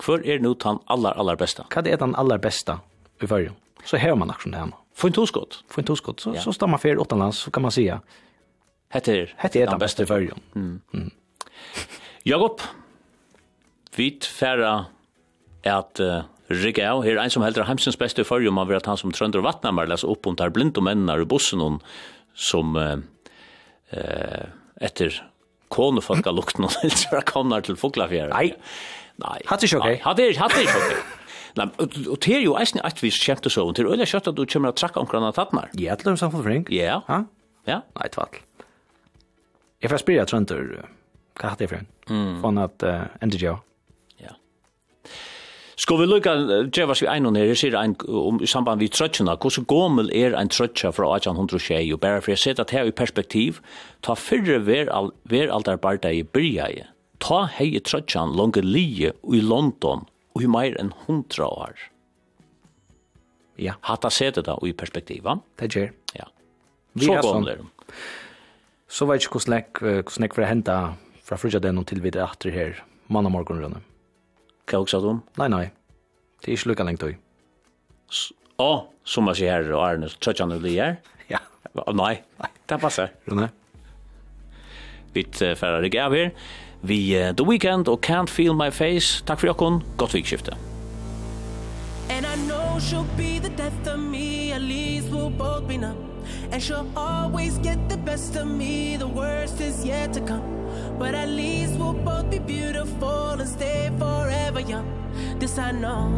Hvor er nå den aller, aller beste? Hva er den aller beste i førjen? Så har man aksjon her. Få en toskott. Få en toskott. Så, ja. så står man fer utenlands, så kan man säga Hette er, Hette er den beste i førjen. Mm. Mm. Jakob, vi færre at uh, Rigga av, her ein som heldur heimsins beste i førjen, man vil at han som trønder og vattnar, leser opp om der blinde mennene i bussen, som... Uh, eh, etter konefolka lukten og helt så kommer til Fuglafjæra. Nei. Nei. Hatt ikke ok? Hatt ikke, hatt ikke ok. Nei, og det er jo eisen et vis kjent og sånn. Det er øyne kjøtt at du kommer og trakk omkring av tattnar. Ja, til dem samfunn frink. Ja. Ja? Ja. Nei, tvall. Jeg får spyrir at Trøntur, hva hatt det for en? Mm. Fann at uh, NDJ. Ja. Skal vi lukka, Djeva, vi einon her, sier ein, om, i samband vi trøtjena, hvordan gommel er ein trøtja fra 1820, og bare for jeg sett at her i perspektiv, ta fyrre ver, al, ver aldarbarda i byrjaie, ta hei trøtjan lange lije i London, og i meir enn hundra år. Ja. Hatta sett det i perspektiva. Det gjør. Ja. Så gommel er det. Så vet ikke hvordan jeg, hvordan jeg får henta fra frugja den til videre atter her, mann og morgenrønne. Hva også om? Nei, nei. Det er ikke lukka lengt du. Å, som jeg sier her og Arne, så tøtja han uli her? Ja. Nei, det passer. Rune. Vi færre deg av her. Vi The Weekend og Can't Feel My Face. Takk for jokken. Godt vikskifte. And I know she'll be the death of me At least we'll both be numb And she'll always get the best of me The worst is yet to come But at least we'll both be beautiful and stay forever young. This I know,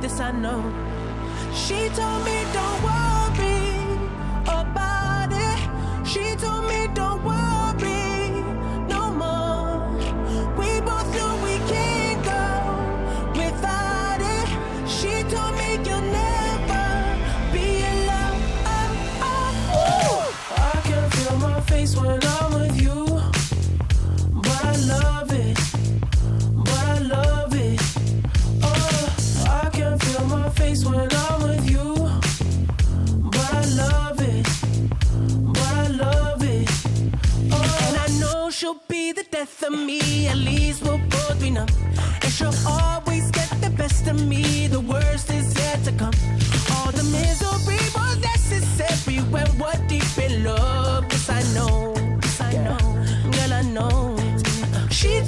this I know. She told me don't worry about it. She told me don't worry death of me At least we'll both be numb. And she'll always get the best of me. The worst is yet to come. All the misery was necessary When we're deep in love. Yes I know, yes I know. Girl I know. She